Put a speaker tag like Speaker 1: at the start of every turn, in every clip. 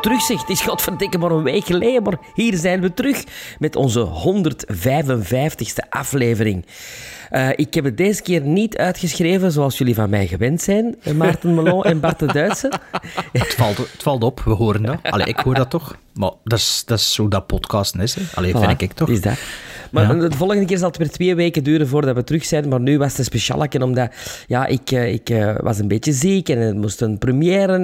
Speaker 1: Al terug, zeg. Het is godverdikke maar een week geleden, maar hier zijn we terug met onze 155ste aflevering. Eh, ik heb het deze keer niet uitgeschreven zoals jullie van mij gewend zijn, eh, Maarten Melon en Bart de Duitse.
Speaker 2: Het valt, het valt op, we horen dat. Allee, ik hoor dat toch. Maar dat is, dat is zo dat podcasten is. Hè. Allee,
Speaker 1: Voilà,
Speaker 2: vind ik toch.
Speaker 1: Is dat. Maar
Speaker 2: Ja.
Speaker 1: de volgende keer zal het weer twee weken duren voordat we terug zijn. Maar nu was het een omdat ja, ik, eh, ik eh, was een beetje ziek en er moest een première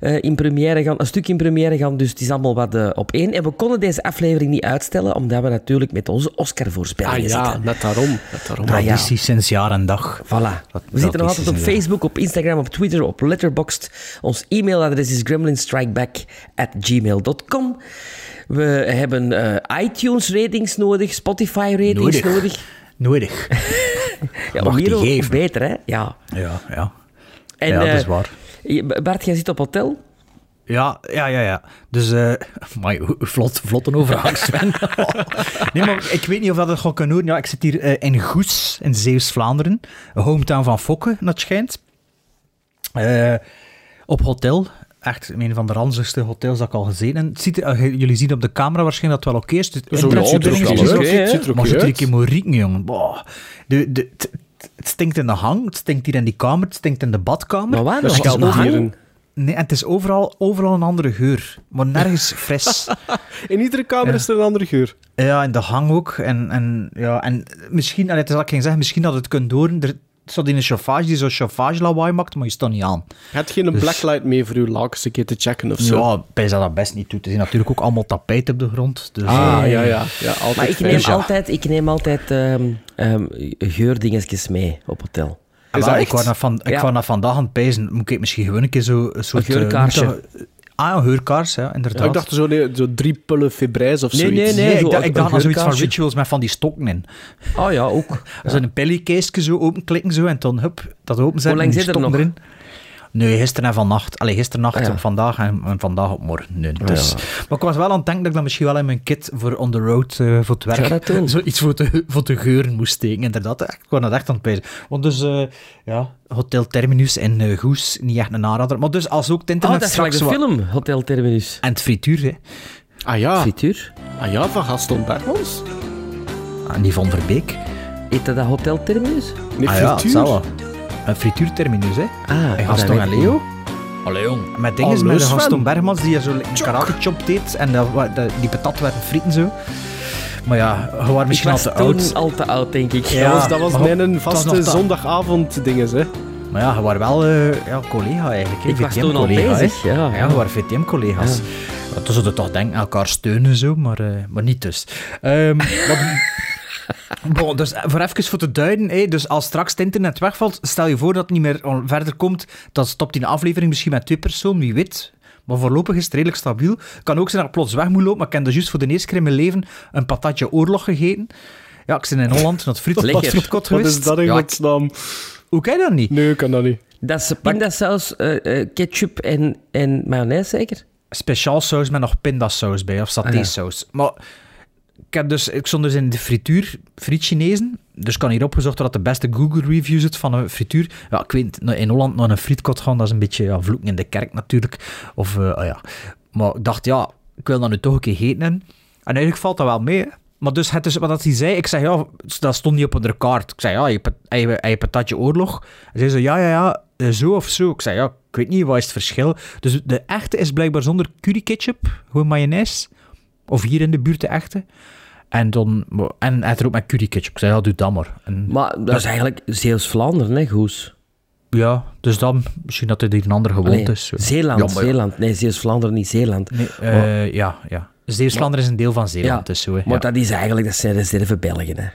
Speaker 1: eh, in première gaan, een stuk in première gaan. Dus het is allemaal wat op één. En we konden deze aflevering niet uitstellen, omdat we natuurlijk met onze
Speaker 3: Ah
Speaker 1: Oscar-voorspellingen
Speaker 3: ja,
Speaker 1: zitten.
Speaker 3: net daarom. Net daarom.
Speaker 1: Ah, ja.
Speaker 2: Traditie sinds jaar en dag.
Speaker 1: Voilà. We zitten nog altijd op. Facebook, op Instagram, op Twitter, op Letterboxd. Ons e-mailadres is gremlinstrikeback@gmail.com. We hebben eh, iTunes-ratings nodig, Spotify-ratings
Speaker 2: Nodig.
Speaker 1: nodig.
Speaker 2: Nodig.
Speaker 1: Ja,
Speaker 2: Mag die geven.
Speaker 1: beter, hè? Ja.
Speaker 2: Ja, ja.
Speaker 1: En,
Speaker 2: ja, dat is
Speaker 1: eh,
Speaker 2: waar.
Speaker 1: je- Bart, jij zit op hotel?
Speaker 2: Ja, ja, ja, ja. Dus, eh maar vlot, vlot een overgang, Sven. nee, maar ik weet niet of dat het gaat kunnen horen. Ja, ik zit hier in Goes, in Zeeuws-Vlaanderen. Hometown van Fokke, dat schijnt. Op hotel. Echt een van de ranzigste hotels dat ik al heb. Het ziet er- eh, jullie zien op de camera waarschijnlijk dat het wel oké is. Het
Speaker 3: Zo,
Speaker 2: ziet er niet
Speaker 3: wel oké,
Speaker 2: uit.
Speaker 3: hè? Het ziet er
Speaker 2: Maar zit er een
Speaker 3: uit.
Speaker 2: keer moet rieken, jongen. Boah. De, de, het, het stinkt in de hang, het stinkt hier in die kamer, het stinkt in de badkamer.
Speaker 1: Maar waar?
Speaker 3: Dat
Speaker 1: Nog hang?
Speaker 2: Nee, en het is overal, overal een andere geur. Maar nergens fris.
Speaker 3: In iedere kamer
Speaker 2: Ja.
Speaker 3: is er een andere geur.
Speaker 2: ja, en de hang ook. En, en, ja, en misschien, allee, het is wat ik ging zeggen, misschien dat het kunt horen. Er staat in een chauffage die zo'n chauffage lawaai maakt, maar je staat niet aan.
Speaker 3: Je hebt geen
Speaker 2: Dus-
Speaker 3: blacklight mee voor uw lakens een keer te checken of zo.
Speaker 2: Ja, bij dat dat best niet doet. Er zijn natuurlijk ook allemaal tapijt op de grond. Dus,
Speaker 3: Ah, ja, ja. ja altijd
Speaker 1: Maar ik neem
Speaker 2: ja.
Speaker 1: altijd, ik neem altijd ehm, ehm, geurdingetjes mee op hotel.
Speaker 2: ah,
Speaker 3: Is dat
Speaker 2: ik
Speaker 3: echt?
Speaker 2: was naar van, ik
Speaker 1: Ja.
Speaker 2: was naar vandaag aan het pijzen. Moet ik misschien gewoon een keer zo een soort...
Speaker 1: Een geurkaarsje.
Speaker 2: Ah, een geurkaars, ja, inderdaad.
Speaker 3: Ja, ik dacht zo, nee, zo drie pullen fibrijs of
Speaker 1: Nee,
Speaker 3: zoiets.
Speaker 1: nee, nee.
Speaker 2: Nee,
Speaker 1: zo
Speaker 2: ik dacht, ik dacht aan zoiets van rituals met van die stokken in.
Speaker 1: Oh ja, ook.
Speaker 2: Dat is een pillykistje zo openklikken zo, en dan hup, dat openzetten.
Speaker 1: Hoe lang
Speaker 2: en die
Speaker 1: zit er
Speaker 2: stokken
Speaker 1: nog?
Speaker 2: erin. Nee, gisteren en vannacht. Allee, gisteren nacht
Speaker 1: Ah, ja.
Speaker 2: op vandaag en, en vandaag op morgen. Nee, dus.
Speaker 1: ja.
Speaker 2: Maar ik was wel aan het denken dat ik dat misschien wel in mijn kit voor on the road eh, voor het werk zoiets voor te, voor te geuren moest steken. Inderdaad, ik was dat echt aan het pijzen. Want dus, eh, ja, Hotel Terminus in eh, Goes, niet echt een aanrader. Maar dus als ook het
Speaker 1: Oh,
Speaker 2: internet
Speaker 1: dat is de
Speaker 2: straks wat-
Speaker 1: film, Hotel Terminus.
Speaker 2: En het frituur, hè.
Speaker 3: Ah ja,
Speaker 1: Frituur.
Speaker 3: ah ja, van Gaston Bergmans.
Speaker 2: En die van Verbeek.
Speaker 1: Heet dat Hotel Terminus?
Speaker 3: Nee,
Speaker 2: Ah ja,
Speaker 3: frituur.
Speaker 2: zou wel. Een frituurterminus, hè.
Speaker 1: Ah,
Speaker 2: En Gaston
Speaker 1: dat
Speaker 2: en Leo. Allee, jong. Met dingen met de. Gaston Bergmans die zo een karate chop deed. En dat, dat- die patat werden frieten zo. Maar ja, je was misschien al
Speaker 1: was
Speaker 2: te
Speaker 1: toen
Speaker 2: oud.
Speaker 1: al te oud, denk ik.
Speaker 2: Ja.
Speaker 3: dat was, dat was
Speaker 2: maar
Speaker 3: mijn
Speaker 2: het was
Speaker 3: vaste
Speaker 2: nog dat-
Speaker 3: zondagavond dinges, hè.
Speaker 2: Maar ja, je was wel eh, ja, collega eigenlijk. hè.
Speaker 1: Ik was toen al
Speaker 2: VTM-collega, hè.
Speaker 1: bezig, ja.
Speaker 2: Ja, je waren VTM-collega's. Ja. Toen zouden toch denken, elkaar steunen zo, maar, eh, maar niet dus. Ehm, wat- Bon, dus voor even voor te duiden, hè, dus als straks het internet wegvalt, stel je voor dat het niet meer verder komt, dan stopt die aflevering misschien met twee personen, wie weet. Maar voorlopig is het redelijk stabiel. kan ook zijn dat ik plots weg moet lopen, maar ik heb dus juist voor de eerste keer in mijn leven een patatje oorlog gegeten. Ja, ik ben in Holland, naar het wat frietkot
Speaker 3: Wat
Speaker 2: geweest.
Speaker 3: is dat in
Speaker 2: ja, ik-
Speaker 3: godsnaam?
Speaker 2: Hoe kan je dat niet?
Speaker 3: Nee, ik kan dat niet.
Speaker 1: Dat is pindasaus, eh, eh, ketchup en, en mayonaise, zeker?
Speaker 2: speciaal saus met nog pindasaus bij, of satésaus. Maar ik, dus, ik stond dus in de frituur, friet Chinezen. Dus kan hier opgezocht wat de beste Google review zit van een frituur. Ja, ik weet, in Holland naar een frietkot gaan, dat is een beetje ja, vloeken in de kerk natuurlijk. Of, eh, ah ja. Maar ik dacht, ja, ik wil dat nu toch een keer eten. En eigenlijk valt dat wel mee. Maar dus, het is wat dat hij zei, ik zei, ja, dat stond niet op de kaart. Ik zei, ja, je, hij patatje oorlog. Hij zei zo, ja, ja, ja, eh, zo of zo. Ik zei, ja, ik weet niet, wat is het verschil? Dus de echte is blijkbaar zonder curry ketchup, gewoon mayonaise. Of hier in de buurt de echte. En dan, en hij had er ook met curry ketchup. Ik zei, ja, doe dat maar. En,
Speaker 1: Maar dat is eigenlijk Zeeuws-Vlaanderen, hè, Goes?
Speaker 2: ja, dus dan, misschien dat het hier een andere gewoonte
Speaker 1: Allee,
Speaker 2: is.
Speaker 1: Zeeland,
Speaker 2: Ja.
Speaker 1: Zeeland. Nee, Zeeuws-Vlaanderen, niet Zeeland.
Speaker 2: Nee, eh, ja, ja. Zeeuws-Vlaanderen is een deel van Zeeland,
Speaker 1: Ja,
Speaker 2: dus zo, hè.
Speaker 1: Maar
Speaker 2: ja.
Speaker 1: dat is eigenlijk, dat zijn reserve Belgen, hè.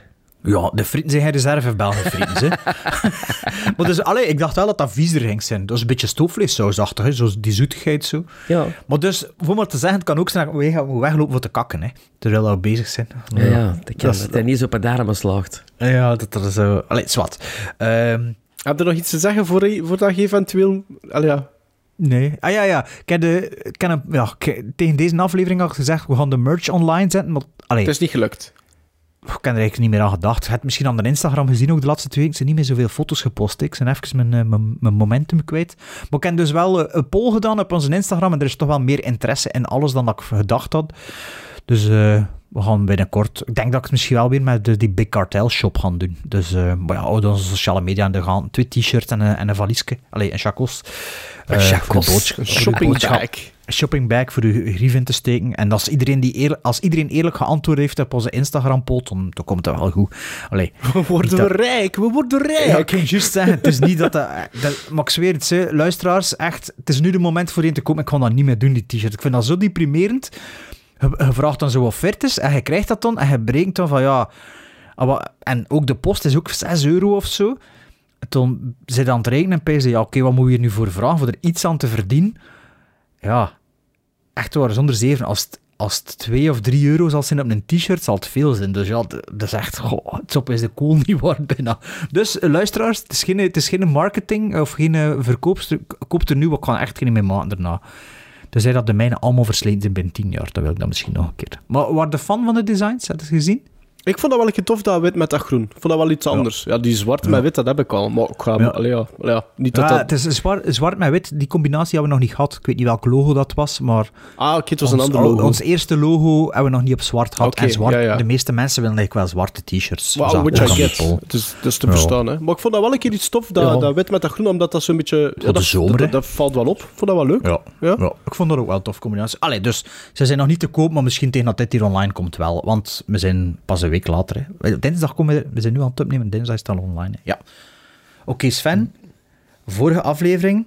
Speaker 2: Ja, de frieten zijn geen reserve Belgen frieten, hè. maar dus, allee, ik dacht wel dat dat viezer ging zijn. Dat is een beetje stoofvleessausachtig, hè, zo die zoetigheid zo.
Speaker 1: Ja.
Speaker 2: Maar dus, voor maar te zeggen, het kan ook zijn dat we gaan weglopen voor te kakken, hè. Terwijl we bezig zijn.
Speaker 1: Ja, ja, dat kan.
Speaker 2: Dat
Speaker 1: Dat hij niet zo op een darmen slaagt.
Speaker 2: Ja, dat, dat is zo... Allee, zwart. Ehm
Speaker 3: Heb je nog iets te zeggen voor, voordat je eventueel... Allee, ja.
Speaker 2: Nee. Ah ja, ja. Ik heb, de, ik heb een- ja, ik- tegen deze aflevering al gezegd, we gaan de merch online zetten. Maar, allee,
Speaker 3: Het is niet gelukt.
Speaker 2: Ik heb er eigenlijk niet meer aan gedacht. Je hebt misschien aan de Instagram gezien ook de laatste twee weken. Zijn niet meer zoveel foto's gepost. Ik ben even mijn, eh, mijn, mijn momentum kwijt. Maar ik heb dus wel eh, een poll gedaan op onze Instagram. En er is toch wel meer interesse in alles dan dat ik gedacht had. Dus eh, we gaan binnenkort... Ik denk dat ik het misschien wel weer met de, die Big Cartel shop gaan doen. Dus eh maar ja, onze sociale media in de gaan. Twee t-shirts en een, en een valiesje. Allee, een chacos.
Speaker 1: Een
Speaker 2: voor de
Speaker 3: Shopping bag.
Speaker 2: Shopping bag voor uw grief in te steken. En als iedereen, die eerlijk, als iedereen eerlijk geantwoord heeft op onze Instagram-poll, dan, dan komt het wel goed. Allee,
Speaker 3: We worden
Speaker 2: dat-
Speaker 3: rijk, we worden rijk.
Speaker 2: ja, ik kan juist zeggen, het is niet dat, dat, dat... Maar ik zweer het, hè, luisteraars, echt, het is nu de moment voor je te komen. Ik ga dat niet meer doen, die t-shirt. Ik vind dat zo deprimerend. Je, je vraagt dan zo offertes en je krijgt dat dan en je berekent dan van, ja... ah, En ook de post is ook 6 euro of zo. Toen zit aan het rekenen en je, ja, oké, wat moet je hier nu voor vragen? Voor er iets aan te verdienen? Ja, echt waar, zonder zeven. Als het, als het 2 of 3 euro zal zijn op een t-shirt, zal het veel zijn. Dus ja, dat is echt, goh, het op is de kool niet waard bijna. Dus eh, luisteraars, het is geen, het is geen marketing of geen eh, verkoopster. Koop er nu, wat kan echt geen meer maken daarna. Dus hij dat de mijne allemaal versleten zijn binnen 10 jaar. Dat wil ik dan misschien nog een keer. Maar waar de fan van de designs? Heb je gezien?
Speaker 3: Ik vond dat wel een keer tof, dat wit met dat groen. Ik vond dat wel iets anders. Ja, die zwart met wit, dat heb ik al. Maar ik ga...
Speaker 2: Ja.
Speaker 3: Allee, ja, allee, ja, niet dat
Speaker 2: Ja,
Speaker 3: dat...
Speaker 2: het is zwart, zwart met wit. Die combinatie hebben we nog niet gehad. Ik weet niet welk logo dat was, maar
Speaker 3: Ah, oké, het was een
Speaker 2: ons,
Speaker 3: ander logo.
Speaker 2: ons eerste logo hebben we nog niet op zwart gehad. En zwart, de meeste mensen willen eigenlijk wel zwarte t-shirts.
Speaker 3: Wow, which I get. Het is, het is te verstaan, hè. Maar ik vond dat wel een keer iets tof, dat, dat wit met dat groen, omdat dat zo'n beetje... Ja, dat,
Speaker 2: zomer,
Speaker 3: dat, dat valt wel op. Ik vond dat wel leuk.
Speaker 2: Ja.
Speaker 3: Ja.
Speaker 2: Ja. ik vond dat ook wel een tof combinatie. Allee, dus ze zijn nog niet te koop, maar misschien tegen dat dit hier online komt wel. Want we zijn pas een week later. Hè. Dinsdag komen we, we zijn nu aan het opnemen, dinsdag is het al online. Hè. Ja. Oké, Sven. Vorige aflevering.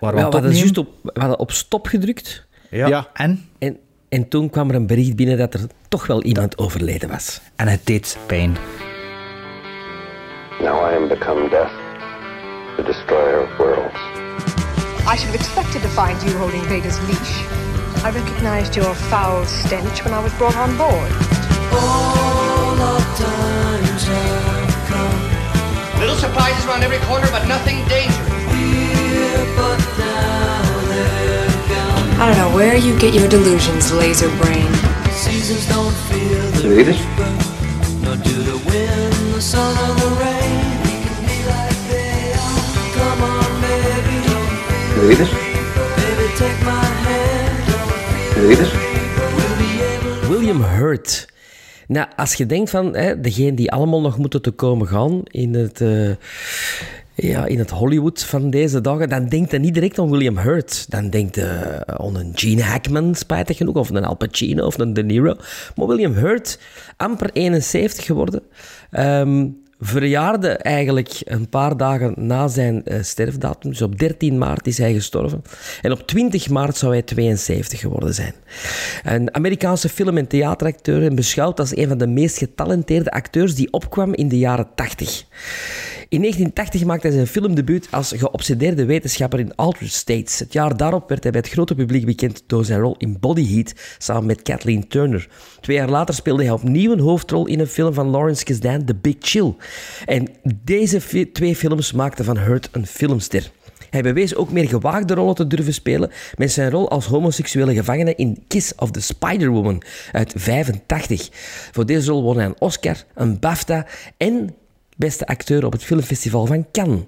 Speaker 2: Waar we
Speaker 1: Ja, hadden juist op, we hadden op stop gedrukt.
Speaker 2: Ja.
Speaker 3: Ja.
Speaker 2: En?
Speaker 1: En, en toen kwam er een bericht binnen dat er toch wel iemand overleden was.
Speaker 2: En het deed pijn.
Speaker 4: Now I am become death, the destroyer of worlds.
Speaker 5: I should have expected to find you holding Vader's leash. I recognized your foul stench when I was brought on board.
Speaker 6: Little surprises around every corner, but nothing dangerous.
Speaker 7: I don't know where you get your delusions, laser brain.
Speaker 4: Seasons don't feel the Should? Nor do the wind, the sun, or the rain. We can be like they are. Come on, baby, don't feel
Speaker 8: Should we?
Speaker 4: Baby, take my hand. Don't feel Should
Speaker 1: we? William Hurt Nou, als je denkt van hè, degene die allemaal nog moeten te komen gaan in het, eh, ja, in het Hollywood van deze dagen, dan denkt je niet direct aan William Hurt. Dan denkt je aan een Gene Hackman, spijtig genoeg, of een Al Pacino of een De Niro. Maar William Hurt, amper 71 geworden, ehm, verjaarde eigenlijk een paar dagen na zijn eh, sterfdatum. Dus op 13 maart is hij gestorven. En op 20 maart zou hij 72 geworden zijn. Een Amerikaanse film- en theateracteur en beschouwd als een van de meest getalenteerde acteurs die opkwam in de jaren 80. In 1980 maakte hij zijn filmdebuut als geobsedeerde wetenschapper in Altered States. Het jaar daarop werd hij bij het grote publiek bekend door zijn rol in Body Heat samen met Kathleen Turner. Twee jaar later speelde hij opnieuw een hoofdrol in een film van Lawrence Kasdan, The Big Chill. En deze twee films maakten van Hurt een filmster. Hij bewees ook meer gewaagde rollen te durven spelen met zijn rol als homoseksuele gevangene in Kiss of the Spider-Woman uit 85. Voor deze rol won hij een Oscar, een BAFTA en beste acteur op het filmfestival van Cannes.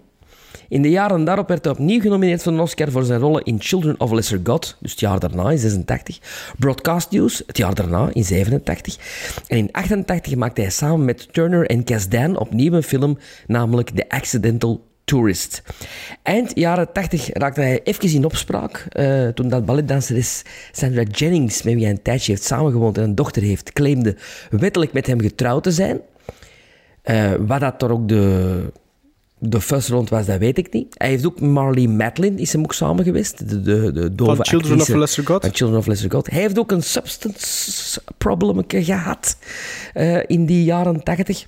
Speaker 1: In de jaren daarop werd hij opnieuw genomineerd voor een Oscar voor zijn rollen in Children of Lesser God, dus het jaar daarna in 86. Broadcast News, het jaar daarna in 87. En in 88 maakte hij samen met Turner en Kasdan opnieuw een film, namelijk The Accidental Tourist. Eind jaren 80 raakte hij even in opspraak eh, toen dat balletdanseres Sandra Jennings, met wie hij een tijdje heeft samengewoond en een dochter heeft, claimde wettelijk met hem getrouwd te zijn. Eh, wat dat er ook de, de first rond was, dat weet ik niet. Hij heeft ook Marley Matlin, is hem ook samen geweest. De, de, de dove
Speaker 3: Van Children
Speaker 1: actrice
Speaker 3: of Lesser God?
Speaker 1: Van Children of Lesser God. Hij heeft ook een substance problem gehad eh, in die jaren tachtig.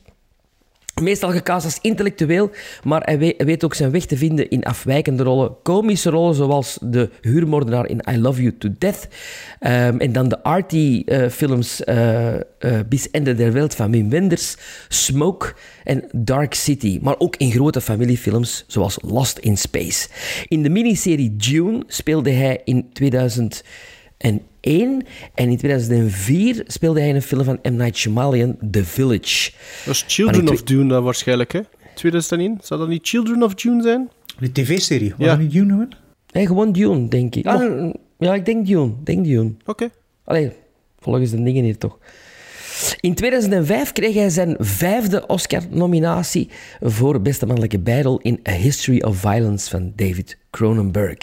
Speaker 1: Meestal gecast als intellectueel, maar hij we- hij weet ook zijn weg te vinden in afwijkende rollen. Komische rollen zoals de huurmoordenaar in I Love You to Death. Ehm, en dan de arty eh, eh eh, Bis Ende der Welt van Wim Wenders, Smoke en Dark City. Maar ook in grote familiefilms zoals Lost in Space. In de miniserie Dune speelde hij in 2001 en in 2004 speelde hij in een film van M. Night Shyamalan, The Village.
Speaker 3: Dat is Children of Dune dan waarschijnlijk, hè? 2001? Zou dat niet Children of Dune zijn?
Speaker 2: Die tv-serie, was
Speaker 3: Ja.
Speaker 2: dat niet Dune noemen?
Speaker 1: Nee, gewoon Dune, denk ik. Ah, ja, ik denk Dune. Denk Dune.
Speaker 3: Oké.
Speaker 1: Allee, volgens de dingen hier toch. In 2005 kreeg hij zijn vijfde Oscar-nominatie voor beste mannelijke bijrol in A History of Violence van David Cronenberg.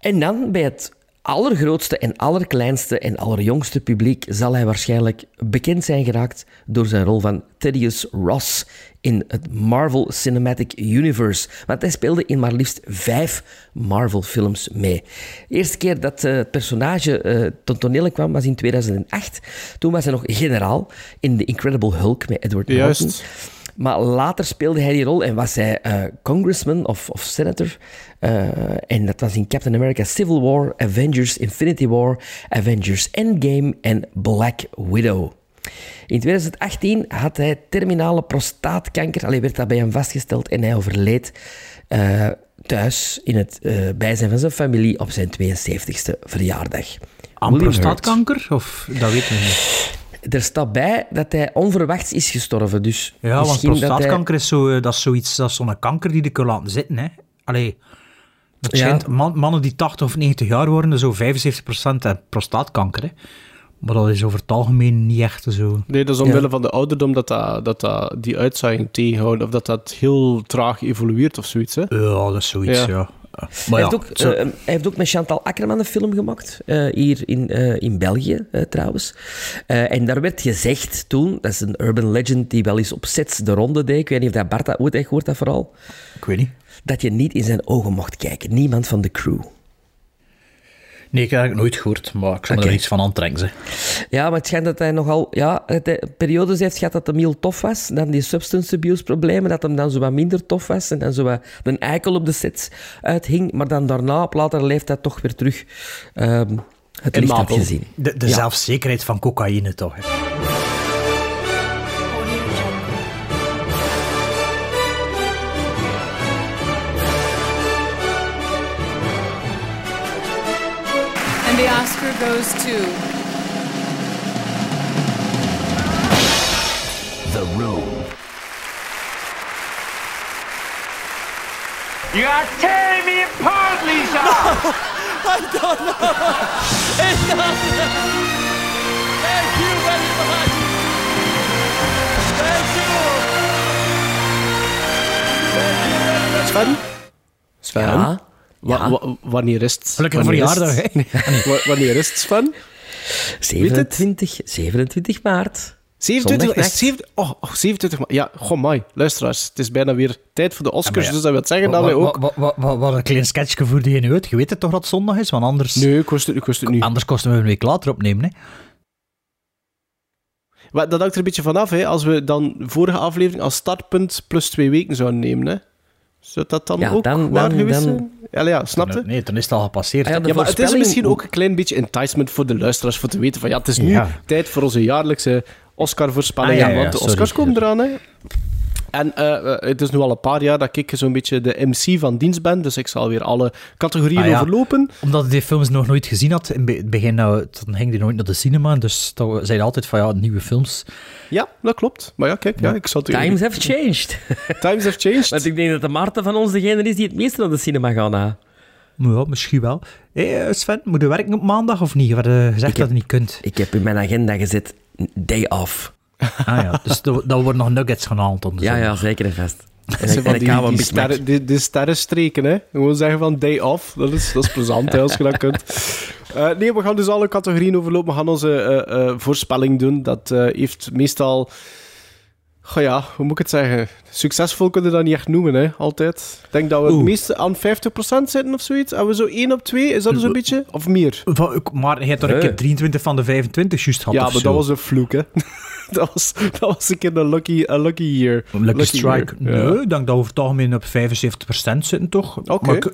Speaker 1: En dan bij het allergrootste en allerkleinste en allerjongste publiek zal hij waarschijnlijk bekend zijn geraakt door zijn rol van Thaddeus Ross in het Marvel Cinematic Universe. Want hij speelde in maar liefst vijf Marvel-films mee. De eerste keer dat eh, het personage eh ten toneel kwam was in 2008. Toen was hij nog generaal in The Incredible Hulk met Edward
Speaker 3: Juist.
Speaker 1: Maar later speelde hij die rol en was hij eh, congressman of, of senator. Eh, en dat was in Captain America Civil War, Avengers Infinity War, Avengers Endgame en Black Widow. In 2018 had hij terminale prostaatkanker. Alleen werd dat bij hem vastgesteld en hij overleed eh, thuis in het bijzijn van zijn familie op zijn 72e verjaardag.
Speaker 2: Aan prostaatkanker? Of dat weten we niet.
Speaker 1: Er staat bij dat hij onverwachts is gestorven. Dus
Speaker 2: Ja, want
Speaker 1: misschien dat hij-
Speaker 2: prostaatkanker is, zo, eh, dat is zoiets, dat is zo'n kanker die je kan laten zitten. Hè. Allee,
Speaker 1: Ja.
Speaker 2: man- mannen die 80 of 90 jaar worden, zo 75% hebben prostaatkanker. Hè. Maar dat is over het algemeen niet echt zo.
Speaker 3: Nee, dat is omwille van de ouderdom dat, dat, dat, dat die uitzaaiing tegenhoudt. Of dat dat heel traag evolueert of zoiets. Hè?
Speaker 2: Ja, dat is zoiets, ja.
Speaker 3: Ja.
Speaker 2: Maar
Speaker 1: hij,
Speaker 2: ja,
Speaker 1: heeft ook,
Speaker 2: zo-
Speaker 1: eh, hij heeft ook met Chantal Akkerman een film gemaakt, eh, hier in, eh, in België trouwens. En daar werd gezegd toen, dat is een urban legend die wel eens op sets de ronde deed, ik weet niet of dat Bart dat ooit heeft gehoord, dat vooral,
Speaker 2: ik weet niet.
Speaker 1: dat je niet in zijn ogen mocht kijken. Niemand van de crew.
Speaker 2: Nee, ik heb het nooit gehoord, maar ik zal er iets van aantrekken.
Speaker 1: Ja, maar het schijnt dat hij nogal ja, het, eh, periodes heeft gehad dat hem heel tof was. Dan die substance abuse problemen, dat hem dan zo wat minder tof was. En dan zo wat een eikel op de set uithing. Maar dan daarna, op latere leeftijd, toch weer terug ehm, het
Speaker 3: In
Speaker 1: licht had gezien.
Speaker 2: De, de
Speaker 1: Ja.
Speaker 2: zelfzekerheid van cocaïne, toch? Hè.
Speaker 9: And the Oscar goes to
Speaker 10: You are tearing me apart, Lisa!
Speaker 3: Sven? Sven?
Speaker 1: Ja.
Speaker 3: Wa- wa- wanneer is het?
Speaker 2: Gelukkige
Speaker 3: wanneer is
Speaker 2: verjaardag,
Speaker 3: het?
Speaker 2: hè.
Speaker 3: Wa- wanneer is het, Sven?
Speaker 1: 27, 27 maart.
Speaker 3: 27, is
Speaker 1: Zondagnacht.
Speaker 3: het 7 oh, oh, 27 ma- Ja, goh, mai. Luisteraars, het is bijna weer tijd voor de Oscars,
Speaker 2: ja.
Speaker 3: dus dat wil zeggen dat
Speaker 2: Wat,
Speaker 3: wij ook...
Speaker 2: wat, wat, wat, wat een klein sketchje voor die nu uit. Je weet het toch dat het zondag is? Want anders,
Speaker 3: Nee, ik wist het, ik wist het niet.
Speaker 2: anders kosten we een week later opnemen. Hè.
Speaker 3: Maar dat hangt er een beetje vanaf, hè. Als we dan vorige aflevering als startpunt plus twee weken zouden nemen, hè. Zou dat dan
Speaker 1: Ja,
Speaker 3: ook
Speaker 1: dan-
Speaker 3: waar
Speaker 1: dan-
Speaker 3: geweest
Speaker 1: dan-
Speaker 3: zijn? Ja, ja, snap je?
Speaker 2: Nee, dan is het al gepasseerd.
Speaker 1: Ah ja,
Speaker 3: maar het is misschien ook een klein beetje enticement voor de luisteraars voor te weten van ja, het is nu
Speaker 2: Ja.
Speaker 3: tijd voor onze jaarlijkse Oscar-voorspellingen,
Speaker 2: Ah, ja, ja,
Speaker 3: want de
Speaker 2: sorry.
Speaker 3: Oscars komen eraan, hè. En eh, eh, het is nu al een paar jaar dat ik zo'n beetje de MC van dienst ben, dus ik zal weer alle categorieën
Speaker 2: Ah, ja.
Speaker 3: overlopen.
Speaker 2: Omdat ik die films nog nooit gezien had, in het begin nou, dan ging die nooit naar de cinema, dus dan zei je altijd van ja, nieuwe films.
Speaker 3: Ja, dat klopt. Maar ja, kijk, ja, ik zal het
Speaker 1: Times have changed.
Speaker 3: Times have changed.
Speaker 1: Want ik denk dat de Maarten van ons degene is die het meeste naar de cinema gaat na.
Speaker 2: Maar ja, misschien wel. Hé Sven, moet je werken op maandag of niet? Je had eh, gezegd
Speaker 1: heb-
Speaker 2: dat je niet kunt.
Speaker 1: Ik heb in mijn agenda gezet, day off.
Speaker 2: Ah ja, dus dat dat worden nog nuggets gehaald om de
Speaker 1: Ja, ja, zeker en vast. En,
Speaker 3: Zo
Speaker 1: en
Speaker 3: van
Speaker 1: ik
Speaker 3: die, die, sterren, die, die sterrenstreken, hè. Gewoon zeggen van day off. Dat is, dat is plezant, hè, als je dat kunt. Eh, nee, we gaan dus alle categorieën overlopen. We gaan onze eh, eh, voorspelling doen. Dat eh, heeft meestal... Goh ja, hoe moet ik het zeggen? Succesvol kunnen we dat niet echt noemen, hè, altijd. Ik denk dat we het meeste aan 50% zitten of zoiets. En we zo 1 op 2, is dat zo'n beetje? Of meer?
Speaker 2: Van- Maar je hebt toch een
Speaker 1: Nee.
Speaker 2: keer 23 van de 25 juist gehad
Speaker 3: Ja, maar
Speaker 2: zo?
Speaker 3: dat was een vloek, hè. dat, was, dat was een keer een lucky, een lucky year.
Speaker 2: Lucky, strike.
Speaker 3: year. Ja.
Speaker 2: Nee, ik denk dat we over het algemeen op 75% zitten, toch?
Speaker 3: Oké.
Speaker 2: Maar ik-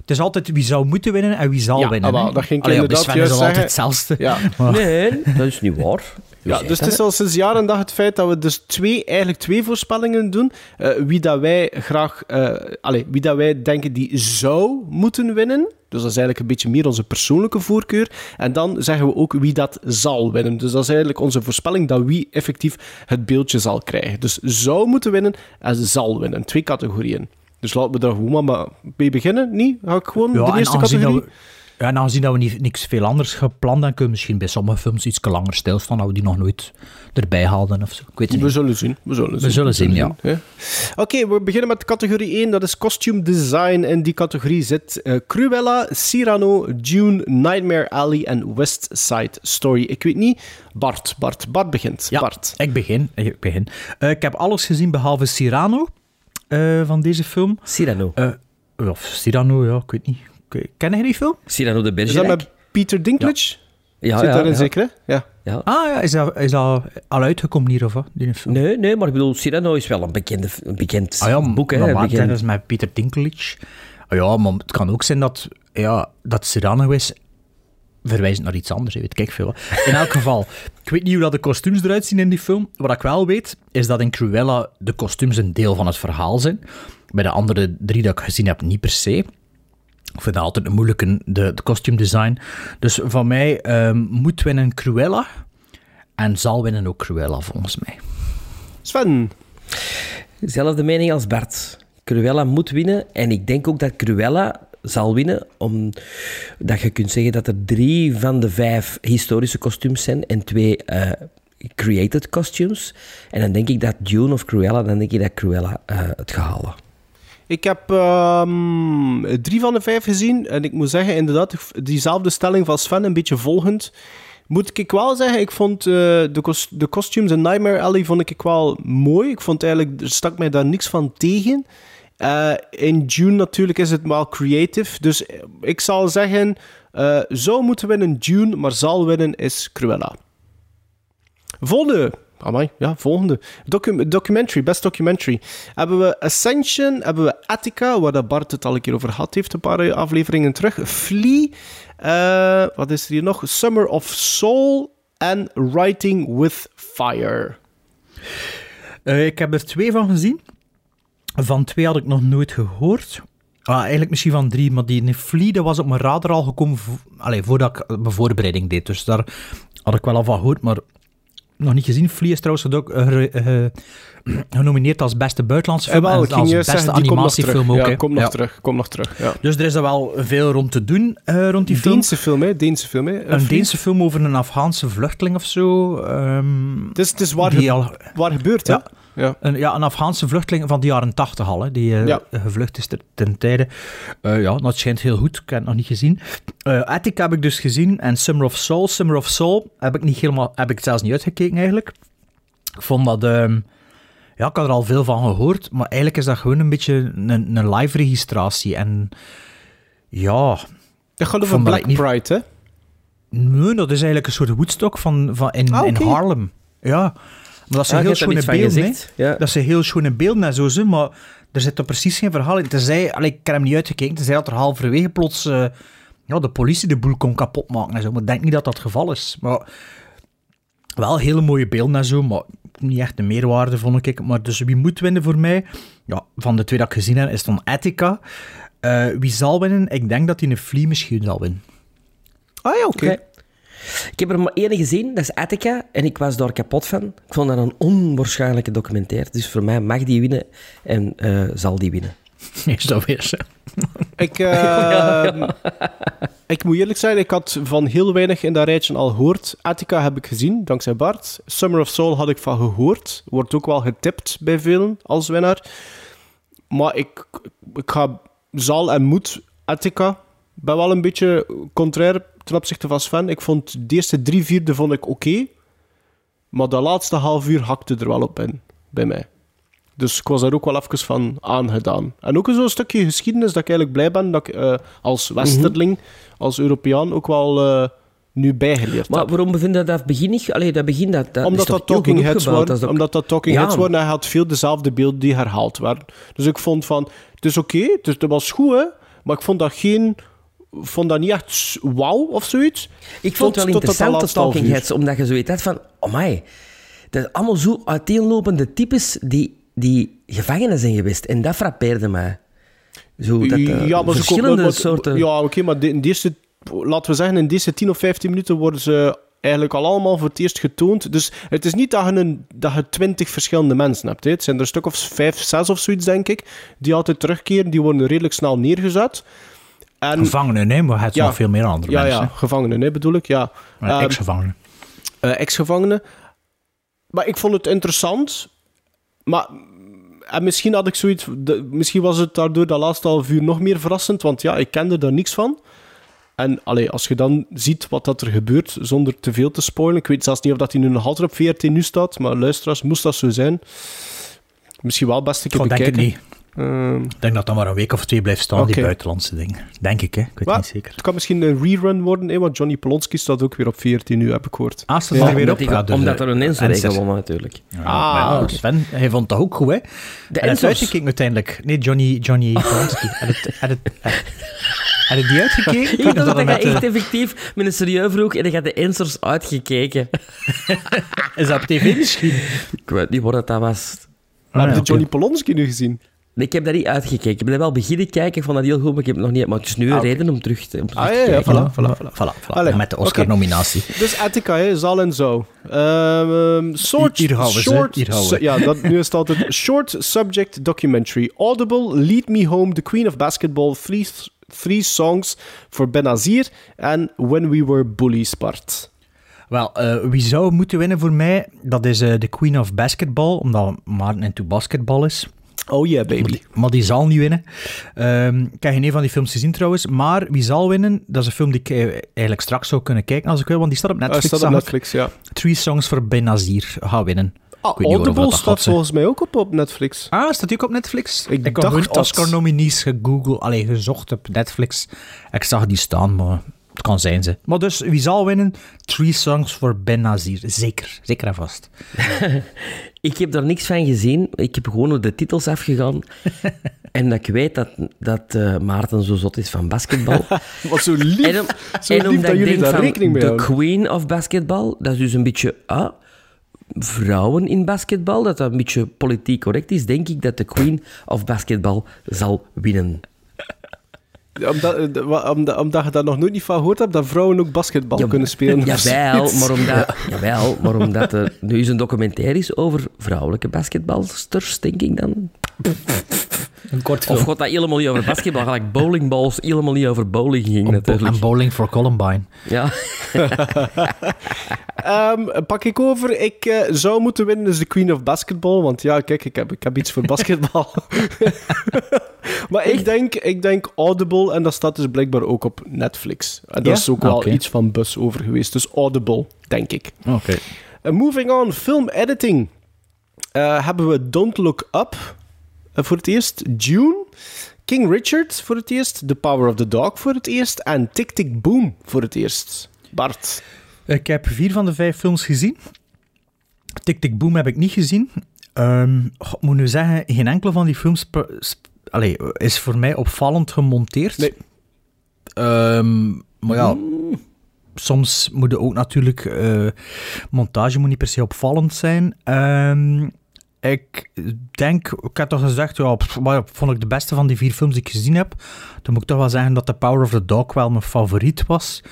Speaker 2: het is altijd wie zou moeten winnen en wie zal
Speaker 3: Ja,
Speaker 2: winnen.
Speaker 3: ah, wel,
Speaker 2: hè.
Speaker 3: dat ging ik
Speaker 2: Allee, ja,
Speaker 3: inderdaad
Speaker 2: Sven is dat
Speaker 3: juist
Speaker 2: altijd
Speaker 3: zeggen.
Speaker 2: hetzelfde.
Speaker 3: Ja.
Speaker 2: Maar-
Speaker 1: Nee, dat is niet waar.
Speaker 3: Ja, dus het is al sinds jaar en dag het feit dat we dus twee, eigenlijk twee voorspellingen doen. Eh, wie dat wij graag, eh allee, wie dat wij denken die zou moeten winnen. Dus dat is eigenlijk een beetje meer onze persoonlijke voorkeur. En dan zeggen we ook wie dat zal winnen. Dus dat is eigenlijk onze voorspelling dat wie effectief het beeldje zal krijgen. Dus zou moeten winnen en zal winnen. Twee categorieën. Dus laten we daar gewoon maar mee beginnen. Niet? Ga ik gewoon
Speaker 2: Ja,
Speaker 3: de eerste categorie?
Speaker 2: We, ja, en aangezien dat we niet, niks veel anders gepland hebben, kunnen we misschien bij sommige films iets langer stilstaan, dat we die nog nooit erbij haalden of zo. Ik weet het
Speaker 3: We
Speaker 2: niet.
Speaker 3: zullen zien. We zullen zien.
Speaker 2: zullen zien, ja.
Speaker 3: hè. Oké, we beginnen met categorie 1. Dat is costume design. In die categorie zit eh, Cruella, Cyrano, Dune, Nightmare Alley en West Side Story. Ik weet niet. Bart, Bart, Bart begint.
Speaker 2: Ja,
Speaker 3: Bart.
Speaker 2: ik begin. Ik, begin. Eh, ik heb alles gezien behalve Cyrano eh, van deze film.
Speaker 1: Cyrano.
Speaker 2: Eh, of Cyrano, ja, ik weet niet. Ken jij die film?
Speaker 1: Cyrano de
Speaker 3: Is dat
Speaker 1: Bergerac.
Speaker 3: met Peter Dinklage?
Speaker 1: Ja,
Speaker 3: Zit
Speaker 1: ja,
Speaker 3: daarin
Speaker 1: ja.
Speaker 3: zeker, hè? Ja.
Speaker 1: Ja.
Speaker 2: Ah ja, is dat, is dat al uitgekomen hier of wat? Die film?
Speaker 1: Nee, nee, maar ik bedoel, Cyrano is wel een, bekende, een bekend
Speaker 2: Ah ja,
Speaker 1: boek. Hè,
Speaker 2: maar
Speaker 1: bekend-
Speaker 2: dat is met Peter Dinklage. Ah ja, maar het kan ook zijn dat, ja, dat Cyrano is verwijzend naar iets anders, weet ik veel. wat. In elk geval, ik weet niet hoe dat de kostuums eruit zien in die film. Wat ik wel weet, is dat in Cruella de kostuums een deel van het verhaal zijn. Bij de andere drie dat ik gezien heb, niet per se. Ik vind dat altijd een moeilijke, de, de costume design. Dus van mij ehm, moet winnen Cruella. En zal winnen ook Cruella, volgens mij.
Speaker 3: Sven.
Speaker 1: Zelfde mening als Bart. Cruella moet winnen. En ik denk ook dat Cruella zal winnen. Omdat je kunt zeggen dat er drie van de vijf historische kostuums zijn. En twee eh, created costumes. En dan denk ik dat Dune of Cruella, dan denk ik dat Cruella eh, het gaat halen.
Speaker 3: Ik heb ehm, drie van de vijf gezien. En ik moet zeggen, inderdaad, diezelfde stelling van Sven, een beetje volgend. Moet ik wel zeggen, ik vond eh, de, cos- de costumes in Nightmare Alley vond ik wel mooi. Ik vond eigenlijk, er stak mij daar niks van tegen. Eh, in June natuurlijk is het wel creative. Dus eh, ik zal zeggen, eh zou moeten winnen June, maar zal winnen is Cruella. Volgende. Amai, ja, volgende. Docu- documentary, best documentary. Hebben we Ascension, hebben we Attica, waar dat Bart het al een keer over had heeft, een paar eh, afleveringen terug. Flea, eh, wat is er hier nog? Summer of Soul en Writing with Fire.
Speaker 2: Eh, ik heb er twee van gezien. Van twee had ik nog nooit gehoord. Ah, eigenlijk misschien van drie, maar die Flea was op mijn radar al gekomen allee, voordat ik mijn voorbereiding deed. Dus daar had ik wel al van gehoord, maar nog niet gezien. Flea is trouwens ook eh, eh, genomineerd als beste buitenlandse
Speaker 3: Eh,
Speaker 2: film
Speaker 3: wel,
Speaker 2: en als beste
Speaker 3: zeggen,
Speaker 2: animatiefilm ook.
Speaker 3: Ja,
Speaker 2: hè.
Speaker 3: komt nog
Speaker 2: Ja.
Speaker 3: terug, komt nog terug. Ja.
Speaker 2: Dus er is er wel veel rond te doen eh, rond die film.
Speaker 3: Deense film, hè? Deense film, hè?
Speaker 2: Een. Deense film over een Afghaanse vluchteling of zo. ehm,
Speaker 3: Het is, het is waar,
Speaker 2: die
Speaker 3: ge-
Speaker 2: al,
Speaker 3: waar gebeurt?
Speaker 2: Ja.
Speaker 3: Ja.
Speaker 2: Een, ja, een Afghaanse vluchteling van de jaren tachtig al, hè, die eh,
Speaker 3: Ja.
Speaker 2: gevlucht is ter- ten tijde. Eh, ja, dat schijnt heel goed. Ik heb het nog niet gezien. Eh Attic heb ik dus gezien en Summer of Soul. Summer of Soul heb ik niet helemaal, heb ik zelfs niet uitgekeken eigenlijk. Ik vond dat, ehm, ja, ik had er al veel van gehoord, maar eigenlijk is dat gewoon een beetje een, een live registratie. En ja,
Speaker 3: Dat gaat over Black
Speaker 2: niet-
Speaker 3: Pride, hè?
Speaker 2: nee, dat is eigenlijk een soort Woodstock van, van in,
Speaker 3: Ah,
Speaker 2: in. Harlem. Ja, maar dat zijn
Speaker 1: Ah,
Speaker 2: heel schone beelden.
Speaker 1: Ja.
Speaker 2: Dat zijn heel schone beelden en zo, maar er zit er precies geen verhaal in. Tenzij, allee, ik heb hem niet uitgekeken, tenzij dat er halverwege plots eh, ja, de politie de boel kon kapotmaken en zo. Maar ik denk niet dat dat het geval is. Maar wel hele mooie beelden en zo, maar niet echt de meerwaarde, vond ik. Maar dus wie moet winnen voor mij? Ja, van de twee dat ik gezien heb, is dan Attica. Eh, wie zal winnen? Ik denk dat hij een Flea misschien zal winnen.
Speaker 3: Ah ja, oké.
Speaker 1: Oké. Ik heb er maar één gezien, dat is Attica. En ik was daar kapot van. Ik vond dat een onwaarschijnlijke documentaire. Dus voor mij mag die winnen en eh, zal die winnen.
Speaker 2: Is dat weer zo?
Speaker 3: Ik, eh, ik moet eerlijk zijn, ik had van heel weinig in dat rijtje al gehoord. Attica heb ik gezien, dankzij Bart. Summer of Soul had ik van gehoord. Wordt ook wel getipt bij velen als winnaar. Maar ik, ik ga zal en moet Attica. ben wel een beetje contrair ten opzichte van Sven. Ik vond de eerste drie vierde vond ik oké. maar de laatste half uur hakte er wel op in, bij mij. Dus ik was daar ook wel even van aangedaan. En ook zo'n stukje geschiedenis dat ik eigenlijk blij ben dat ik eh, als Westerling, als Europeaan, ook wel eh, nu bijgeleerd
Speaker 1: Maar
Speaker 3: heb.
Speaker 1: waarom bevind je dat begin niet... Allee, dat begin, dat, dat
Speaker 3: Omdat dat talking heads waren.
Speaker 1: Dat ook-
Speaker 3: Omdat dat talking
Speaker 1: Ja.
Speaker 3: heads waren en hij had veel dezelfde beelden die herhaald werden. Dus ik vond van, het is oké, dus dat was goed, hè, maar ik vond dat geen... vond dat niet echt wauw of zoiets.
Speaker 1: Ik vond het wel
Speaker 3: Tot-
Speaker 1: interessant, de Talking. Heads, omdat je zoiets had van... Oh my, dat zijn allemaal zo uiteenlopende types die, die gevangenen zijn geweest. En dat frappeerde mij. Zo, dat, eh,
Speaker 3: ja, maar ze
Speaker 1: verschillende
Speaker 3: komen-
Speaker 1: soorten...
Speaker 3: Ja, oké, maar in deze, laten we zeggen, in deze 10 of 15 minuten worden ze eigenlijk al allemaal voor het eerst getoond. Dus het is niet dat je, een, dat je 20 verschillende mensen hebt. Hè. Het zijn er een stuk of 5, 6 of zoiets, denk ik, die altijd terugkeren. Die worden redelijk snel neergezet. En,
Speaker 2: Gevangenen, nee, maar het
Speaker 3: Ja.
Speaker 2: nog veel meer andere
Speaker 3: ja,
Speaker 2: mensen.
Speaker 3: ja, gevangenen, hè, bedoel ik, ja.
Speaker 2: hè.
Speaker 3: Ehm,
Speaker 2: Ex-gevangenen.
Speaker 3: eh, ex-gevangenen. Maar ik vond het interessant. Maar en misschien had ik zoiets. de- misschien was het daardoor dat laatste half uur nog meer verrassend. Want ja, ik kende daar niks van. En allee, als je dan ziet wat dat er gebeurt, zonder te veel te spoilen. Ik weet zelfs niet of dat hij nu nog altijd op VRT nu staat. Maar luisteraars, moest dat zo zijn. Misschien wel best een keer
Speaker 2: Ik denk het
Speaker 3: bekijken.
Speaker 2: niet.
Speaker 3: Ehm,
Speaker 2: Ik denk dat dat maar een week of twee blijft staan, die buitenlandse dingen. Denk ik, hè. Ik weet
Speaker 3: Maar-
Speaker 2: niet zeker.
Speaker 3: het kan misschien een rerun worden, hè, want Johnny Polonsky staat ook weer op VRT nu, heb ik gehoord.
Speaker 2: Ah,
Speaker 3: Ja,
Speaker 2: er weer
Speaker 1: omdat
Speaker 2: op? Ja, dus,
Speaker 1: omdat
Speaker 2: eh,
Speaker 1: er een Enzo
Speaker 2: Enser.
Speaker 1: gewonnen natuurlijk.
Speaker 2: Ja,
Speaker 3: Ah,
Speaker 2: maar. Sven, hij vond dat ook goed, hè.
Speaker 1: De
Speaker 2: en het uitgekeken uiteindelijk. Nee, Johnny, Johnny Polanski. Had het, had het, had het die uitgekeken?
Speaker 1: Ik dacht dat
Speaker 2: met,
Speaker 1: echt effectief met een serieus vroeg en dan gaat de Ensors uitgekeken.
Speaker 2: Is dat op tv misschien?
Speaker 1: Ik weet niet wat dat was.
Speaker 3: Heb je Johnny Polonsky nu gezien?
Speaker 1: Nee, ik heb dat niet uitgekeken. Ik ben er wel beginnen kijken, vond dat heel goed, maar ik heb het nog niet... Maar het is nu een
Speaker 3: Ah,
Speaker 1: reden om terug te, om terug
Speaker 3: Ah
Speaker 1: te
Speaker 3: ja, ja, voilà, voilà, voilà.
Speaker 2: Voilà, met de. Oscar-nominatie.
Speaker 3: Dus Attica, hè, zal en zo. Ehm short,
Speaker 2: Hier houden ze,
Speaker 3: short,
Speaker 2: hier
Speaker 3: ja, dat, nu is het altijd short subject documentary. Audible, Lead Me Home, The Queen of Basketball, Three, three Songs for Benazir en When We Were Bullies Bart.
Speaker 2: Wel, eh, wie zou moeten winnen voor mij? Dat is eh, de Queen of Basketball, omdat Maarten into basketbal is.
Speaker 3: Oh yeah,
Speaker 2: Maar
Speaker 3: baby.
Speaker 2: die, maar die zal niet winnen. Ehm, ik heb geen een van die films gezien trouwens. Maar wie zal winnen? Dat is een film die ik eh, eigenlijk straks zou kunnen kijken als ik wil. Want die staat op
Speaker 3: Hij
Speaker 2: Netflix.
Speaker 3: staat op. Netflix, ja.
Speaker 2: Three Songs voor Benazir gaat winnen.
Speaker 3: Ah, Audible staat volgens mij ook op, op Netflix.
Speaker 2: Ah, staat die ook op Netflix?
Speaker 3: Ik dacht dat-
Speaker 2: Oscar-nominees gegoogeld, allee, gezocht op Netflix. Ik zag die staan, maar het kan zijn ze. Maar dus, wie zal winnen? Three Songs voor Benazir. Zeker, zeker en vast.
Speaker 1: Ik heb daar niks van gezien. Ik heb gewoon op de titels afgegaan. en dat ik weet dat, dat eh, Maarten zo zot is van basketbal.
Speaker 3: Wat zo lief,
Speaker 1: en om-
Speaker 3: zo
Speaker 1: en
Speaker 3: lief
Speaker 1: omdat
Speaker 3: dat
Speaker 1: ik
Speaker 3: jullie
Speaker 1: denk
Speaker 3: daar
Speaker 1: van
Speaker 3: rekening mee
Speaker 1: de queen of basketbal, dat is dus een beetje... Ah, vrouwen in basketbal, dat dat een beetje politiek correct is, denk ik dat de queen of basketbal zal winnen.
Speaker 3: Omdat, eh, omdat, omdat je daar nog nooit niet van gehoord hebt, dat vrouwen ook basketbal
Speaker 1: Ja,
Speaker 3: kunnen spelen.
Speaker 1: Jawel, maar omdat, jawel, maar omdat er nu eens een documentaire is over vrouwelijke basketbalsters, denk ik dan.
Speaker 2: Een kort
Speaker 1: Of gaat dat helemaal niet over basketbal, gelijk bowlingballs helemaal niet over bowling ging natuurlijk.
Speaker 2: En Bowling for Columbine.
Speaker 1: Ja.
Speaker 3: Ehm, pak ik over. Ik eh, zou moeten winnen dus de Queen of Basketball. Want ja, kijk, ik heb, ik heb iets voor basketbal. maar ik denk, ik denk Audible. En dat staat dus blijkbaar ook op Netflix. En daar
Speaker 2: Ja?
Speaker 3: is ook wel iets van bus over geweest. Dus Audible, denk ik.
Speaker 2: Oké.
Speaker 3: Uh, moving on, film editing. Eh, hebben we Don't Look Up eh, voor het eerst. June. King Richard voor het eerst. The Power of the Dog voor het eerst. En Tick Tick Boom voor het eerst. Bart.
Speaker 2: Ik heb vier van de vijf films gezien. Tick Tick Boom heb ik niet gezien. Ehm, ik moet nu zeggen, geen enkele van die films allee, is voor mij opvallend gemonteerd.
Speaker 3: Nee.
Speaker 2: Ehm, maar ja, soms moet ook natuurlijk... eh, montage moet niet per se opvallend zijn. Ehm, ik denk, ik had toch gezegd, ja, ja, vond ik de beste van die vier films die ik gezien heb. Dan moet ik toch wel zeggen dat The Power of the Dog wel mijn favoriet was.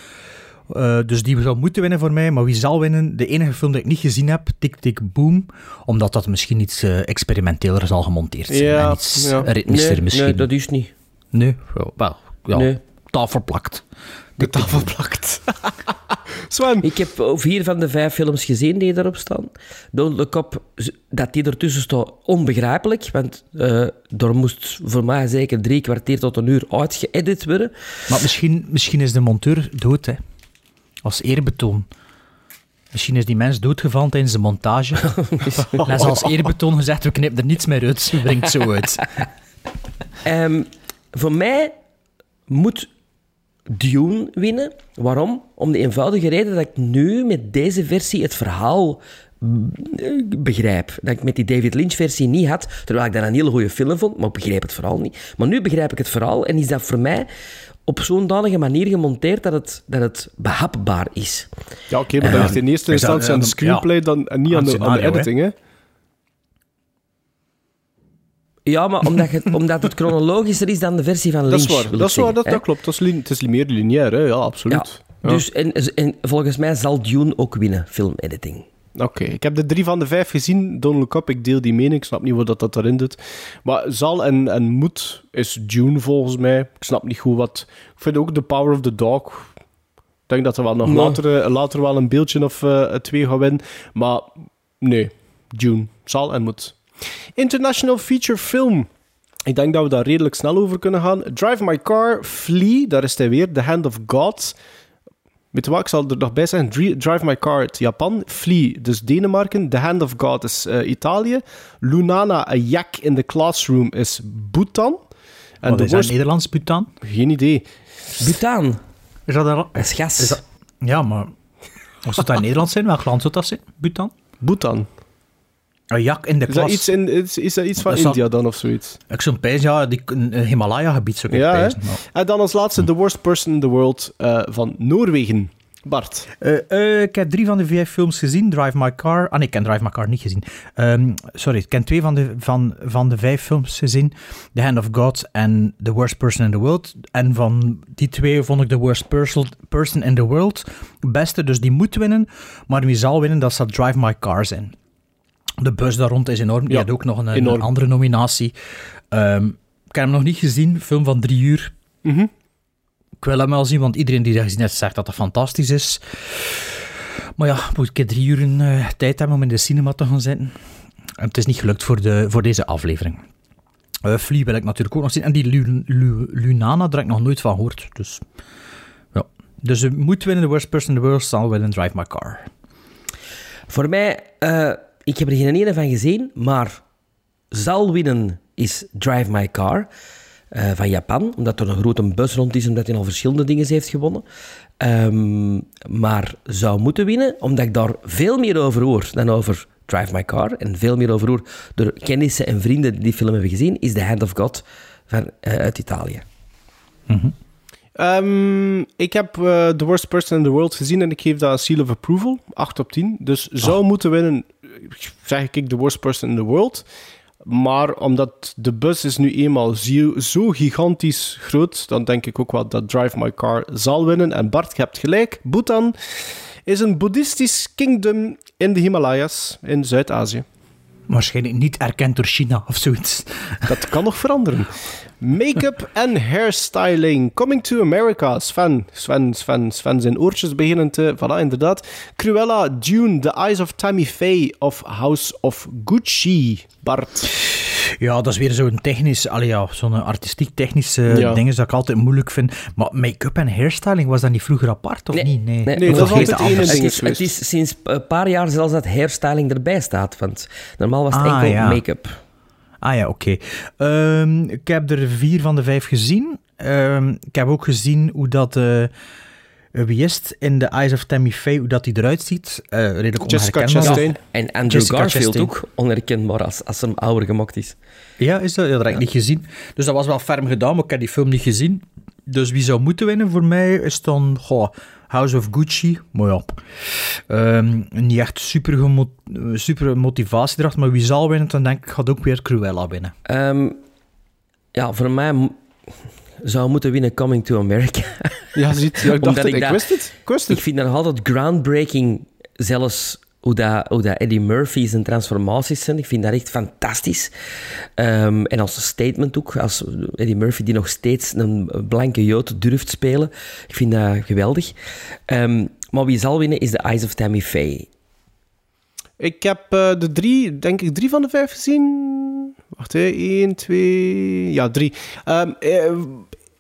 Speaker 2: Eh, dus die zou moeten winnen voor mij. Maar wie zal winnen? De enige film die ik niet gezien heb, Tick Tick Boom. Omdat dat misschien iets eh, experimenteler zal gemonteerd zijn.
Speaker 3: Ja,
Speaker 2: en iets
Speaker 3: ja.
Speaker 2: ritmischer
Speaker 1: nee,
Speaker 2: misschien.
Speaker 1: nee, dat is niet.
Speaker 2: Nee, wel, wel, ja,
Speaker 1: Nee.
Speaker 2: tafelplakt.
Speaker 3: De tafel plakt. Sven.
Speaker 1: Ik heb vier van de vijf films gezien die erop staan. Don't Look Up, dat die ertussen staat, onbegrijpelijk. Want eh er moest voor mij zeker drie kwartier tot een uur uitgeëdit worden.
Speaker 2: Maar misschien, misschien is de monteur dood, hè. Als eerbetoon. Misschien is die mens doodgevallen tijdens de montage. Net als eerbetoon gezegd, we knippen er niets meer uit. Het brengt zo uit.
Speaker 1: Ehm, voor mij moet Dune winnen. Waarom? Om de eenvoudige reden dat ik nu met deze versie het verhaal eh, begrijp. Dat ik met die David Lynch-versie niet had, terwijl ik dat een hele goede film vond, maar ik begreep het verhaal niet. Maar nu begrijp ik het verhaal en is dat voor mij op zo'n danige manier gemonteerd dat het, dat het behapbaar is.
Speaker 3: Ja, oké, maar dat ligt in eerste instantie aan de
Speaker 2: ja.
Speaker 3: screenplay dan, en niet
Speaker 2: Aan
Speaker 3: de, aan de editing, hè?
Speaker 1: Ja, maar omdat, je, omdat het chronologischer is dan de versie van
Speaker 3: Dat
Speaker 1: Lynch,
Speaker 3: is waar,
Speaker 1: wil
Speaker 3: dat, is waar dat, klopt. Dat is, lin- het is meer lineair, hè? Ja, absoluut. Ja.
Speaker 1: dus en, en volgens mij zal Dune ook winnen, filmediting.
Speaker 3: Oké, ik heb de drie van de vijf gezien. Don't Look Up, ik deel die mening. Ik snap niet wat dat, dat erin doet. Maar zal en, en moet is Dune volgens mij. Ik snap niet goed wat... Ik vind ook The Power of the Dog... Ik denk dat er wel nog
Speaker 1: Nee.
Speaker 3: later, eh, later wel een beeldje of eh, twee gaan winnen. Maar nee, Dune. Zal en moet. International Feature Film. Ik denk dat we daar redelijk snel over kunnen gaan. Drive My Car, Flee, daar is hij weer. The Hand of God. Weet je wat, ik zal er nog bij zeggen. Dri- Drive My Car, het Japan. Flee, dus Denemarken. The Hand of God is eh, Italië. Lunana, a yak in the classroom is Bhutan. En
Speaker 2: Wat
Speaker 3: de
Speaker 2: is dat
Speaker 3: worst...
Speaker 2: Nederlands, Bhutan?
Speaker 3: Geen idee.
Speaker 1: Butaan,
Speaker 2: Is dat
Speaker 1: dat is gas.
Speaker 2: Is dat... Ja, maar... Wat zou dat in Nederland zijn? Welk land zou dat zijn? Bhutan?
Speaker 3: Bhutan.
Speaker 2: Een jak in de
Speaker 3: Is dat
Speaker 2: klas.
Speaker 3: iets, in, is, is dat iets van
Speaker 2: Dat
Speaker 3: India dan of zoiets?
Speaker 2: Ik zou pijs, ja, die, Himalaya-gebied zou ik
Speaker 3: Ja, hè?
Speaker 2: pijzen, maar-
Speaker 3: En dan als laatste The Worst Person in the World eh, van Noorwegen. Bart.
Speaker 2: Eh, eh, ik heb drie van de vijf films gezien. Drive My Car. Ah nee, ik heb Drive My Car niet gezien. Ehm, sorry, ik heb twee van de, van, van de vijf films gezien. The Hand of God en The Worst Person in the World. En van die twee vond ik The Worst Person, person in the World het beste. Dus die moet winnen. Maar wie zal winnen, dat zal Drive My Car zijn. De bus daar rond is enorm. Die
Speaker 3: Ja,
Speaker 2: had ook nog een, andere nominatie. Ehm, ik heb hem nog niet gezien. Film van drie uur.
Speaker 3: Mhm.
Speaker 2: Ik wil hem wel zien, want iedereen die dat gezien heeft zegt dat dat fantastisch is. Maar ja, moet ik drie uur eh, tijd hebben om in de cinema te gaan zitten. En het is niet gelukt voor, de, voor deze aflevering. Eh Flea wil ik natuurlijk ook nog zien. En die Lu- Lu- Lunana, daar heb ik nog nooit van gehoord. Dus, ja. dus je moet winnen, The Worst Person in the World zal winnen Drive My Car.
Speaker 1: Voor mij, eh, ik heb er geen ene van gezien, maar zal winnen is Drive My Car eh, van Japan, omdat er een grote bus rond is, omdat hij al verschillende dingen heeft gewonnen. Ehm, maar zou moeten winnen, omdat ik daar veel meer over hoor dan over Drive My Car, en veel meer over hoor door kennissen en vrienden die die film hebben gezien, is The Hand of God van, eh, uit Italië.
Speaker 3: Ehm, ik heb eh, The Worst Person in the World gezien en ik geef dat een seal of approval. 8 op 10. Dus zou moeten winnen, zeg ik The Worst Person in the World. Maar omdat de bus is nu eenmaal zo, zo gigantisch groot, dan denk ik ook wel dat Drive My Car zal winnen. En Bart, je hebt gelijk. Bhutan is een boeddhistisch kingdom in de Himalayas in Zuid-Azië.
Speaker 2: Waarschijnlijk niet erkend door China of zoiets.
Speaker 3: Dat kan nog veranderen. Make-up en hairstyling. Coming to America. Sven, Sven, Sven, Sven zijn oortjes beginnen te... Voilà, inderdaad. Cruella, Dune, The Eyes of Tammy Faye of House of Gucci. Bart.
Speaker 2: Ja, dat is weer zo'n technisch, allee ja, zo'n artistiek-technische
Speaker 3: Ja.
Speaker 2: dingen dat ik altijd moeilijk vind. Maar make-up en hairstyling, was dat niet vroeger apart of niet? Nee,
Speaker 3: Nee, dat één
Speaker 1: Het
Speaker 3: ding
Speaker 1: is, het is sinds een paar jaar zelfs dat hairstyling erbij staat. Want normaal was het
Speaker 2: Ah,
Speaker 1: enkel
Speaker 2: ja.
Speaker 1: make-up.
Speaker 2: Ah ja, oké. Ehm, ik heb er vier van de vijf gezien. Ehm, ik heb ook gezien hoe dat... eh, wie is het? In The Eyes of Tammy Faye, hoe dat hij eruit ziet. Eh, redelijk
Speaker 3: Jessica.
Speaker 1: En Andrew
Speaker 2: Jessica
Speaker 1: Garfield
Speaker 2: Chastain.
Speaker 1: ook onherkenbaar als, als hem ouder gemaakt is.
Speaker 2: Ja, is dat? Ja, dat heb ik niet gezien. Dus dat was wel ferm gedaan, maar ik heb die film niet gezien. Dus wie zou moeten winnen voor mij is dan goh, House of Gucci. Maar ja, ehm, niet echt super, gemo- super motivatiedracht. Maar wie zal winnen, dan denk ik gaat ook weer Cruella winnen.
Speaker 1: Ehm, ja, voor mij zou moeten winnen Coming to America.
Speaker 3: Ja, ziet. Ja, ik dacht
Speaker 1: Omdat
Speaker 3: het.
Speaker 1: ik dat-
Speaker 3: wist het. Ik wist
Speaker 1: ik
Speaker 3: het.
Speaker 1: vind dat nog altijd groundbreaking, zelfs hoe dat, hoe dat Eddie Murphy zijn transformaties zijn. Ik vind dat echt fantastisch. Ehm, en als statement ook, als Eddie Murphy die nog steeds een blanke jood durft spelen. Ik vind dat geweldig. Ehm, maar wie zal winnen is The Eyes of Tammy Faye.
Speaker 3: Ik heb eh, de drie, denk ik, drie van de vijf gezien. Wacht, hè. één, twee... Ja, drie. Ehm, eh,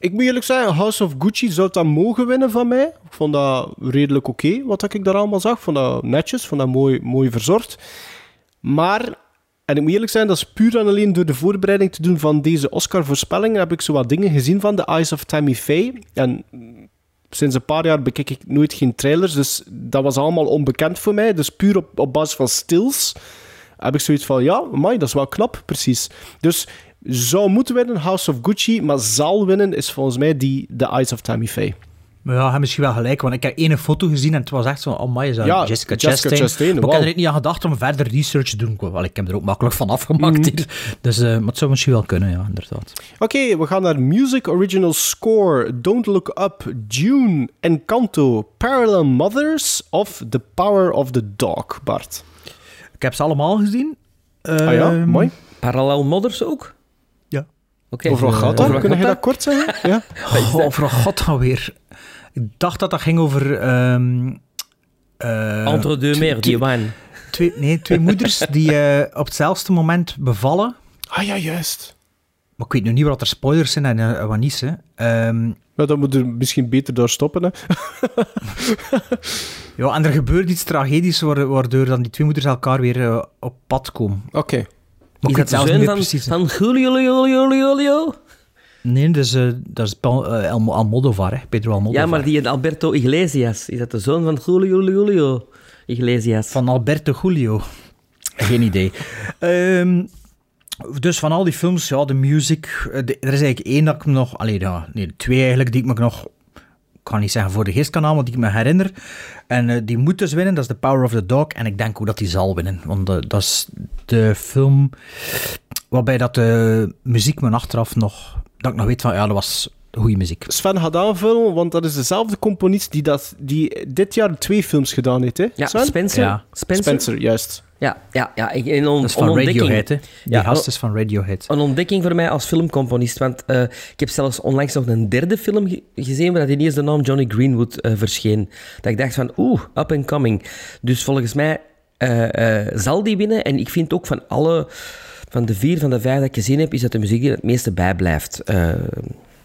Speaker 3: ik moet eerlijk zeggen, House of Gucci zou dat mogen winnen van mij. Ik vond dat redelijk oké, wat ik daar allemaal zag. Ik vond dat netjes, vond dat mooi, mooi verzorgd. Maar, en ik moet eerlijk zijn, dat is puur en alleen door de voorbereiding te doen van deze Oscar-voorspellingen, heb ik zo wat dingen gezien van The Eyes of Tammy Faye. En sinds een paar jaar bekijk ik nooit geen trailers, dus dat was allemaal onbekend voor mij. Dus puur op, op basis van stills heb ik zoiets van, ja, amai, dat is wel knap, precies. Dus zou moeten winnen House of Gucci, maar zal winnen is volgens mij die The Eyes of Tammy Faye.
Speaker 2: Maar ja, hij misschien wel gelijk, want ik heb één foto gezien en het was echt zo, oh my, is dat
Speaker 3: Ja,
Speaker 2: Jessica,
Speaker 3: Jessica
Speaker 2: Chastain.
Speaker 3: Chastain,
Speaker 2: maar ik heb er niet aan gedacht om verder research te doen. Wel, ik heb er ook makkelijk van afgemaakt
Speaker 3: Mhm.
Speaker 2: hier. Dus, eh, maar het zou misschien wel kunnen, ja, inderdaad.
Speaker 3: Oké, we gaan naar Music Original Score, Don't Look Up, June, Encanto, Parallel Mothers of The Power of the Dog, Bart.
Speaker 2: Ik heb ze allemaal gezien.
Speaker 3: ah ja,
Speaker 2: Ehm,
Speaker 3: mooi.
Speaker 1: Parallel Mothers ook?
Speaker 2: Ja.
Speaker 1: Oké.
Speaker 3: Over wat
Speaker 1: eh,
Speaker 3: gaat
Speaker 1: over
Speaker 3: dat?
Speaker 1: wat
Speaker 3: Kun je
Speaker 1: gaat
Speaker 3: dat kort zeggen? Ja.
Speaker 2: Oh, over god alweer. Ik dacht dat dat ging over... ehm eh,
Speaker 1: Entre deux mers, die wijn.
Speaker 2: Twee, nee, twee moeders die eh, op hetzelfde moment bevallen.
Speaker 3: Ah ja, juist.
Speaker 2: Maar ik weet nu niet wat er spoilers zijn en eh, wat niet. Hè. Ehm,
Speaker 3: Maar dan moet er misschien beter door stoppen. Hè.
Speaker 2: ja, en er gebeurt iets tragedisch wa- waardoor dan die twee moeders elkaar weer op pad komen.
Speaker 3: Oké.
Speaker 1: Is dat de zoon van, van Julio, Julio, Julio?
Speaker 2: Nee, dus, eh, dat is Paul, eh, Almo- Almodovar, hè. Pedro Almodovar.
Speaker 1: Ja, maar die Alberto Iglesias. Is dat de zoon van Julio, Julio, Iglesias?
Speaker 2: Van Alberto Julio. Geen idee. Ehm, dus van al die films, ja, de music. eh, de- er is eigenlijk één dat ik me nog... Allee, ja, nee, twee eigenlijk die ik me nog... Ik kan niet zeggen voor de geest kan halen, maar die ik me herinner. En eh, die moet dus winnen, dat is The Power of the Dog. En ik denk ook dat die zal winnen. Want eh, dat is de film waarbij dat de muziek me achteraf nog... Dat ik nog weet van, ja, dat was goede muziek.
Speaker 3: Sven gaat aanvullen, want dat is dezelfde componist die, dat, die dit jaar twee films gedaan heeft. Hè?
Speaker 1: Ja,
Speaker 3: Sven?
Speaker 1: Spencer.
Speaker 2: Ja.
Speaker 1: Spencer.
Speaker 3: Spencer, juist.
Speaker 1: Ja, ja, ja. Ik, een on,
Speaker 2: Dat is van
Speaker 1: een ontdekking.
Speaker 2: Radiohead, hè. Die
Speaker 1: Ja,
Speaker 2: gast
Speaker 1: een-
Speaker 2: is van Radiohead.
Speaker 1: Een ontdekking voor mij als filmcomponist. Want eh, ik heb zelfs onlangs nog een derde film ge- gezien waar ineens de naam Johnny Greenwood eh, verscheen. Dat ik dacht van, oeh, up and coming. Dus volgens mij eh, eh, zal die winnen. En ik vind ook van alle... Van de vier van de vijf dat ik gezien heb, is dat de muziek die er het meeste bijblijft.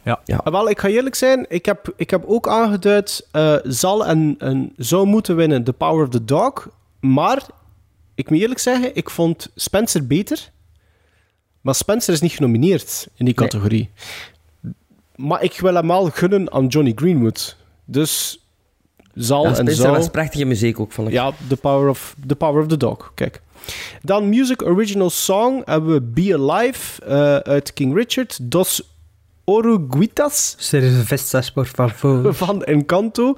Speaker 2: Ja.
Speaker 1: ja.
Speaker 3: Ah, wel, ik ga eerlijk zijn, ik heb, ik heb ook aangeduid, eh, zal en, en zou moeten winnen The Power of the Dog. Maar, ik moet eerlijk zeggen, ik vond Spencer beter. Maar Spencer is niet genomineerd in die
Speaker 1: Nee.
Speaker 3: categorie. Maar ik wil hem wel gunnen aan Johnny Greenwood. Dus zal
Speaker 1: Ja,
Speaker 3: en
Speaker 1: Spencer was prachtige muziek ook, vond ik.
Speaker 3: Ja, the power, of, the power of the Dog. Kijk. Dan Music Original Song hebben we Be Alive eh, uit King Richard. Dos Oruguitas
Speaker 2: Cervezas, por favor.
Speaker 3: van Encanto.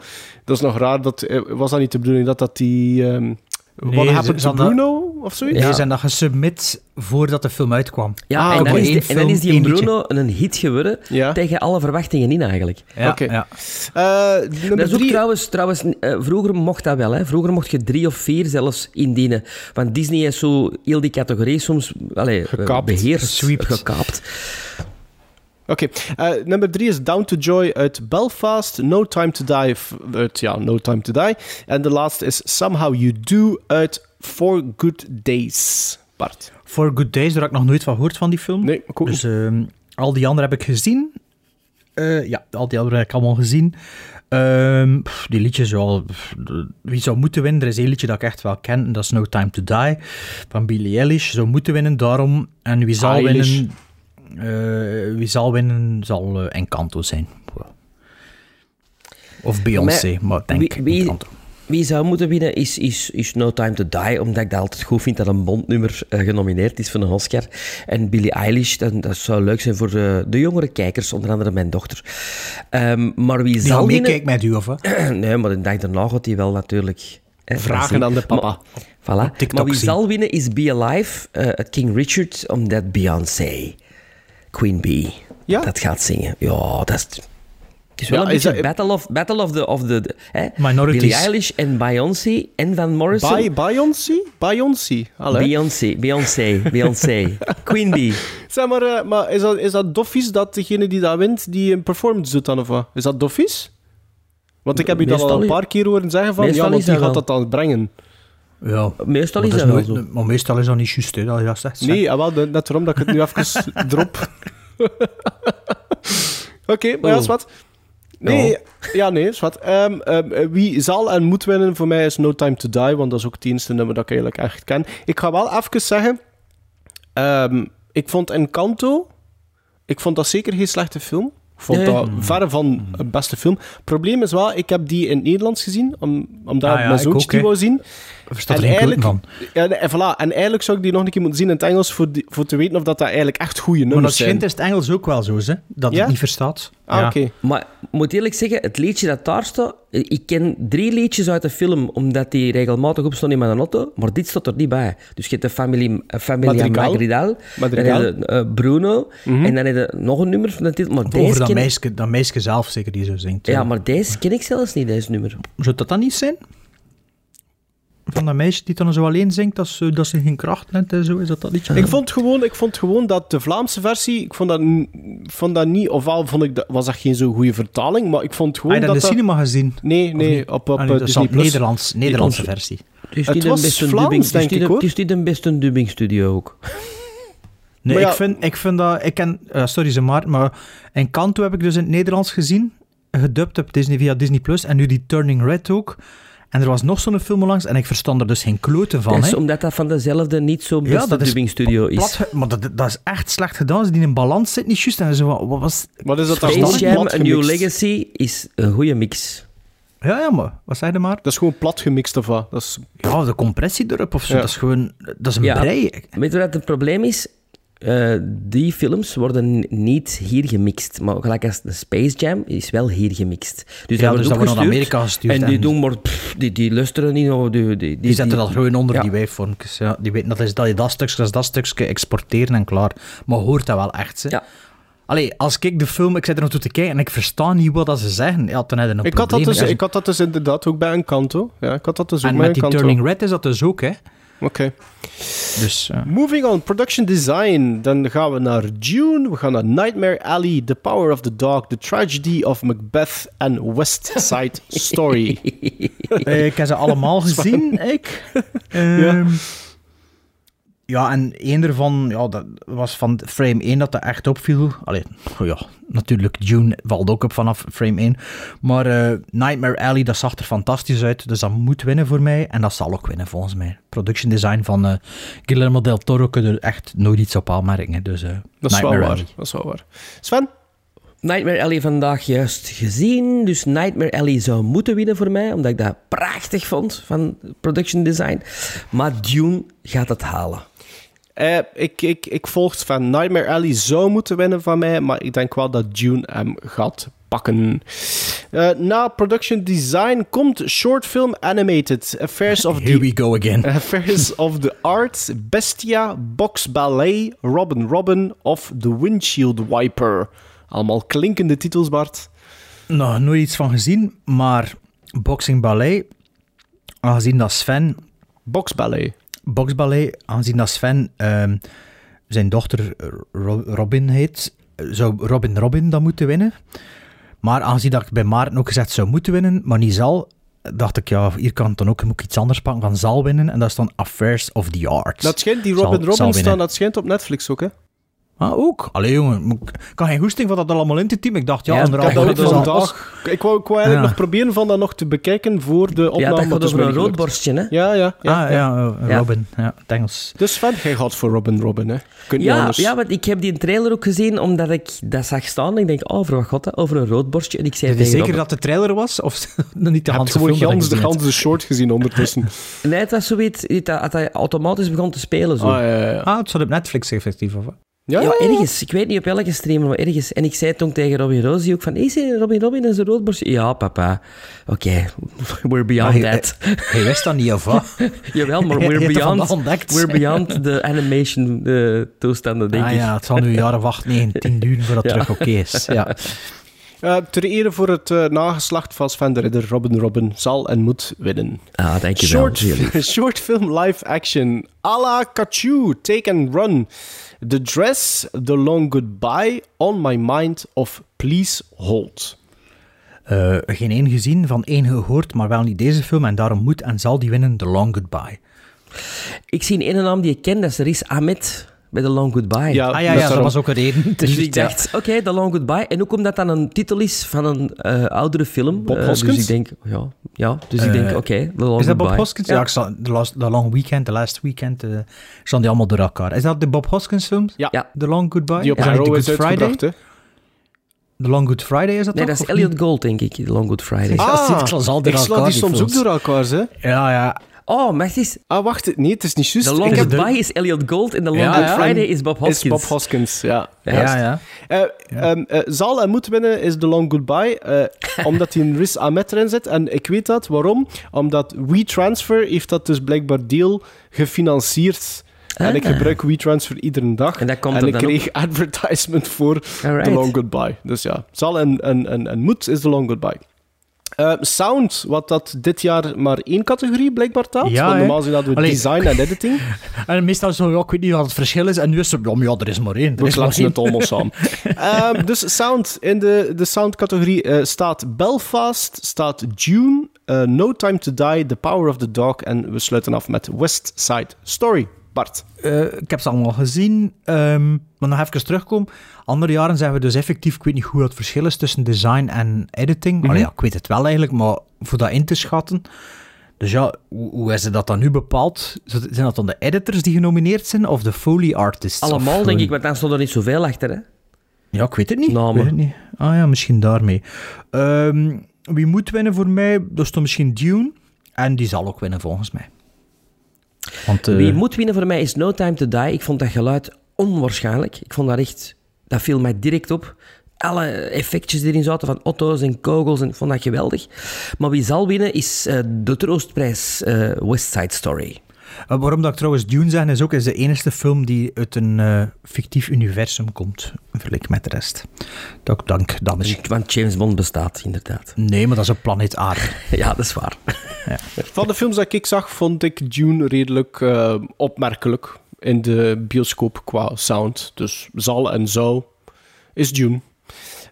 Speaker 3: Dat is nog raar. Dat, eh, was dat niet de bedoeling dat dat die... ehm What
Speaker 2: ze-
Speaker 3: Happened to Bruno of zoiets?
Speaker 2: Nee,
Speaker 1: Ja.
Speaker 2: ze zijn dat gesubmit voordat de film uitkwam.
Speaker 1: Ja,
Speaker 3: Ah,
Speaker 1: en, dan is en dan is die Bruno een hit geworden
Speaker 3: Ja.
Speaker 1: tegen alle verwachtingen in eigenlijk.
Speaker 2: Ja,
Speaker 3: Oké.
Speaker 2: ja.
Speaker 3: Eh, nummer
Speaker 1: Dat is ook
Speaker 3: drie...
Speaker 1: trouwens, trouwens eh, vroeger mocht dat wel. Hè. Vroeger mocht je drie of vier zelfs indienen. Want Disney is zo heel die categorie soms allee,
Speaker 3: Gekaapt.
Speaker 1: beheerst, gekaapt.
Speaker 3: Oké, eh, nummer drie is Down to Joy uit Belfast. No Time to Die uit, ja, No Time to Die. En de laatste is Somehow You Do uit Four Good Days. Bart.
Speaker 2: For Good Days, daar heb ik nog nooit van gehoord van die film.
Speaker 3: Nee, ook
Speaker 2: Dus ehm, al die andere heb ik gezien. Eh, ja, al die andere heb ik allemaal gezien. Ehm, pff, die liedjes, pff, de- wie zou moeten winnen? Er is één liedje dat ik echt wel ken, en dat is No Time to Die, van Billie Eilish. Zou moeten winnen, daarom. En wie zal
Speaker 3: Eilish.
Speaker 2: winnen... eh, wie zal winnen, zal eh, Encanto zijn. Of Beyoncé, maar, ik denk
Speaker 1: wie- wie-
Speaker 2: Encanto.
Speaker 1: Wie zou moeten winnen is, is, is No Time to Die, omdat ik dat altijd goed vind dat een Bondnummer eh, genomineerd is voor een Oscar. En Billie Eilish, dat, dat zou leuk zijn voor de, de jongere kijkers, onder andere mijn dochter. Ehm, maar wie
Speaker 2: Die
Speaker 1: zal winnen...
Speaker 2: meekijken met u, of wat?
Speaker 1: nee, maar de dag daarna gaat hij wel natuurlijk... hè,
Speaker 3: Vragen aan de papa.
Speaker 1: Maar, voilà. Maar wie
Speaker 2: zien.
Speaker 1: zal winnen is Be Alive, eh, het King Richard, omdat Beyoncé, Queen Bee,
Speaker 3: Ja?
Speaker 1: dat gaat zingen. Ja, dat is... Het is wel
Speaker 3: Ja,
Speaker 1: een
Speaker 3: is
Speaker 1: beetje
Speaker 3: dat-
Speaker 1: battle of, battle of the... Of the, the- hè?
Speaker 2: Minorities.
Speaker 1: Billie Eilish en Beyoncé en Van Morrison.
Speaker 3: By Beyoncé? Beyoncé.
Speaker 1: Beyoncé, Beyoncé, Beyoncé. Queen Bee.
Speaker 3: Zeg maar, eh, maar is dat, is dat doffies dat degene die dat wint, die een performance doet dan of wat? Is dat doffies? Want ik heb u dat al een paar keer horen zeggen van,
Speaker 1: meestal
Speaker 3: ja, want die gaat dat dan brengen.
Speaker 2: Ja.
Speaker 1: Meestal
Speaker 2: Maar
Speaker 1: is
Speaker 2: dat
Speaker 1: dat
Speaker 2: nooit-
Speaker 1: zo.
Speaker 2: Maar meestal is dat niet juist, hè, dat je dat zegt.
Speaker 3: Nee, ah, wel, net waarom dat ik het nu even drop. Oké, maar ja,
Speaker 1: Oh.
Speaker 3: is wat. Nee, ja, nee, is wat. Ehm, ehm, wie zal en moet winnen voor mij is No Time to Die, want dat is ook het eerste nummer dat ik eigenlijk echt ken. Ik ga wel even zeggen, ehm, ik vond Encanto, ik vond dat zeker geen slechte film. Ik vond dat verre van een beste film. Het probleem is wel, ik heb die in het Nederlands gezien, om, omdat
Speaker 2: Ah ja,
Speaker 3: mijn
Speaker 2: ik
Speaker 3: zoontje
Speaker 2: ook,
Speaker 3: die
Speaker 2: hè.
Speaker 3: wou zien.
Speaker 2: Verstaat
Speaker 3: En
Speaker 2: er geen
Speaker 3: eigenlijk-
Speaker 2: van.
Speaker 3: Ja, en, voilà. en eigenlijk zou ik die nog een keer moeten zien in het Engels voor, die- voor te weten of dat, dat eigenlijk echt goede
Speaker 2: Maar dat
Speaker 3: nummers zijn.
Speaker 2: schijnt is het Engels ook wel zo, hè? Dat
Speaker 3: Ja?
Speaker 2: het niet verstaat.
Speaker 3: Ah,
Speaker 2: Ja.
Speaker 3: oké.
Speaker 1: Maar ik moet eerlijk zeggen, het liedje dat daar staat... Ik ken drie liedjes uit de film, omdat die regelmatig opstaan in mijn auto. Maar dit staat er niet bij. Dus je hebt de familie, eh, Familia
Speaker 3: Madrigal.
Speaker 1: Madrigal.
Speaker 3: Madrigal.
Speaker 1: Dan heb je eh, Bruno. En dan heb je nog een nummer van de titel. Maar
Speaker 2: Over
Speaker 1: deze
Speaker 2: dat
Speaker 1: ken
Speaker 2: meisje, dat meisje zelf zeker die zo zingt.
Speaker 1: Ja, maar deze ken ik zelfs niet, deze nummer.
Speaker 2: Zou dat dan niet zijn? Van dat meisje die dan zo alleen zingt, dat ze, dat ze geen kracht heeft en zo, is dat dat liedje?
Speaker 3: Ik vond, gewoon, ik vond gewoon dat de Vlaamse versie, ik vond dat, vond dat niet, ofwel vond ik dat, was dat geen zo goede vertaling, maar ik vond gewoon
Speaker 2: Heb je dat in de cinema gezien?
Speaker 3: Nee, nee, op, op
Speaker 2: Ah,
Speaker 3: eh,
Speaker 2: nee, dat is
Speaker 3: Disney+. Plus.
Speaker 2: Nederlands, Nederlandse versie.
Speaker 1: Het is
Speaker 3: Het was
Speaker 1: een beste
Speaker 3: Vlaams,
Speaker 1: dubbing,
Speaker 3: denk ik,
Speaker 1: een-
Speaker 3: hoor.
Speaker 1: Het is niet een beste dubbingstudio ook.
Speaker 2: Nee,
Speaker 3: ja-
Speaker 2: ik, vind, ik vind dat... Ik ken... eh, sorry, ze maar, maar in Kanto heb ik dus in het Nederlands gezien, gedubt op Disney via Disney+, Plus en nu die Turning Red ook. En er was nog zo'n film langs en ik verstond er dus geen kloten van,
Speaker 1: Dat is
Speaker 2: hè.
Speaker 1: omdat dat van dezelfde niet zo'n
Speaker 2: Ja,
Speaker 1: beste
Speaker 2: dat is
Speaker 1: is.
Speaker 2: Plat, ge- maar dat, dat is echt slecht gedaan. Ze die in balans zit niet juist. En zo, van, wat was...
Speaker 3: Wat is dat dan?
Speaker 1: Space Jam, A New. Legacy is een goede mix.
Speaker 2: Ja, ja, maar wat zei je maar?
Speaker 3: Dat is gewoon plat gemixt of wat? Dat is...
Speaker 2: Ja, de compressie erop of zo.
Speaker 3: Ja.
Speaker 2: Dat is gewoon... Dat is een
Speaker 1: Ja.
Speaker 2: brei.
Speaker 1: Weet je wat het probleem is? Eh, die films worden niet hier gemixt. Maar gelijk als de Space Jam is wel hier gemixt. Dus
Speaker 2: Ja,
Speaker 1: dat
Speaker 2: dus
Speaker 1: wordt
Speaker 2: dat wordt naar Amerika gestuurd.
Speaker 1: En die doen maar... pff, die, die luisteren niet. Die, die, die,
Speaker 2: Die zetten dat gewoon onder
Speaker 1: Ja.
Speaker 2: die waveforms. Ja, die weten dat, is, dat je dat stukje, dat is dat stukje exporteren en klaar. Maar hoort dat wel echt, hè?
Speaker 1: Ja.
Speaker 2: Allee, als ik de film, ik zit er naartoe te kijken en ik versta niet wat dat ze zeggen, ja, dan heb je een
Speaker 3: Ik had, dat dus,
Speaker 2: Ja,
Speaker 3: ik had dat dus inderdaad ook bij een kanto. Ja, ik had dat dus ook
Speaker 2: en
Speaker 3: bij
Speaker 2: met die. Turning Red is dat dus ook, hè?
Speaker 3: Oké.
Speaker 2: Dus, eh,
Speaker 3: Moving on, production design. Dan gaan we naar Dune. We gaan naar Nightmare Alley, The Power of the Dog, The Tragedy of Macbeth en West Side Story.
Speaker 2: Eh, ik heb ze allemaal gezien, ik. Ehm, ja, en één ervan ja, dat was van frame 1 dat dat echt opviel. Allee, oh ja, natuurlijk, Dune valt ook op vanaf frame 1. Maar eh, Nightmare Alley, dat zag er fantastisch uit. Dus dat moet winnen voor mij. En dat zal ook winnen, volgens mij. Production design van eh, Guillermo del Toro kun je er echt nooit iets op aanmerken. Dus, eh,
Speaker 3: Dat is wel waar.
Speaker 2: Alley.
Speaker 3: Dat is wel waar. Sven?
Speaker 1: Nightmare Alley vandaag juist gezien. Dus Nightmare Alley zou moeten winnen voor mij, omdat ik dat prachtig vond van production design. Maar Dune gaat het halen.
Speaker 3: Eh, ik, ik, ik volg Sven. Nightmare Alley zou moeten winnen van mij, maar ik denk wel dat Dune hem gaat pakken. Eh, na production design komt short film animated. Affairs of
Speaker 2: Here
Speaker 3: the
Speaker 2: we go again.
Speaker 3: Affairs of the Arts, Bestia, Box Ballet, Robin Robin of The Windshield Wiper. Allemaal klinkende titels, Bart.
Speaker 2: Nou, nooit iets van gezien, maar Boxing Ballet, aangezien dat Sven
Speaker 3: Box Ballet.
Speaker 2: Boksballet, aangezien dat Sven ehm, zijn dochter eh, Ro- Robin heet, zou Robin Robin dan moeten winnen. Maar aangezien dat ik bij Maarten ook gezegd zou moeten winnen, maar niet zal, dacht ik, ja, hier kan het dan ook, moet ik iets anders pakken van zal winnen. En dat is dan Affairs of the Arts.
Speaker 3: Dat schijnt, die Robin
Speaker 2: zal
Speaker 3: Robin staan, dat schijnt op Netflix ook, hè?
Speaker 2: Ah, ook? Allee, jongen, ik kan geen goesting van dat allemaal in te team. Ik dacht, ja,
Speaker 1: Ja,
Speaker 2: anderhalf
Speaker 1: dat
Speaker 2: is al-
Speaker 3: vandaag, ik wou, ik wou eigenlijk
Speaker 2: Ja.
Speaker 3: nog proberen van dat nog te bekijken voor de opname.
Speaker 1: ja, dat gaat over een roodborstje, hè?
Speaker 3: Ja, ja. ja,
Speaker 2: ah,
Speaker 3: ja.
Speaker 2: ja, eh. Robin, ja, het Engels.
Speaker 3: Dus Sven, jij gaat voor Robin Robin, hè? Kunt
Speaker 1: Ja,
Speaker 3: anders.
Speaker 1: ja, want ik heb die trailer ook gezien omdat ik dat zag staan. En ik denk, oh, voor wat? Over een roodborstje. En ik zei tegen
Speaker 2: zeker dat de trailer was? Of niet de
Speaker 3: gewoon
Speaker 2: film?
Speaker 3: gans,
Speaker 2: ik
Speaker 3: de ganse short gezien ondertussen.
Speaker 1: Nee, het was zoiets dat, dat hij automatisch begon te spelen. Zo.
Speaker 3: Ah, ja, ja.
Speaker 2: Ah, het zat op Netflix effectief, of wat?
Speaker 3: Ja,
Speaker 1: ergens. Ik weet niet op welke streamer, maar ergens. En ik zei toen tegen Robin Rosie ook van, is hij Robin Robin en zijn roodborstje? Ja, papa. Oké, we're beyond
Speaker 2: Maar
Speaker 1: that.
Speaker 2: Hij wist dat niet, of wat?
Speaker 1: Jawel, maar we're beyond, we're beyond de animation eh, toestanden, denk
Speaker 2: ah
Speaker 1: ik.
Speaker 2: ja, het zal nu jaren wachten, nee, tien duren voordat het terug oké is. Ja.
Speaker 3: Eh, ter ere voor het eh, nageslacht van Sven de Ridder, Robin Robin zal en moet winnen.
Speaker 1: Ah, dankjewel.
Speaker 3: Short, short film live action. A la Kachu, Take and Run. The Dress, The Long Goodbye, On My Mind of Please Hold.
Speaker 2: Eh, geen één gezien, van één gehoord, maar wel niet deze film. En daarom moet en zal die winnen The Long Goodbye.
Speaker 1: Ik zie een ene naam die ik ken, dat is Riz Ahmed bij The Long Goodbye.
Speaker 3: Ja,
Speaker 2: Ah ja,
Speaker 3: dat
Speaker 2: ja dat was ook een reden.
Speaker 1: Dus
Speaker 2: juist,
Speaker 1: ik
Speaker 2: ja.
Speaker 1: dacht, oké, The Long Goodbye. En ook omdat dat een titel is van een eh, oudere film.
Speaker 3: Bob
Speaker 1: eh,
Speaker 3: Hoskins?
Speaker 1: Dus ik denk, ja, ja dus ik
Speaker 2: Eh,
Speaker 1: denk, oké, The Long
Speaker 2: Is dat
Speaker 1: Goodbye.
Speaker 2: Bob Hoskins? Ja, ik zag The, last, the Long Weekend, The Last Weekend, eh staan die allemaal door elkaar. Is dat de Bob Hoskins film?
Speaker 3: Ja.
Speaker 2: The Long Goodbye?
Speaker 3: Die op zijn
Speaker 2: niet
Speaker 3: row is
Speaker 2: Friday?
Speaker 3: uitgebracht, hè?
Speaker 2: The Long Good Friday is dat
Speaker 1: Nee,
Speaker 2: toch?
Speaker 1: dat is
Speaker 2: Of
Speaker 1: Elliot
Speaker 2: niet?
Speaker 1: Gold, denk ik. The Long Good Friday.
Speaker 2: Ja, zie, ik sla
Speaker 3: die soms ook
Speaker 2: films.
Speaker 3: door elkaar, hè.
Speaker 2: Ja, ja.
Speaker 1: Oh, maar het is...
Speaker 3: Ah, wacht. Nee, het is niet juist.
Speaker 1: The Long
Speaker 3: Ik heb-
Speaker 1: Goodbye is Elliot Gold en The Long
Speaker 2: Ja.
Speaker 1: Friday is Bob Hoskins.
Speaker 3: Is Bob Hoskins, ja.
Speaker 2: Ja, ja.
Speaker 3: Eh, ehm, eh, zal en moet winnen is The Long Goodbye, eh, omdat hij een Riz Ahmed erin zit. En ik weet dat. Waarom? Omdat WeTransfer heeft dat dus blijkbaar deel gefinancierd. En ik
Speaker 1: Ah.
Speaker 3: gebruik WeTransfer iedere dag.
Speaker 1: En dat komt
Speaker 3: en ik
Speaker 1: dan
Speaker 3: kreeg advertisement voor
Speaker 1: Alright.
Speaker 3: The Long Goodbye. Dus ja, zal en, en, en, en moet is The Long Goodbye. Eh, sound, wat dat dit jaar maar één categorie blijkbaar.
Speaker 2: Ja,
Speaker 3: Want normaal zijn dat we
Speaker 2: Allee.
Speaker 3: design en editing.
Speaker 2: En meestal zo, ja, ik weet niet wat het verschil is. En nu is het, ja, er is maar één. Er
Speaker 3: We
Speaker 2: is maar
Speaker 3: kletsen
Speaker 2: één.
Speaker 3: het allemaal samen. Ehm, dus sound. In de, de sound-categorie eh, staat Belfast, staat June, eh, No Time to Die, The Power of the Dog en we sluiten af met West Side Story. Bart.
Speaker 2: Eh, ik heb ze allemaal gezien. ehm, maar nog even terugkomen. Andere jaren zijn we dus effectief... Ik weet niet hoe het verschil is tussen design en editing.
Speaker 3: Mhm.
Speaker 2: Allee, ja, ik weet het wel eigenlijk, maar voor dat in te schatten... Dus ja, hoe, hoe is dat dan nu bepaald? Zijn dat dan de editors die genomineerd zijn of de Foley artists? Of
Speaker 1: Allemaal, denk
Speaker 2: gewoon-
Speaker 1: ik, want dan stond er niet zoveel achter, hè.
Speaker 2: Ja, ik weet het niet.
Speaker 1: Namen.
Speaker 2: Ik weet het niet. Ah ja, misschien daarmee. Ehm, wie moet winnen voor mij? Dat is dan misschien Dune. En die zal ook winnen volgens mij. Eh,
Speaker 1: Wie moet winnen voor mij is No Time to Die. Ik vond dat geluid onwaarschijnlijk. Ik vond dat echt... Dat viel mij direct op. Alle effectjes die erin zaten, van auto's en kogels, en ik vond dat geweldig. Maar wie zal winnen is eh, de troostprijs eh, West Side Story.
Speaker 2: Eh, waarom dat ik trouwens Dune zeg, is ook is de enige film die uit een eh, fictief universum komt. Vergelijk met de rest. Dat ik dank dan misschien.
Speaker 1: Want James Bond bestaat, inderdaad.
Speaker 2: Nee, maar dat is op planeet Aarde.
Speaker 1: Ja, dat is waar.
Speaker 3: Van de films dat ik zag, vond ik Dune redelijk eh, opmerkelijk in de bioscoop qua sound. Dus zal en zou is Dune.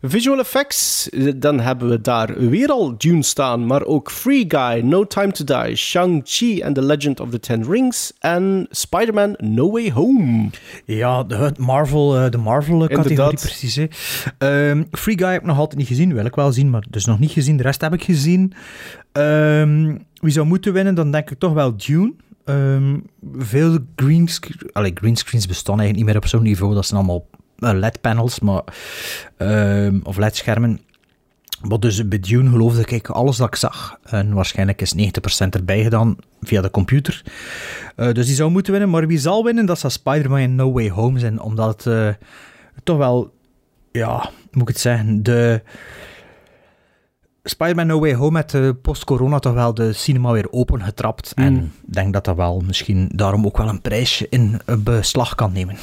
Speaker 3: Visual effects, eh, dan hebben we daar weer al Dune staan, maar ook Free Guy, No Time to Die, Shang-Chi and the Legend of the Ten Rings en Spider-Man No Way Home.
Speaker 2: Ja, de Marvel, eh, de Marvel-categorie
Speaker 3: Inderdaad.
Speaker 2: precies. Hè. Ehm, Free Guy heb ik nog altijd niet gezien. Wil ik wel zien, maar dus nog niet gezien. De rest heb ik gezien. Ehm, wie zou moeten winnen, dan denk ik toch wel Dune. Ehm, veel greenscreens... Allee, greenscreens bestaan eigenlijk niet meer op zo'n niveau. Dat zijn allemaal eh, LED-panels, maar... ehm, of LED-schermen. Maar dus bij Dune geloofde ik alles dat ik zag. En waarschijnlijk is 90% erbij gedaan via de computer. Eh, dus die zou moeten winnen. Maar wie zal winnen, dat zou Spider-Man en No Way Home zijn. Omdat het eh, toch wel, ja, hoe moet ik het zeggen, de... Spider-Man No Way Home met de post-corona toch wel de cinema weer opengetrapt. En ik denk dat dat wel misschien daarom ook wel een prijsje in eh, beslag kan nemen.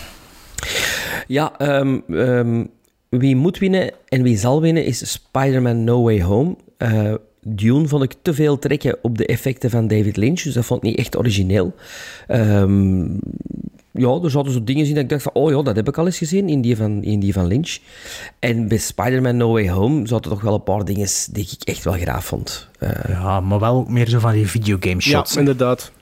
Speaker 1: Ja, ehm, ehm, wie moet winnen en wie zal winnen is Spider-Man No Way Home. Eh, Dune vond ik te veel trekken op de effecten van David Lynch, dus dat vond ik niet echt origineel. Ehm, ja, er zaten zo dingen in dat ik dacht van, oh ja, dat heb ik al eens gezien in die van, in die van Lynch. En bij Spider-Man No Way Home zaten toch wel een paar dingen die ik echt wel graag vond. Eh,
Speaker 2: Ja, maar wel ook meer zo van die videogame shots.
Speaker 3: Ja, inderdaad.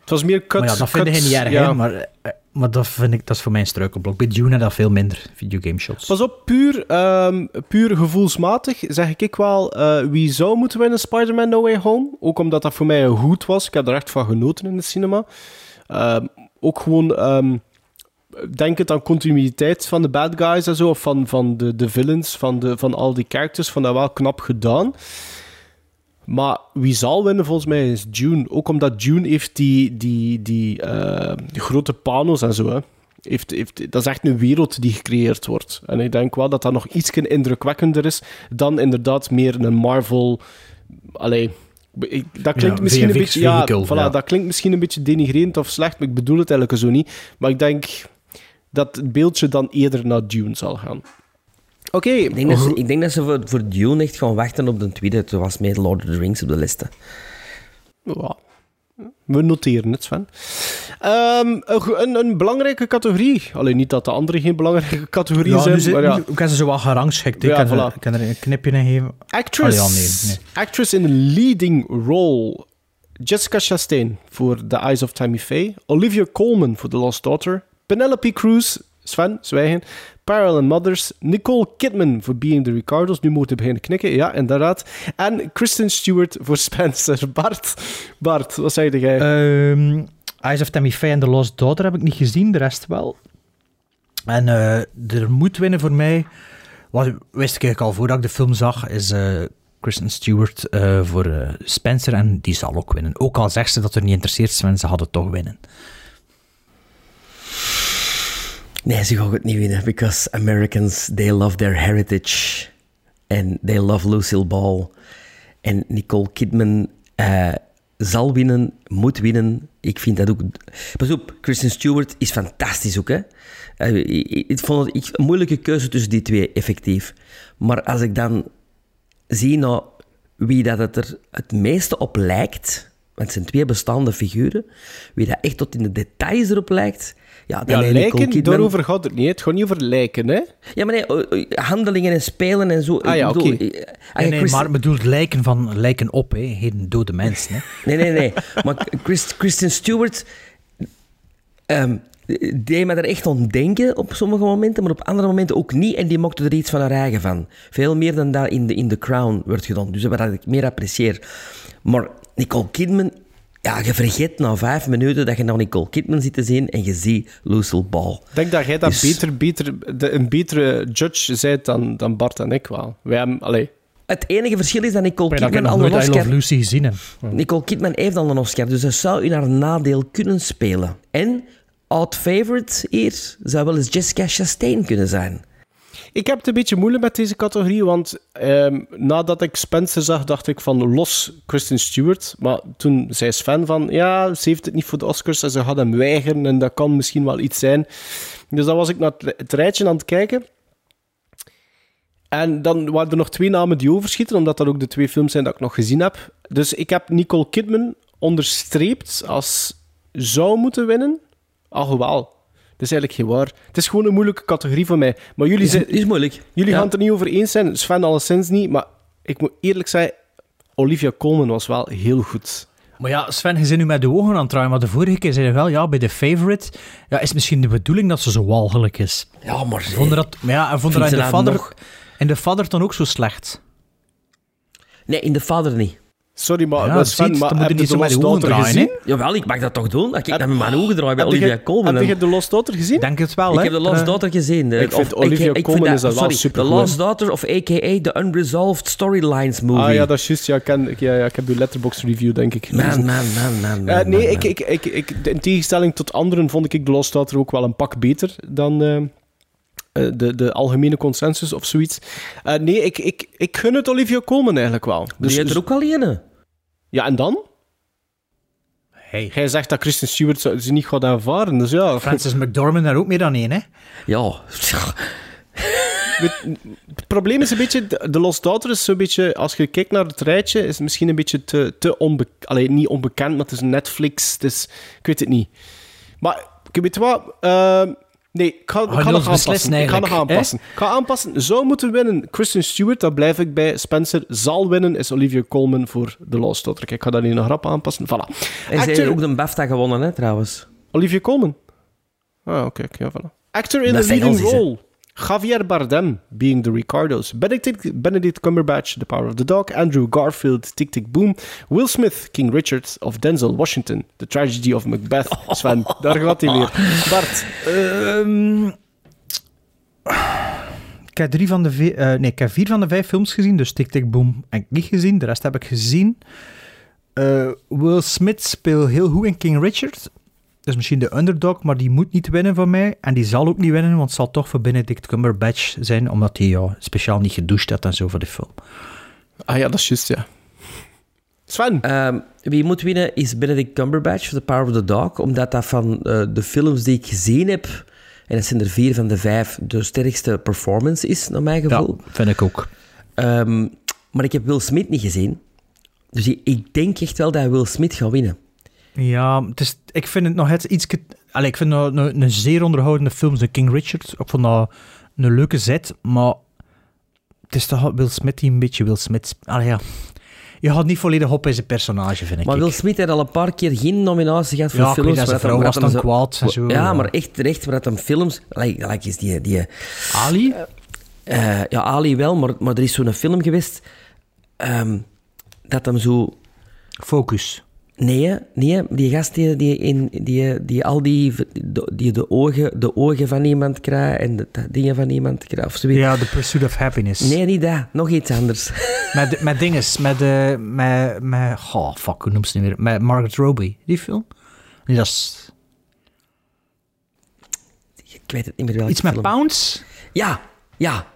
Speaker 3: Het was meer cut.
Speaker 2: maar ja, dat vind
Speaker 3: cut,
Speaker 2: ik niet erg,
Speaker 3: ja.
Speaker 2: hè, maar, eh, maar dat vind ik, dat is voor mij een struikelblok. Bij Dune dat veel minder, videogame shots.
Speaker 3: Pas op, puur, ehm, puur gevoelsmatig zeg ik wel eh, wie zou moeten winnen Spider-Man No Way Home. Ook omdat dat voor mij een goed was. Ik heb er echt van genoten in het cinema. Ehm, ook gewoon ehm denkend aan continuïteit van de bad guys en zo, of van, van de, de villains, van, de, van al die characters, van dat wel knap gedaan. Maar wie zal winnen volgens mij is June. Ook omdat June heeft die, die, die, eh, die grote panos en zo. Hè. Heeft, heeft, dat is echt een wereld die gecreëerd wordt. En ik denk wel dat dat nog iets indrukwekkender is dan inderdaad meer een Marvel. Allee, ik- dat klinkt
Speaker 2: Ja,
Speaker 3: misschien een beetje. Ja,
Speaker 2: vehicle,
Speaker 3: voilà,
Speaker 2: ja.
Speaker 3: dat klinkt misschien een beetje denigrerend of slecht, maar ik bedoel het eigenlijk zo niet. Maar ik denk dat het beeldje dan eerder naar Dune zal gaan. Oké,
Speaker 1: ik, denk dat ze, ik denk dat ze voor, voor Dune echt gaan wachten op de tweede. Het was meer Lord of the Rings op de liste.
Speaker 3: Ja. We noteren het, Sven. Ehm, een, go- een, een belangrijke categorie. Alleen niet dat de andere geen belangrijke categorieën
Speaker 2: Ja,
Speaker 3: zijn,
Speaker 2: nu zit,
Speaker 3: maar ja.
Speaker 2: nu- ik heb ze zo wel gerangschikt. hè.
Speaker 3: Ja,
Speaker 2: ik, kan er,
Speaker 3: voilà.
Speaker 2: ik kan er een knipje in geven.
Speaker 3: Actress.
Speaker 2: Ja, nee, nee.
Speaker 3: Actress in een leading role. Jessica Chastain voor The Eyes of Tammy Faye. Olivia Colman voor The Lost Daughter. Penelope Cruz, Sven, zwijgen. Parallel Mothers. Nicole Kidman voor Being the Ricardos. Nu moet je beginnen knikken, ja, inderdaad. En Kristen Stewart voor Spencer. Bart, Bart wat zei jij?
Speaker 2: Ehm, Eyes of Tammy Faye en The Lost Daughter heb ik niet gezien, de rest wel. En eh, er moet winnen voor mij Wat wist ik eigenlijk al voordat ik de film zag, is eh, Kristen Stewart eh, voor Spencer en die zal ook winnen. Ook al zegt ze dat er niet interesseert ze hadden toch winnen.
Speaker 1: Nee, ze gaan het niet winnen. Because Americans, they love their heritage. And they love Lucille Ball. En Nicole Kidman eh, zal winnen, moet winnen. Ik vind dat ook... Pas op, Kristen Stewart is fantastisch ook, hè. Eh, ik, ik- vond het een moeilijke keuze tussen die twee, effectief. Maar als ik dan zie nou wie dat het er het meeste op lijkt... Want het zijn twee bestaande figuren. Wie dat echt tot in de details erop lijkt... Ja, dan
Speaker 3: Ja, lijken,
Speaker 1: Kidman.
Speaker 3: daarover gaat het niet. Het gaat niet over lijken, hè.
Speaker 1: Ja, maar nee, eh, eh, handelingen en spelen en zo.
Speaker 3: Ah ja, oké.
Speaker 1: eh,
Speaker 2: Nee,
Speaker 1: je
Speaker 2: nee,
Speaker 1: Chris-
Speaker 2: maar het bedoelt lijken van lijken op, hè. Geen dode mensen, hè.
Speaker 1: Nee, nee, nee. Maar Chris, Kristen Stewart ehm deed me er echt aan denken op sommige momenten, maar op andere momenten ook niet. En die mochten er iets van haar eigen van. Veel meer dan dat in The, in the Crown werd gedaan. Dus wat ik meer apprecieer. Maar Nicole Kidman... Ja, je vergeet na vijf minuten dat je naar Nicole Kidman zit te zien en je ziet Lucille Ball.
Speaker 3: Ik denk dat jij dat
Speaker 1: Dus-
Speaker 3: beter, beter, de, een betere judge bent dan, dan Bart en ik wel. Wij hebben, allee,
Speaker 1: Het enige verschil is dat Nicole Kidman
Speaker 2: nog
Speaker 1: al een Oscar...
Speaker 2: Lucy gezien heb.
Speaker 1: Nicole Kidman heeft al een Oscar, dus dat zou in haar nadeel kunnen spelen. En odd favorite hier zou wel eens Jessica Chastain kunnen zijn.
Speaker 3: Ik heb het een beetje moeilijk met deze categorie, want ehm, nadat ik Spencer zag, dacht ik van los Kristen Stewart. Maar toen zei Sven van, ja, ze heeft het niet voor de Oscars en ze gaat hem weigeren en dat kan misschien wel iets zijn. Dus dan was ik naar het- rijtje aan het kijken. En dan waren er nog twee namen die overschieten, omdat dat ook de twee films zijn dat ik nog gezien heb. Dus ik heb Nicole Kidman onderstreept als zou moeten winnen. Alhoewel, is eigenlijk geen waar. Het is gewoon een moeilijke categorie voor mij. Maar jullie, zijn,
Speaker 1: is moeilijk.
Speaker 3: jullie
Speaker 1: Ja.
Speaker 3: gaan het er niet over eens zijn. Sven alleszins niet. Maar ik moet eerlijk zijn, Olivia Colman was wel heel goed.
Speaker 2: Maar ja, Sven, je zit nu met de ogen aan het draaien, maar de vorige keer zei je wel, ja, bij de favorite, ja, is misschien de bedoeling dat ze zo walgelijk is.
Speaker 1: Ja, maar...
Speaker 2: Vonden dat, maar ja, en vonden dat
Speaker 1: ze
Speaker 2: in de, vader,
Speaker 1: nog?
Speaker 2: in de vader dan ook zo slecht?
Speaker 1: Nee, in de vader niet.
Speaker 3: Sorry, maar,
Speaker 2: Ja, ziet,
Speaker 3: maar
Speaker 2: moet
Speaker 3: heb
Speaker 2: je
Speaker 3: de Lost
Speaker 2: de
Speaker 3: Daughter gezien?
Speaker 1: Jawel, ik mag dat toch doen? Dat ik
Speaker 3: Heb-
Speaker 1: naar mijn ogen draai bij Olivia Colman.
Speaker 3: Heb je de Lost Daughter gezien?
Speaker 2: Ik denk het wel,
Speaker 1: Ik heb The Lost
Speaker 2: Eh,
Speaker 1: Daughter gezien. De-
Speaker 3: ik vind Olivia Colman is dat wel
Speaker 1: sorry,
Speaker 3: supergoed.
Speaker 1: The Lost Daughter of a.k.a. The Unresolved Storylines movie.
Speaker 3: Ah ja, dat is juist. Ja, ik ken, ja, ja, ik heb uw letterbox review, denk ik.
Speaker 1: Man, man, man, man,
Speaker 3: Eh, nee,
Speaker 1: man,
Speaker 3: ik,
Speaker 1: man.
Speaker 3: ik, ik, ik, in tegenstelling tot anderen vond ik de Lost Daughter ook wel een pak beter dan eh, de, de algemene consensus of zoiets. Eh, nee, ik, ik, ik gun het Olivia Colman eigenlijk wel.
Speaker 1: Die
Speaker 3: Dus,
Speaker 1: heeft er ook al een.
Speaker 3: Ja, en dan?
Speaker 2: Hey.
Speaker 3: Jij zegt dat Kristen Stewart ze niet gaat aanvaren, dus ja.
Speaker 2: Francis McDormand daar ook meer dan één, hè?
Speaker 1: Ja.
Speaker 3: Het probleem is een beetje, de Lost Daughter is zo'n beetje, als je kijkt naar het rijtje, is het misschien een beetje te, te onbekend. Alleen niet onbekend, maar het is Netflix, het is, ik weet het niet. Maar, ik weet wat, ehm, nee, ik ga, ik
Speaker 2: Gaan
Speaker 3: ga
Speaker 2: we
Speaker 3: nog aanpassen. Ik ga nog aanpassen. Ik ga aanpassen. Zou moeten winnen Kristen Stewart, daar blijf ik bij. Spencer zal winnen, is Olivia Colman voor The Lost Daughter. Kijk, ik ga dat nu nog rap aanpassen. Voilà.
Speaker 1: En ze
Speaker 3: Actor-
Speaker 1: heeft ook de BAFTA gewonnen, hè, trouwens.
Speaker 3: Olivia Colman. Ah, oké, ja, voilà. Actor in
Speaker 1: Dat
Speaker 3: a
Speaker 1: is
Speaker 3: leading role. Javier Bardem, being the Ricardos. Benedict, Benedict Cumberbatch, The Power of the Dog. Andrew Garfield, Tick Tick Boom. Will Smith, King Richard. Of Denzel Washington, The Tragedy of Macbeth. Sven, daar gaat hij weer. Bart,
Speaker 2: Ehm, ik heb, drie van de eh, nee, ik heb vier van de vijf films gezien, dus Tick Tick Boom heb ik niet gezien. De rest heb ik gezien. Eh, Will Smith speelt heel goed in King Richard. Dat is misschien de underdog, maar die moet niet winnen van mij. En die zal ook niet winnen, want het zal toch voor Benedict Cumberbatch zijn, omdat hij ja, speciaal niet gedoucht had en zo voor de film.
Speaker 3: ah ja, dat is juist, ja. Sven,
Speaker 1: Ehm, wie moet winnen is Benedict Cumberbatch voor The Power of the Dog, omdat dat van eh, de films die ik gezien heb, en dat zijn er vier van de vijf, de sterkste performance is, naar mijn
Speaker 2: Ja,
Speaker 1: gevoel.
Speaker 2: vind ik ook.
Speaker 1: Ehm, maar ik heb Will Smith niet gezien. Dus ik, ik denk echt wel dat Will Smith gaat winnen.
Speaker 2: Ja, het is, ik vind het nog het iets... Allee, ik vind het een, een, een zeer onderhoudende film, de King Richard. Ik vond dat een leuke zet, maar het is toch Will Smith die een beetje Will Smith... Allee, ja. Je had niet volledig op in zijn personage, vind ik.
Speaker 1: Maar Will Smith heeft al een paar keer geen nominatie gehad voor
Speaker 2: ja,
Speaker 1: films.
Speaker 2: dat zijn
Speaker 1: waar
Speaker 2: vrouw was dan
Speaker 1: zo-
Speaker 2: kwaad en zo.
Speaker 1: Ja, maar echt terecht, waar dat hem films... Like, like is die, die,
Speaker 2: Ali?
Speaker 1: eh, ja, Ali wel, maar, maar er is zo'n film geweest ehm, dat hem zo...
Speaker 2: Focus.
Speaker 1: Nee, nee, die gast die, die, in, die, die al die, die de, ogen, de ogen van iemand krijgt en de, de dingen van iemand krijgt. Of zoiets.
Speaker 2: Ja, The Pursuit of Happiness.
Speaker 1: Nee, niet dat. Nog iets anders.
Speaker 2: Met, met dinges, met, eh met, met, oh fuck, hoe noemt ze nu weer? Met Margaret Robbie, die film? Nee, dat is
Speaker 1: Ik weet het niet meer welke
Speaker 2: iets met pounds.
Speaker 1: Ja, ja.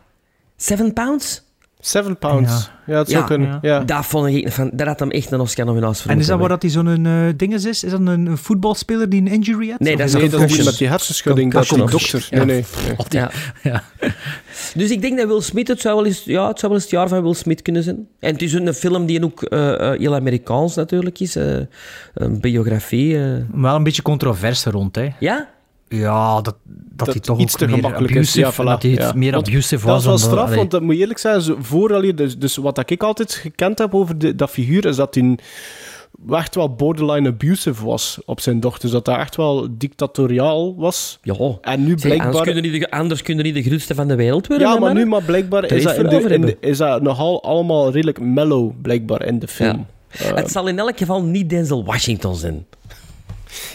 Speaker 1: Seven Pounds?
Speaker 3: Seven pounds. Ja, dat zou
Speaker 1: Ja,
Speaker 3: kunnen.
Speaker 2: ja.
Speaker 3: Ja.
Speaker 1: Daar vond ik van, daar had hem echt een Oscar-nominatie voor
Speaker 2: En is dat waar dat hij zo'n eh dinges is? Is dat een, een voetbalspeler die een injury had?
Speaker 1: Nee, dat is
Speaker 3: Nee,
Speaker 1: een
Speaker 3: dat is met die hersenschudding, dat die
Speaker 1: Concussion.
Speaker 3: dokter. Nee, nee.
Speaker 1: Ja.
Speaker 2: Ja.
Speaker 1: Dus ik denk dat Will Smith, het zou, wel eens, ja, het zou wel eens het jaar van Will Smith kunnen zijn. En het is een film die ook eh, eh, heel Amerikaans natuurlijk is. eh, een biografie. eh.
Speaker 2: Wel een beetje controverse rond, hè.
Speaker 1: Ja?
Speaker 2: Ja, dat, dat, hij toch
Speaker 3: iets te gemakkelijk is. Ja, voilà.
Speaker 2: dat hij
Speaker 3: Ja.
Speaker 2: meer
Speaker 3: Want
Speaker 2: abusive
Speaker 3: Dat
Speaker 2: was.
Speaker 3: is wel straf,
Speaker 2: allee.
Speaker 3: want dat moet je eerlijk zijn. Vooral, dus, dus wat ik altijd gekend heb over de, dat figuur, is dat hij echt wel borderline abusive was op zijn dochters. Dat hij echt wel dictatoriaal was.
Speaker 1: Ja.
Speaker 3: En nu blijkbaar...
Speaker 1: anders, kunnen de, anders kunnen die de grootste van de wereld worden.
Speaker 3: ja, maar nu maar blijkbaar is dat, in de, de- is dat nogal allemaal redelijk mellow, blijkbaar, in de film.
Speaker 1: het zal in elk geval niet Denzel Washington zijn.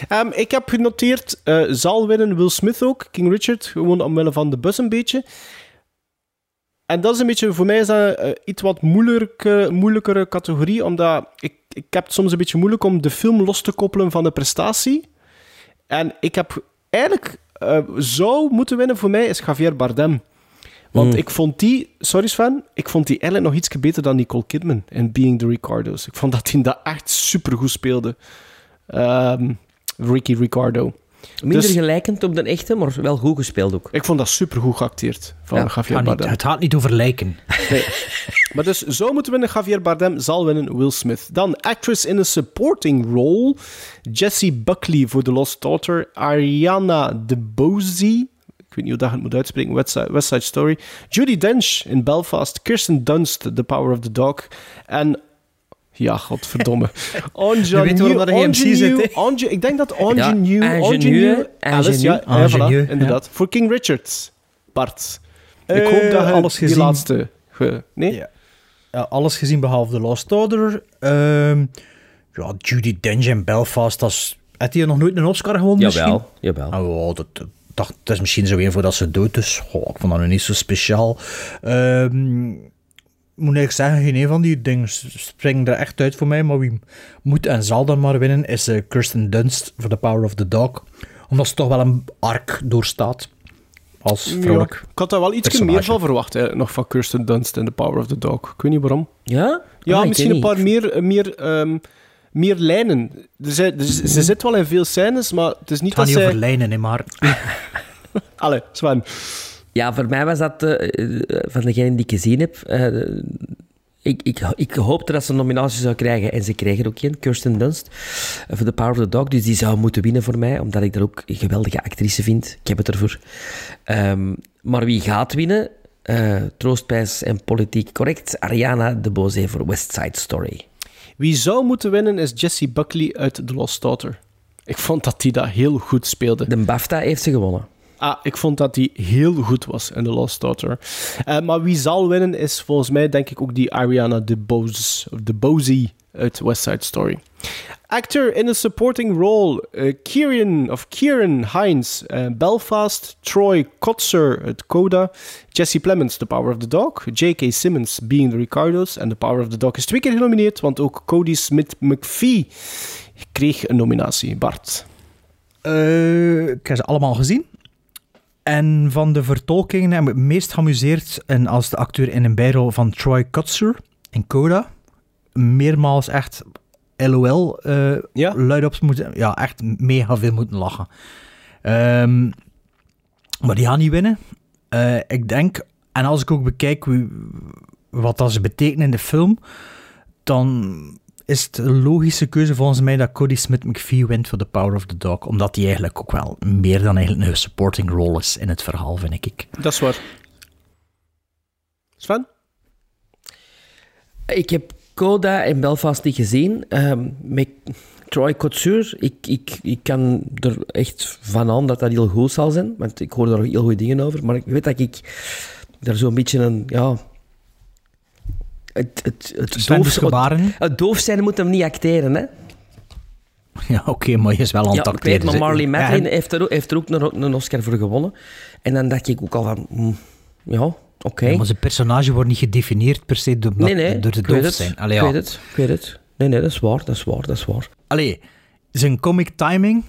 Speaker 3: Ehm, ik heb genoteerd, eh, zal winnen Will Smith ook, King Richard, gewoon omwille van de bus een beetje. En dat is een beetje, voor mij is dat eh, iets wat moeilijke, moeilijkere categorie, omdat ik, ik heb het soms een beetje moeilijk om de film los te koppelen van de prestatie. En ik heb eigenlijk, eh, zou moeten winnen voor mij, is Javier Bardem. Want
Speaker 1: Mm.
Speaker 3: ik vond die, sorry Sven, ik vond die eigenlijk nog iets beter dan Nicole Kidman in Being the Ricardos. Ik vond dat hij dat echt supergoed speelde. Ehm, Ricky Ricardo.
Speaker 1: Minder
Speaker 3: Dus-
Speaker 1: gelijkend op de echte, maar wel goed gespeeld ook.
Speaker 3: Ik vond dat supergoed geacteerd van
Speaker 1: Ja,
Speaker 3: Javier
Speaker 2: Het gaat niet-
Speaker 3: Bardem.
Speaker 2: het gaat niet over lijken.
Speaker 3: Nee. Maar dus zou moeten winnen Javier Bardem, zal winnen Will Smith. Dan actress in a supporting role. Jessie Buckley voor The Lost Daughter. Ariana DeBose. Ik weet niet hoe dat het moet uitspreken. West Side, West Side Story. Judy Dench in Belfast. Kirsten Dunst, The Power of the Dog. En... Ja, godverdomme.
Speaker 2: Waarom dat
Speaker 3: Ingenue-? Anja- Ik denk dat
Speaker 1: Ja,
Speaker 3: New...
Speaker 1: Ingenue,
Speaker 3: Ingenue... Alice, ja, ja,
Speaker 2: Ingenue,
Speaker 3: voilà, inderdaad. Voor King Richards. Bart. Ik
Speaker 2: Eh,
Speaker 3: hoop dat je
Speaker 2: alles
Speaker 3: die
Speaker 2: gezien.
Speaker 3: laatste... ge- Nee?
Speaker 2: Ja. Ja, alles gezien behalve The Lost Daughter. Ehm, ja, Judy Dench in Belfast. Dat is, had hij nog nooit een Oscar gewonnen misschien?
Speaker 1: jawel.
Speaker 2: Oh, dat, dat, dacht, dat is misschien zo een voordat ze dood is. Goh, ik vond dat nu niet zo speciaal. Ehm moet ik zeggen, geen een van die dingen springen er echt uit voor mij. Maar wie moet en zal dan maar winnen is eh, Kirsten Dunst voor The Power of the Dog. Omdat ze toch wel een arc doorstaat. Als vrouwelijk.
Speaker 3: Ja, ik had daar wel iets meer van verwacht, hè, nog van Kirsten Dunst in The Power of the Dog. Ik weet niet waarom.
Speaker 1: Ja?
Speaker 3: Ja,
Speaker 1: Ah,
Speaker 3: misschien een paar
Speaker 1: niet.
Speaker 3: meer, meer, ehm, meer lijnen. Er zijn, er, ze zit wel in veel scènes, maar het is niet
Speaker 2: Het gaat
Speaker 3: dat
Speaker 2: niet
Speaker 3: zij...
Speaker 2: over lijnen, hè, maar...
Speaker 3: Allee, Sven.
Speaker 1: Ja, voor mij was dat, eh, eh, van degene die ik gezien heb... eh, ik, ik, ik hoopte dat ze een nominatie zou krijgen en ze kregen er ook een, Kirsten Dunst, voor The Power of the Dog. Dus die zou moeten winnen voor mij, omdat ik dat ook een geweldige actrice vind. Ik heb het ervoor. Ehm, maar wie gaat winnen? Eh, troostprijs en politiek correct. Ariana DeBose voor West Side Story.
Speaker 3: Wie zou moeten winnen is Jessie Buckley uit The Lost Daughter. Ik vond dat die dat heel goed speelde.
Speaker 1: De BAFTA heeft ze gewonnen.
Speaker 3: Ah, ik vond dat die heel goed was in The Lost Daughter. Eh, maar wie zal winnen is volgens mij denk ik ook die Ariana DeBose, of DeBose uit West Side Story. Actor in a supporting role, eh, Kieran, of Kieran Hines, eh, Belfast, Troy Kotzer uit Coda, Jesse Plemons, The Power of the Dog, J.K. Simmons, Being the Ricardos, en The Power of the Dog is twee keer genomineerd, want ook Cody Smith McPhee kreeg een nominatie. Bart.
Speaker 2: Ik heb ze allemaal gezien. En van de vertolkingen heb ik het meest geamuseerd en als de acteur in een bijrol van Troy Kotzer in Coda. Meermaals echt LOL eh
Speaker 3: Ja?
Speaker 2: luidop moeten... Ja, echt mega veel moeten lachen. Ehm, maar die gaan niet winnen. Eh, ik denk, en als ik ook bekijk wie, wat dat ze betekenen in de film, dan is het een logische keuze volgens mij dat Cody Smith McPhee wint voor The Power of the Dog. Omdat hij eigenlijk ook wel meer dan eigenlijk een supporting role is in het verhaal, vind ik.
Speaker 3: Dat is waar. Sven?
Speaker 1: Ik heb Coda in Belfast niet gezien. Ehm, met Troy Couture, ik, ik, ik kan er echt van aan dat dat heel goed zal zijn. Want ik hoor daar heel goede dingen over. Maar ik weet dat ik daar zo'n beetje een... Ja, het, het, doof,
Speaker 2: dus gebaren.
Speaker 1: het doof zijn moet hem niet acteren, hè.
Speaker 2: Ja, oké, maar je is wel aan het
Speaker 1: ik
Speaker 2: acteren.
Speaker 1: weet, maar
Speaker 2: dus-
Speaker 1: Marley
Speaker 2: Ja,
Speaker 1: Matlin
Speaker 2: en-
Speaker 1: heeft er, ook- heeft er ook een, een Oscar voor gewonnen. En dan dacht ik ook al van, mm, ja, oké.
Speaker 2: Ja, maar zijn personage wordt niet gedefinieerd per se door,
Speaker 1: Nee, nee,
Speaker 2: door de
Speaker 1: ik
Speaker 2: doof zijn. Allee,
Speaker 1: ik
Speaker 2: ja.
Speaker 1: weet het, ik weet het. Nee, nee, dat is waar, dat is waar, dat is waar.
Speaker 2: Allee, zijn comic timing...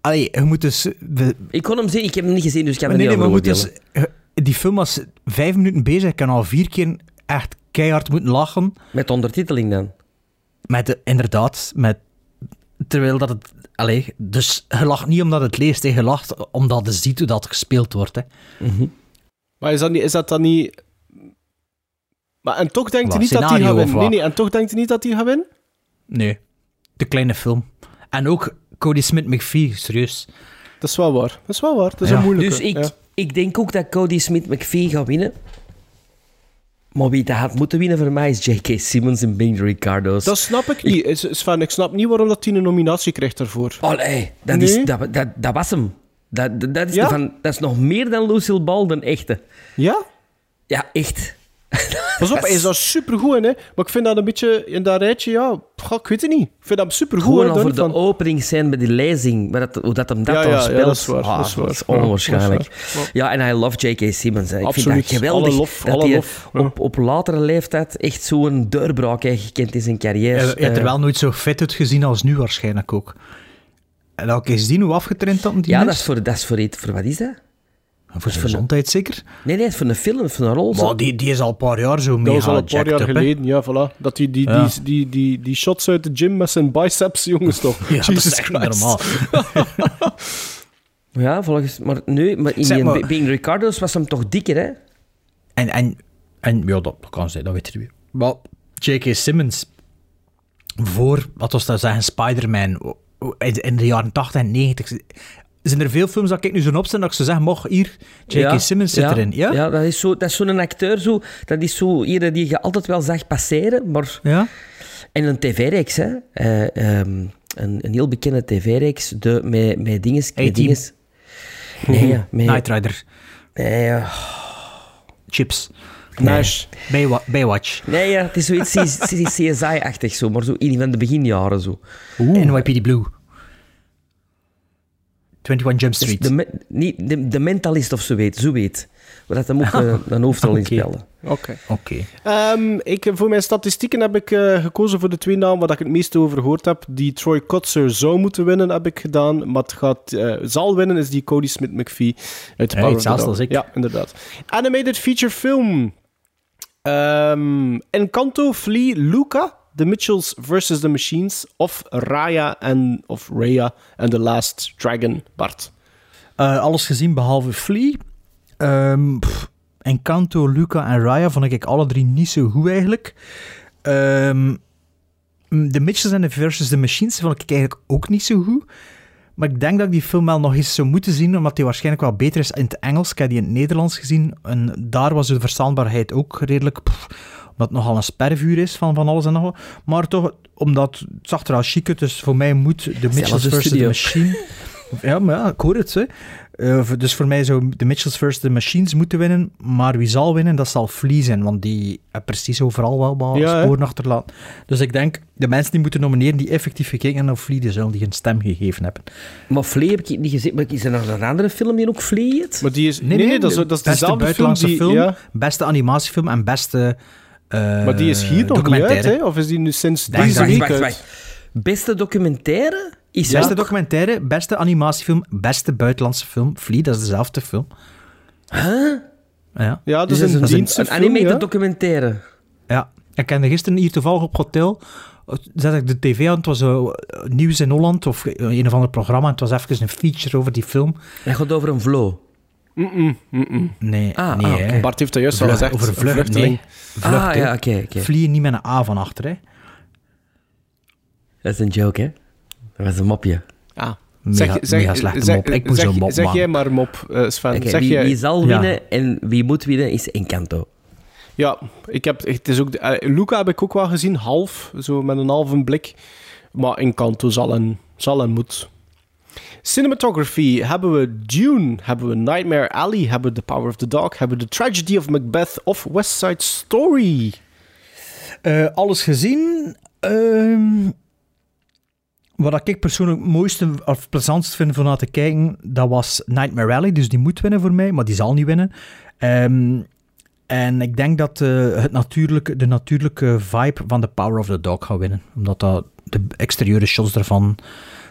Speaker 2: Allee, je moet dus... we-
Speaker 1: Ik kon hem zien, ik heb hem niet gezien, dus ik
Speaker 2: Maar
Speaker 1: er
Speaker 2: nee,
Speaker 1: niet
Speaker 2: nee, maar moet dus... Die film was vijf minuten bezig. Ik kan al vier keer echt keihard moeten lachen.
Speaker 1: Met ondertiteling dan.
Speaker 2: Met, de- inderdaad, met... Terwijl dat het... Allee, dus je lacht niet omdat het leest, je lacht omdat je ziet hoe dat gespeeld wordt. Hè.
Speaker 3: Maar is dat, niet, is dat dan niet... Maar en toch denkt hij niet dat hij gaat winnen. Nee, en toch denkt hij niet dat hij gaat winnen?
Speaker 2: Nee. De kleine film. En ook Cody Smith-McPhee, serieus.
Speaker 3: Dat is wel waar. Dat is wel waar. Dat is
Speaker 2: Ja.
Speaker 3: een moeilijke.
Speaker 1: Dus ik,
Speaker 3: ja.
Speaker 1: ik denk ook dat Cody Smith-McPhee gaat winnen. Maar wie dat had moeten winnen voor mij is J.K. Simmons en Ben Ricardo's.
Speaker 3: Dat snap ik niet. Is, Sven, ik snap niet waarom dat hij een nominatie krijgt daarvoor.
Speaker 1: Allee, dat,
Speaker 3: Nee?
Speaker 1: is, dat, dat, dat was hem. Dat, dat, dat is
Speaker 3: Ja?
Speaker 1: van, dat is nog meer dan Lucille Ball, de echte.
Speaker 3: Ja?
Speaker 1: Ja, echt.
Speaker 3: Pas op, hij is daar supergoed in, hè. Maar ik vind dat een beetje in dat rijtje, ja... goh, ik weet het niet. Ik vind dat supergoed.
Speaker 1: Gewoon over
Speaker 3: Don,
Speaker 1: de
Speaker 3: van-
Speaker 1: openingscène bij die lezing, maar dat, hoe dat hem dat
Speaker 3: Ja,
Speaker 1: dan
Speaker 3: ja, ja,
Speaker 1: speelt.
Speaker 3: dat is waar,
Speaker 1: ah,
Speaker 3: dat is waar.
Speaker 1: is onwaarschijnlijk.
Speaker 3: dat is waar.
Speaker 1: Ja, en I love J.K. Simmons. Hè. Ik
Speaker 3: Absoluut.
Speaker 1: vind dat geweldig.
Speaker 3: Alle lof,
Speaker 1: dat
Speaker 3: alle
Speaker 1: hij
Speaker 3: lof. Ja.
Speaker 1: op, op latere leeftijd echt zo'n deurbraak heeft gekend in zijn carrière.
Speaker 2: Je hebt er
Speaker 1: Eh,
Speaker 2: wel nooit zo fit uitgezien als nu waarschijnlijk ook. En dan kun je zien hoe afgetraind dat die
Speaker 1: ja,
Speaker 2: is.
Speaker 1: dat is voor, dat is voor, iets- voor wat is dat?
Speaker 2: Voor zijn gezondheid zeker.
Speaker 1: Nee, nee, voor een film, voor een rol.
Speaker 2: Maar die, die is al een paar jaar zo
Speaker 3: Dat
Speaker 2: mega
Speaker 3: was al een paar jaar geleden, ja, voilà. Dat die, die,
Speaker 2: Ja.
Speaker 3: die, die, die, die shots uit de gym met zijn biceps, jongens, toch?
Speaker 2: Ja, dat
Speaker 3: Jesus
Speaker 2: is echt normaal.
Speaker 1: Ja, volgens... Maar nu, maar in
Speaker 2: Zeg
Speaker 1: die
Speaker 2: maar-
Speaker 1: Being Ricardo's was hem toch dikker, hè?
Speaker 2: En, en, en ja, dat kan zijn, dat weet je weer. Maar J.K. Simmons, voor, wat was dat zeggen, Spider-Man, in in de jaren 80 en 90, zijn er veel films dat ik nu zo opstel dat ik zeggen, mocht hier, J.K.
Speaker 1: Ja,
Speaker 2: Simmons zit
Speaker 1: ja,
Speaker 2: erin. Ja?
Speaker 1: Ja, dat is zo- zo'n acteur, zo, dat is zo ieder die je altijd wel zag passeren, maar...
Speaker 2: Ja?
Speaker 1: En een tv-reeks, hè. Eh, ehm, een, een heel bekende tv-reeks, de, met, met dinges... met dinges. Nee, ja, met...
Speaker 2: Knight Rider,
Speaker 1: Nee, ja.
Speaker 2: Chips,
Speaker 3: Nash.
Speaker 2: Baywa- Baywatch,
Speaker 1: nee, ja, het is zoiets CSI-achtig, zo, maar zo in van de beginjaren, zo.
Speaker 2: NYPD Blue, 21 Jump
Speaker 1: Dus
Speaker 2: Street.
Speaker 1: de, niet, de, de mentalist of zo weet, zo weet. Dat hem ook eh, een hoofdrol in
Speaker 2: Oké.
Speaker 1: speelde.
Speaker 3: Oké.
Speaker 2: Oké.
Speaker 3: Ehm, ik, voor mijn statistieken heb ik eh, gekozen voor de twee namen waar ik het meeste over gehoord heb. Die Troy Kotzer zou moeten winnen, heb ik gedaan. Maar het gaat, eh, zal winnen is die Cody Smith-McPhee uit
Speaker 2: Hey,
Speaker 3: Power of the
Speaker 2: hetzelfde
Speaker 3: Dog.
Speaker 2: als ik.
Speaker 3: Ja, inderdaad. Animated feature film. Ehm Encanto, Flea, Luca, The Mitchells vs. The Machines of Raya en of Raya and the Last Dragon, Bart.
Speaker 2: Eh, alles gezien behalve Flea. Ehm pff, Encanto, Luca en Raya vond ik alle drie niet zo goed eigenlijk. Ehm de Mitchells en de Versus the Machines vond ik eigenlijk ook niet zo goed. Maar ik denk dat ik die film wel nog eens zou moeten zien, omdat die waarschijnlijk wel beter is in het Engels. Ik heb die in het Nederlands gezien. En daar was de verstaanbaarheid ook redelijk... pff, het nogal een spervuur is van, van alles en nog wat. Maar toch, omdat het zag er al chic uit, dus voor mij moet de Mitchells versus the
Speaker 1: studio.
Speaker 2: Machine... Ja, maar ja, ik hoor het. Hè. Eh, dus voor mij zou de Mitchells versus the Machines moeten winnen. Maar wie zal winnen, dat zal Flea zijn. Want die heeft precies overal wel wat
Speaker 3: Ja,
Speaker 2: sporen achterlaten. Dus ik denk, de mensen die moeten nomineren die effectief gekeken hebben naar Flea, die zullen die een stem gegeven hebben.
Speaker 1: Maar Flea heb ik niet gezien. Maar is er nog een andere film die ook Flea heet?
Speaker 3: Maar die is... Nee, nee, dat is, dat is
Speaker 2: beste
Speaker 3: dezelfde film
Speaker 2: buitenlandse
Speaker 3: die...
Speaker 2: film,
Speaker 3: Ja,
Speaker 2: beste animatiefilm en beste
Speaker 3: maar die is hier nog niet uit, hè? Of is die nu sinds deze week
Speaker 1: wacht,
Speaker 3: uit?
Speaker 1: wacht. Beste documentaire is
Speaker 2: Beste
Speaker 1: ook-
Speaker 2: documentaire, beste animatiefilm, beste buitenlandse film. Flea, dat is dezelfde film.
Speaker 1: Huh?
Speaker 2: Ja.
Speaker 3: Ja, dat
Speaker 1: Dus
Speaker 3: is
Speaker 1: dat is
Speaker 3: een
Speaker 1: een,
Speaker 3: dienstfilm,
Speaker 1: een animated
Speaker 3: ja.
Speaker 1: documentaire.
Speaker 2: Ja, ik kende gisteren hier toevallig op hotel. Zet ik de tv aan, het was eh, nieuws in Holland of eh, een of ander programma. En het was even een feature over die film.
Speaker 1: Hij gaat over een flow.
Speaker 3: Mm-mm, mm-mm.
Speaker 2: Nee,
Speaker 1: Ah,
Speaker 2: nee
Speaker 1: ah.
Speaker 3: Bart heeft dat juist al gezegd.
Speaker 2: over vlucht,
Speaker 3: vluchteling.
Speaker 2: nee. Vlucht,
Speaker 1: ah, ja, oké, oké.
Speaker 2: Vliegen niet met een A van achter, hè.
Speaker 1: Dat is een joke, hè? Dat was een mopje.
Speaker 3: Ah.
Speaker 2: Mega, mega slechte
Speaker 3: zeg,
Speaker 2: mop. Ik moet
Speaker 3: zeg,
Speaker 2: mop
Speaker 3: zeg jij maar mop, eh, Sven. Zeg
Speaker 1: wie,
Speaker 3: jij...
Speaker 1: wie zal
Speaker 2: Ja.
Speaker 1: winnen en wie moet winnen is Encanto.
Speaker 3: Ja, ik heb, het is ook, eh, Luca heb ik ook wel gezien, half, zo met een halve blik. Maar Encanto zal en, zal en moet. Cinematography hebben we Dune, hebben we Nightmare Alley, hebben we The Power of the Dog, hebben we The Tragedy of Macbeth of West Side Story.
Speaker 2: Eh, alles gezien. Ehm, Wat ik persoonlijk het mooiste of plezantst vind van na te kijken, dat was Nightmare Rally. Dus die moet winnen voor mij, maar die zal niet winnen. Ehm, en ik denk dat eh, het natuurlijke, de natuurlijke vibe van The Power of the Dog gaat winnen. Omdat dat, de exterieur shots ervan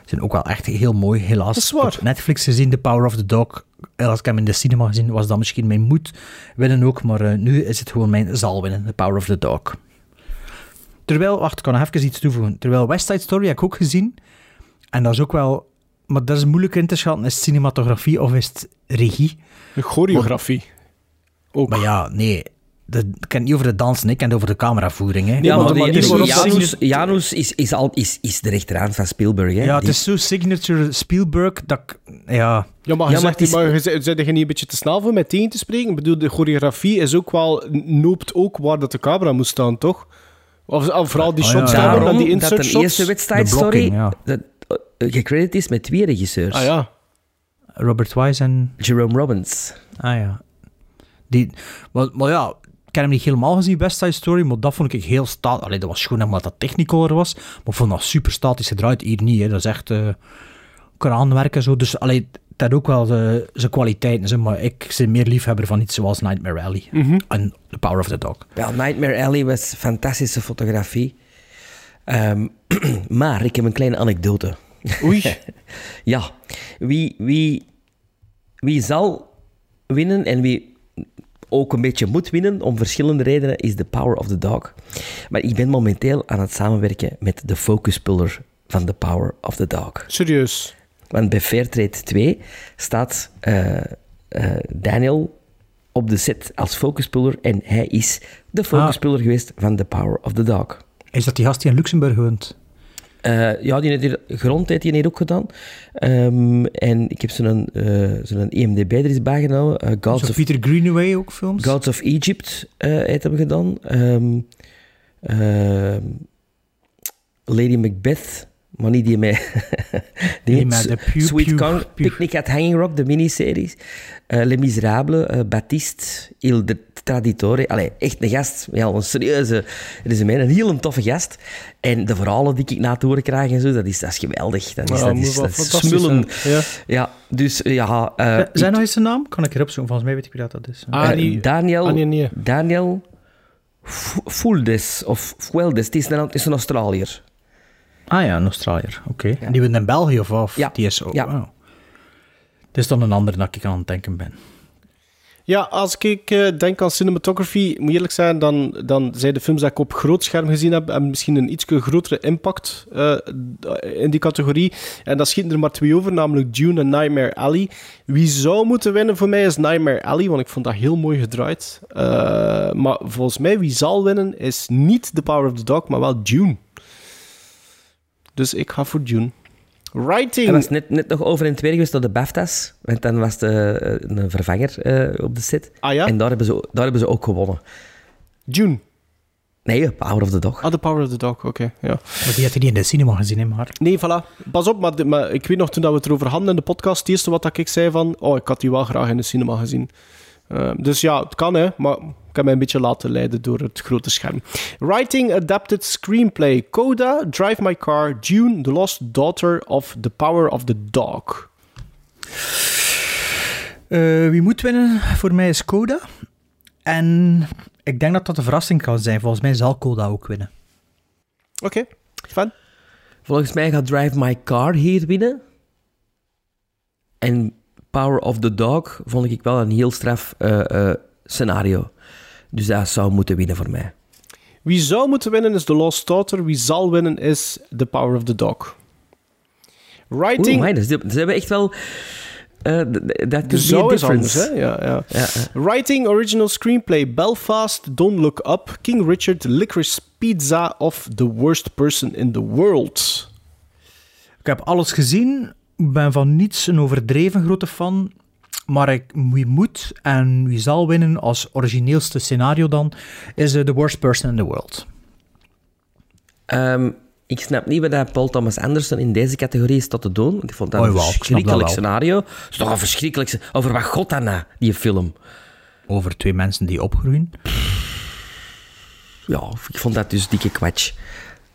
Speaker 2: zijn ook wel echt heel mooi. Helaas
Speaker 3: Dat is waar.
Speaker 2: op Netflix gezien, The Power of the Dog. Als ik hem in de cinema gezien, was dat misschien mijn moed winnen ook. Maar eh, nu is het gewoon mijn zal winnen, The Power of the Dog. Terwijl, wacht, ik kan nog even iets toevoegen. Terwijl West Side Story heb ik ook gezien. En dat is ook wel... Maar dat is moeilijk in te schatten. Is het cinematografie of is het regie?
Speaker 3: De choreografie. Ook.
Speaker 2: Maar ja, nee. Dat, ik ken niet over de dansen, ik ken het over de cameravoering. Hè.
Speaker 3: Ja, maar de
Speaker 1: die- Janus, Janus is, is, al, is, is de rechterhand van Spielberg. Hè?
Speaker 2: ja, het
Speaker 1: Die-
Speaker 2: is zo signature Spielberg dat ik... Ja,
Speaker 3: Ja, maar,
Speaker 1: Ja,
Speaker 3: je
Speaker 1: maar is-
Speaker 3: maar je je niet een beetje te snel voor mij tegen te spreken? Ik bedoel, de choreografie is ook wel, noopt ook waar dat de camera moet staan, toch? Of, of vooral die
Speaker 2: Oh,
Speaker 3: shots
Speaker 2: ja.
Speaker 3: dan die
Speaker 1: dat
Speaker 3: insert
Speaker 1: de
Speaker 3: shots.
Speaker 1: eerste wedstrijd
Speaker 2: De blocking,
Speaker 1: story
Speaker 2: ja.
Speaker 1: dat, gecrediteerd is met twee regisseurs.
Speaker 3: Ah ja.
Speaker 2: Robert Wise en...
Speaker 1: Jerome Robbins.
Speaker 2: Ah ja. Die, maar, maar ja, hem niet helemaal gezien, West Side Story, maar dat vond ik heel statisch. Allee, dat was gewoon omdat dat technicolor was, maar ik vond dat super statisch gedraaid. Hier niet, hè. dat is echt eh kraanwerk en zo. Dus allee, dat ook wel zijn kwaliteiten, zeg, maar ik ben meer liefhebber van iets zoals Nightmare Alley en The Power of the Dog.
Speaker 1: Wel, Nightmare Alley was fantastische fotografie. Ehm, maar ik heb een kleine anekdote.
Speaker 3: Oei.
Speaker 1: Ja, wie, wie, wie zal winnen en wie ook een beetje moet winnen, om verschillende redenen, is The Power of the Dog. Maar ik ben momenteel aan het samenwerken met de focuspuller van The Power of the Dog.
Speaker 3: Serieus.
Speaker 1: Want bij Fairtrade 2 staat eh, eh, Daniel op de set als focuspuller en hij is de focuspuller geweest van The Power of the Dog.
Speaker 2: Is dat die gast die in Luxemburg woont?
Speaker 1: Eh, ja, die heeft hier, grond heeft hier ook gedaan. Ehm, en ik heb zo'n eh zo'n EMDB er eens bijgehouden. Eh, Gods,
Speaker 2: Zo
Speaker 1: of,
Speaker 2: Peter Greenaway ook films?
Speaker 1: Gods of Egypt heeft hem gedaan. Ehm, Lady Macbeth, maar niet die met... die
Speaker 2: Die met de Pew
Speaker 1: Sweet
Speaker 2: Pew
Speaker 1: Kong,
Speaker 2: Pew.
Speaker 1: Picnic at Hanging Rock, de miniseries. Les Miserables, Baptiste, Il de Traditore. Allee, echt een gast. Ja, een serieuze resume. Een heel een toffe gast. En de verhalen die ik na te horen krijg en zo, dat is, dat is geweldig. Dat is,
Speaker 3: Ja,
Speaker 1: dat is, dat smullen.
Speaker 3: zijn. Ja.
Speaker 1: Ja, dus ja... eh,
Speaker 2: Zijn
Speaker 1: ik-
Speaker 2: nou eens zijn naam? Kan ik erop zoeken? Volgens mij weet ik wie dat, dat is.
Speaker 3: Ah,
Speaker 1: eh,
Speaker 3: die-
Speaker 1: Daniel...
Speaker 3: ah, nee.
Speaker 1: Daniel Fu- Fuldes, of Fueldes. Het is een, het is een Australiër.
Speaker 2: Ah ja, een Australiër. Oké. En die woont in België of, of
Speaker 1: Ja.
Speaker 2: die is ook.
Speaker 1: Ja.
Speaker 2: wauw. Het is dan een ander dat ik aan het denken ben.
Speaker 3: Ja, als ik eh, denk aan cinematography, moet eerlijk zijn, dan, dan zijn de films die ik op groot scherm gezien heb, misschien een iets grotere impact eh, in die categorie. En dat schieten er maar twee over, namelijk Dune en Nightmare Alley. Wie zou moeten winnen voor mij is Nightmare Alley, want ik vond dat heel mooi gedraaid. Eh, maar volgens mij, wie zal winnen, is niet The Power of the Dog, maar wel Dune. Dus ik ga voor Dune. Writing.
Speaker 1: Hij was net, net nog over in het weer geweest door de BAFTA's. Want dan was de, eh, een vervanger eh, op de set.
Speaker 3: Ah ja?
Speaker 1: En daar hebben, ze, daar hebben ze ook gewonnen.
Speaker 3: Dune.
Speaker 1: Nee, Power of the Dog.
Speaker 3: Ah, The Power of the Dog, oké. ja.
Speaker 2: Maar die had je niet in de cinema gezien, hè, maar...
Speaker 3: Nee, voilà. Pas op, maar, de- maar ik weet nog toen dat we het erover hadden in de podcast, het eerste wat dat ik zei van, oh, ik had die wel graag in de cinema gezien. Eh, dus ja, het kan, hè, maar mij een beetje laten leiden door het grote scherm. Writing Adapted Screenplay, Coda, Drive My Car, Dune, The Lost Daughter of The Power of the Dog.
Speaker 2: Eh, wie moet winnen? Voor mij is Coda. En ik denk dat dat een verrassing kan zijn. Volgens mij zal Coda ook winnen.
Speaker 3: Oké, fijn.
Speaker 1: Volgens mij gaat Drive My Car hier winnen. En Power of the Dog vond ik wel een heel straf eh, eh, scenario. Dus dat zou moeten winnen voor mij.
Speaker 3: Wie zou moeten winnen is The Lost Daughter, wie zal winnen is The Power of the Dog. Writing...
Speaker 1: Oeh, amai, dus ze hebben echt wel... eh, d- Dat
Speaker 3: is anders, hè? Ja, ja.
Speaker 1: Ja, ja.
Speaker 3: Writing Original Screenplay Belfast, Don't Look Up, King Richard, Licorice Pizza of The Worst Person in the World.
Speaker 2: Ik heb alles gezien. Ik ben van niets een overdreven grote fan. Maar ik, wie moet en wie zal winnen als origineelste scenario dan, is eh, The Worst Person in the World.
Speaker 1: Ehm, ik snap niet wat dat Paul Thomas Anderson in deze categorie is tot te doen. Want ik vond dat
Speaker 2: Oh,
Speaker 1: een
Speaker 2: dat
Speaker 1: verschrikkelijk scenario. Het is toch een verschrikkelijk... Over wat god dan na, die film?
Speaker 2: Over twee mensen die opgroeien.
Speaker 1: Ja, ik vond dat dus dikke kwatsch.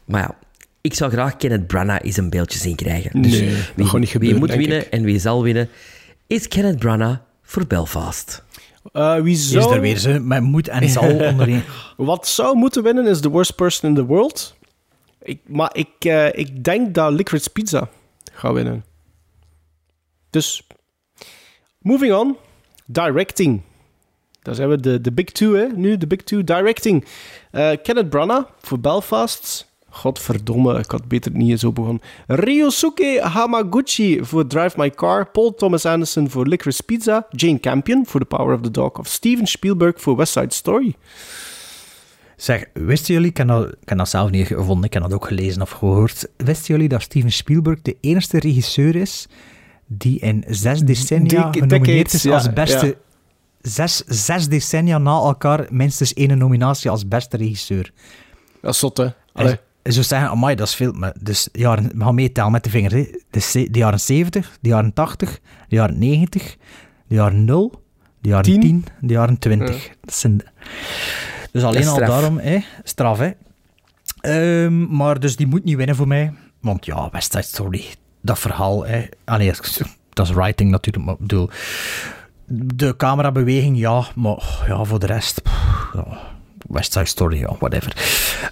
Speaker 1: Maar ja, Ik zou graag Kenneth Branagh eens een beeldje zien krijgen.
Speaker 3: Nee,
Speaker 1: Dus
Speaker 3: dat
Speaker 1: wie,
Speaker 3: niet
Speaker 1: wie
Speaker 3: gebeuren,
Speaker 1: moet
Speaker 3: denk
Speaker 1: winnen
Speaker 3: ik.
Speaker 1: en wie zal winnen, is Kenneth Branagh voor Belfast.
Speaker 3: Eh, wie
Speaker 2: Is er weer ze met moed en zal onderin.
Speaker 3: Wat zou moeten winnen is The Worst Person in the World. Ik, maar ik, eh, ik denk dat Licorice Pizza gaat winnen. Dus, moving on. Directing. Daar zijn we de, de big two, hè. Nu de big two. Directing. Eh, Kenneth Branagh voor Belfast. Godverdomme, ik had beter niet zo begonnen. Ryosuke Hamaguchi voor Drive My Car. Paul Thomas Anderson voor Licorice Pizza. Jane Campion voor The Power of the Dog. Of Steven Spielberg voor West Side Story.
Speaker 2: Zeg, wisten jullie, ik heb, dat, ik heb dat zelf niet gevonden, ik heb dat ook gelezen of gehoord. Wisten jullie dat Steven Spielberg de enige regisseur is die in zes decennia
Speaker 3: Die-
Speaker 2: genomineerd is
Speaker 3: ja,
Speaker 2: als beste...
Speaker 3: ja.
Speaker 2: Zes, zes decennia na elkaar minstens één nominatie als beste regisseur.
Speaker 3: Dat is zot, hè. Allee.
Speaker 2: Zou zeggen, amai, dat is veel. Maar dus jaren, we gaan meetellen met de vinger. Hè. De, jaren 70, de jaren 80, de jaren 90, de jaren 0, de jaren 10,
Speaker 3: Tien.
Speaker 2: de jaren 20. Dat zijn, dus alleen al daarom, hè, straf. Hè. Ehm, maar dus die moet niet winnen voor mij. Want ja, West Side Story, dat verhaal. Hè. Allee, dat is writing natuurlijk, maar ik bedoel... De camerabeweging, ja, maar ja, voor de rest... pff, ja, West Side Story, ja, whatever.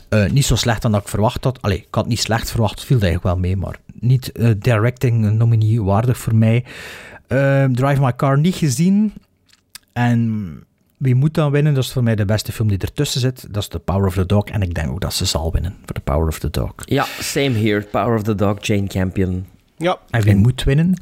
Speaker 2: Eh, niet zo slecht dan dat ik verwacht had. Allee, ik had niet slecht verwacht, het viel eigenlijk wel mee, maar niet eh, directing een nominee waardig voor mij. Eh, Drive My Car niet gezien. En wie moet dan winnen? Dat is voor mij de beste film die ertussen zit. Dat is The Power of the Dog. En ik denk ook dat ze zal winnen voor The Power of the Dog.
Speaker 1: Ja, same here. Power of the Dog, Jane Campion.
Speaker 3: Ja,
Speaker 2: En wie moet winnen?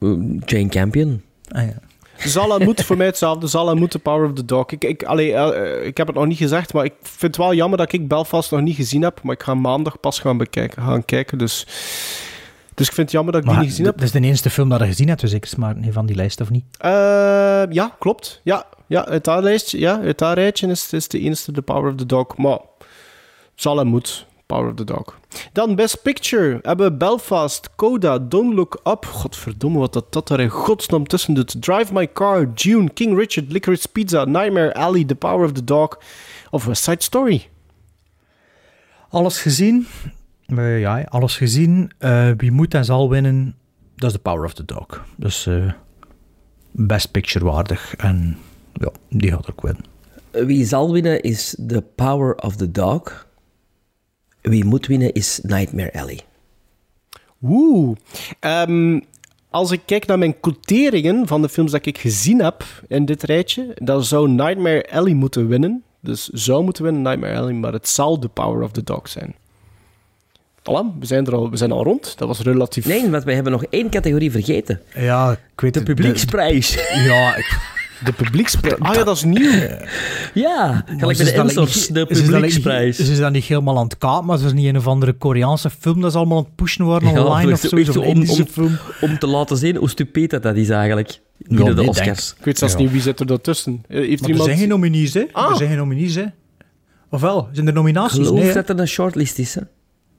Speaker 1: Uh, Jane Campion.
Speaker 2: Ah, ja.
Speaker 3: Zala moet voor mij hetzelfde. Zala moet de Power of the Dog. Ik, ik, allee, eh, ik heb het nog niet gezegd, maar ik vind het wel jammer dat ik Belfast nog niet gezien heb. Maar ik ga maandag pas gaan, bekijken, gaan kijken. Dus, dus ik vind het jammer dat ik
Speaker 2: Maar
Speaker 3: die niet gezien heb.
Speaker 2: dat is de enige film dat je gezien hebt, dus ik maar niet van die lijst of niet.
Speaker 3: Eh, ja, klopt. Ja, ja, uit dat lijstje, ja, uit dat rijtje is, is de enige The Power of the Dog. Maar Zala moet Power of the Dog. Dan Best Picture hebben we Belfast, Coda, Don't Look Up. Godverdomme, wat dat, dat daar in godsnaam tussen doet. Drive My Car, June, King Richard, Licorice Pizza, Nightmare Alley, The Power of the Dog of West Side Story.
Speaker 2: Alles gezien? Eh, ja, alles gezien. Eh, wie moet en zal winnen? Dat is The Power of the Dog. Dus eh, best picture waardig. En ja, die gaat ook winnen.
Speaker 1: Wie zal winnen is The Power of the Dog. Wie moet winnen is Nightmare Alley.
Speaker 3: Oeh. Ehm, als ik kijk naar mijn quoteringen van de films dat ik gezien heb in dit rijtje, dan zou Nightmare Alley moeten winnen. Dus zou moeten winnen Nightmare Alley, maar het zal The Power of the Dog zijn. Voilà, we zijn er al, we zijn al rond. Dat was relatief...
Speaker 1: Nee, want wij hebben nog één categorie vergeten.
Speaker 2: Ja, ik weet
Speaker 1: De publieksprijs.
Speaker 2: de- ja, ik,
Speaker 3: De publieksprijs. Ah ja, dat is nieuw.
Speaker 1: Ja, gelijk
Speaker 2: ze
Speaker 1: bij
Speaker 2: is
Speaker 1: de Ensors,
Speaker 2: niet-
Speaker 1: de
Speaker 2: is
Speaker 1: publieksprijs.
Speaker 2: Ze is dan niet helemaal aan het kaap, maar ze is niet een of andere Koreaanse film dat ze allemaal aan het pushen worden
Speaker 1: Ja,
Speaker 2: online of zo.
Speaker 1: echt
Speaker 2: Zo'n
Speaker 1: om- om-
Speaker 2: film.
Speaker 1: Om te laten zien hoe stupid dat, dat is eigenlijk. Binnen de
Speaker 2: nee,
Speaker 1: Oscars.
Speaker 3: Ik weet zelfs
Speaker 2: Ja.
Speaker 3: niet wie zit er daartussen. Eh, Heeft er
Speaker 2: Maar er
Speaker 3: iemand...
Speaker 2: zijn geen nominees, hè?
Speaker 3: Ah.
Speaker 2: Er zijn geen nominees, hè? Ofwel, zijn er nominaties?
Speaker 1: Ik geloof
Speaker 2: nee,
Speaker 1: dat er een shortlist is. Hè?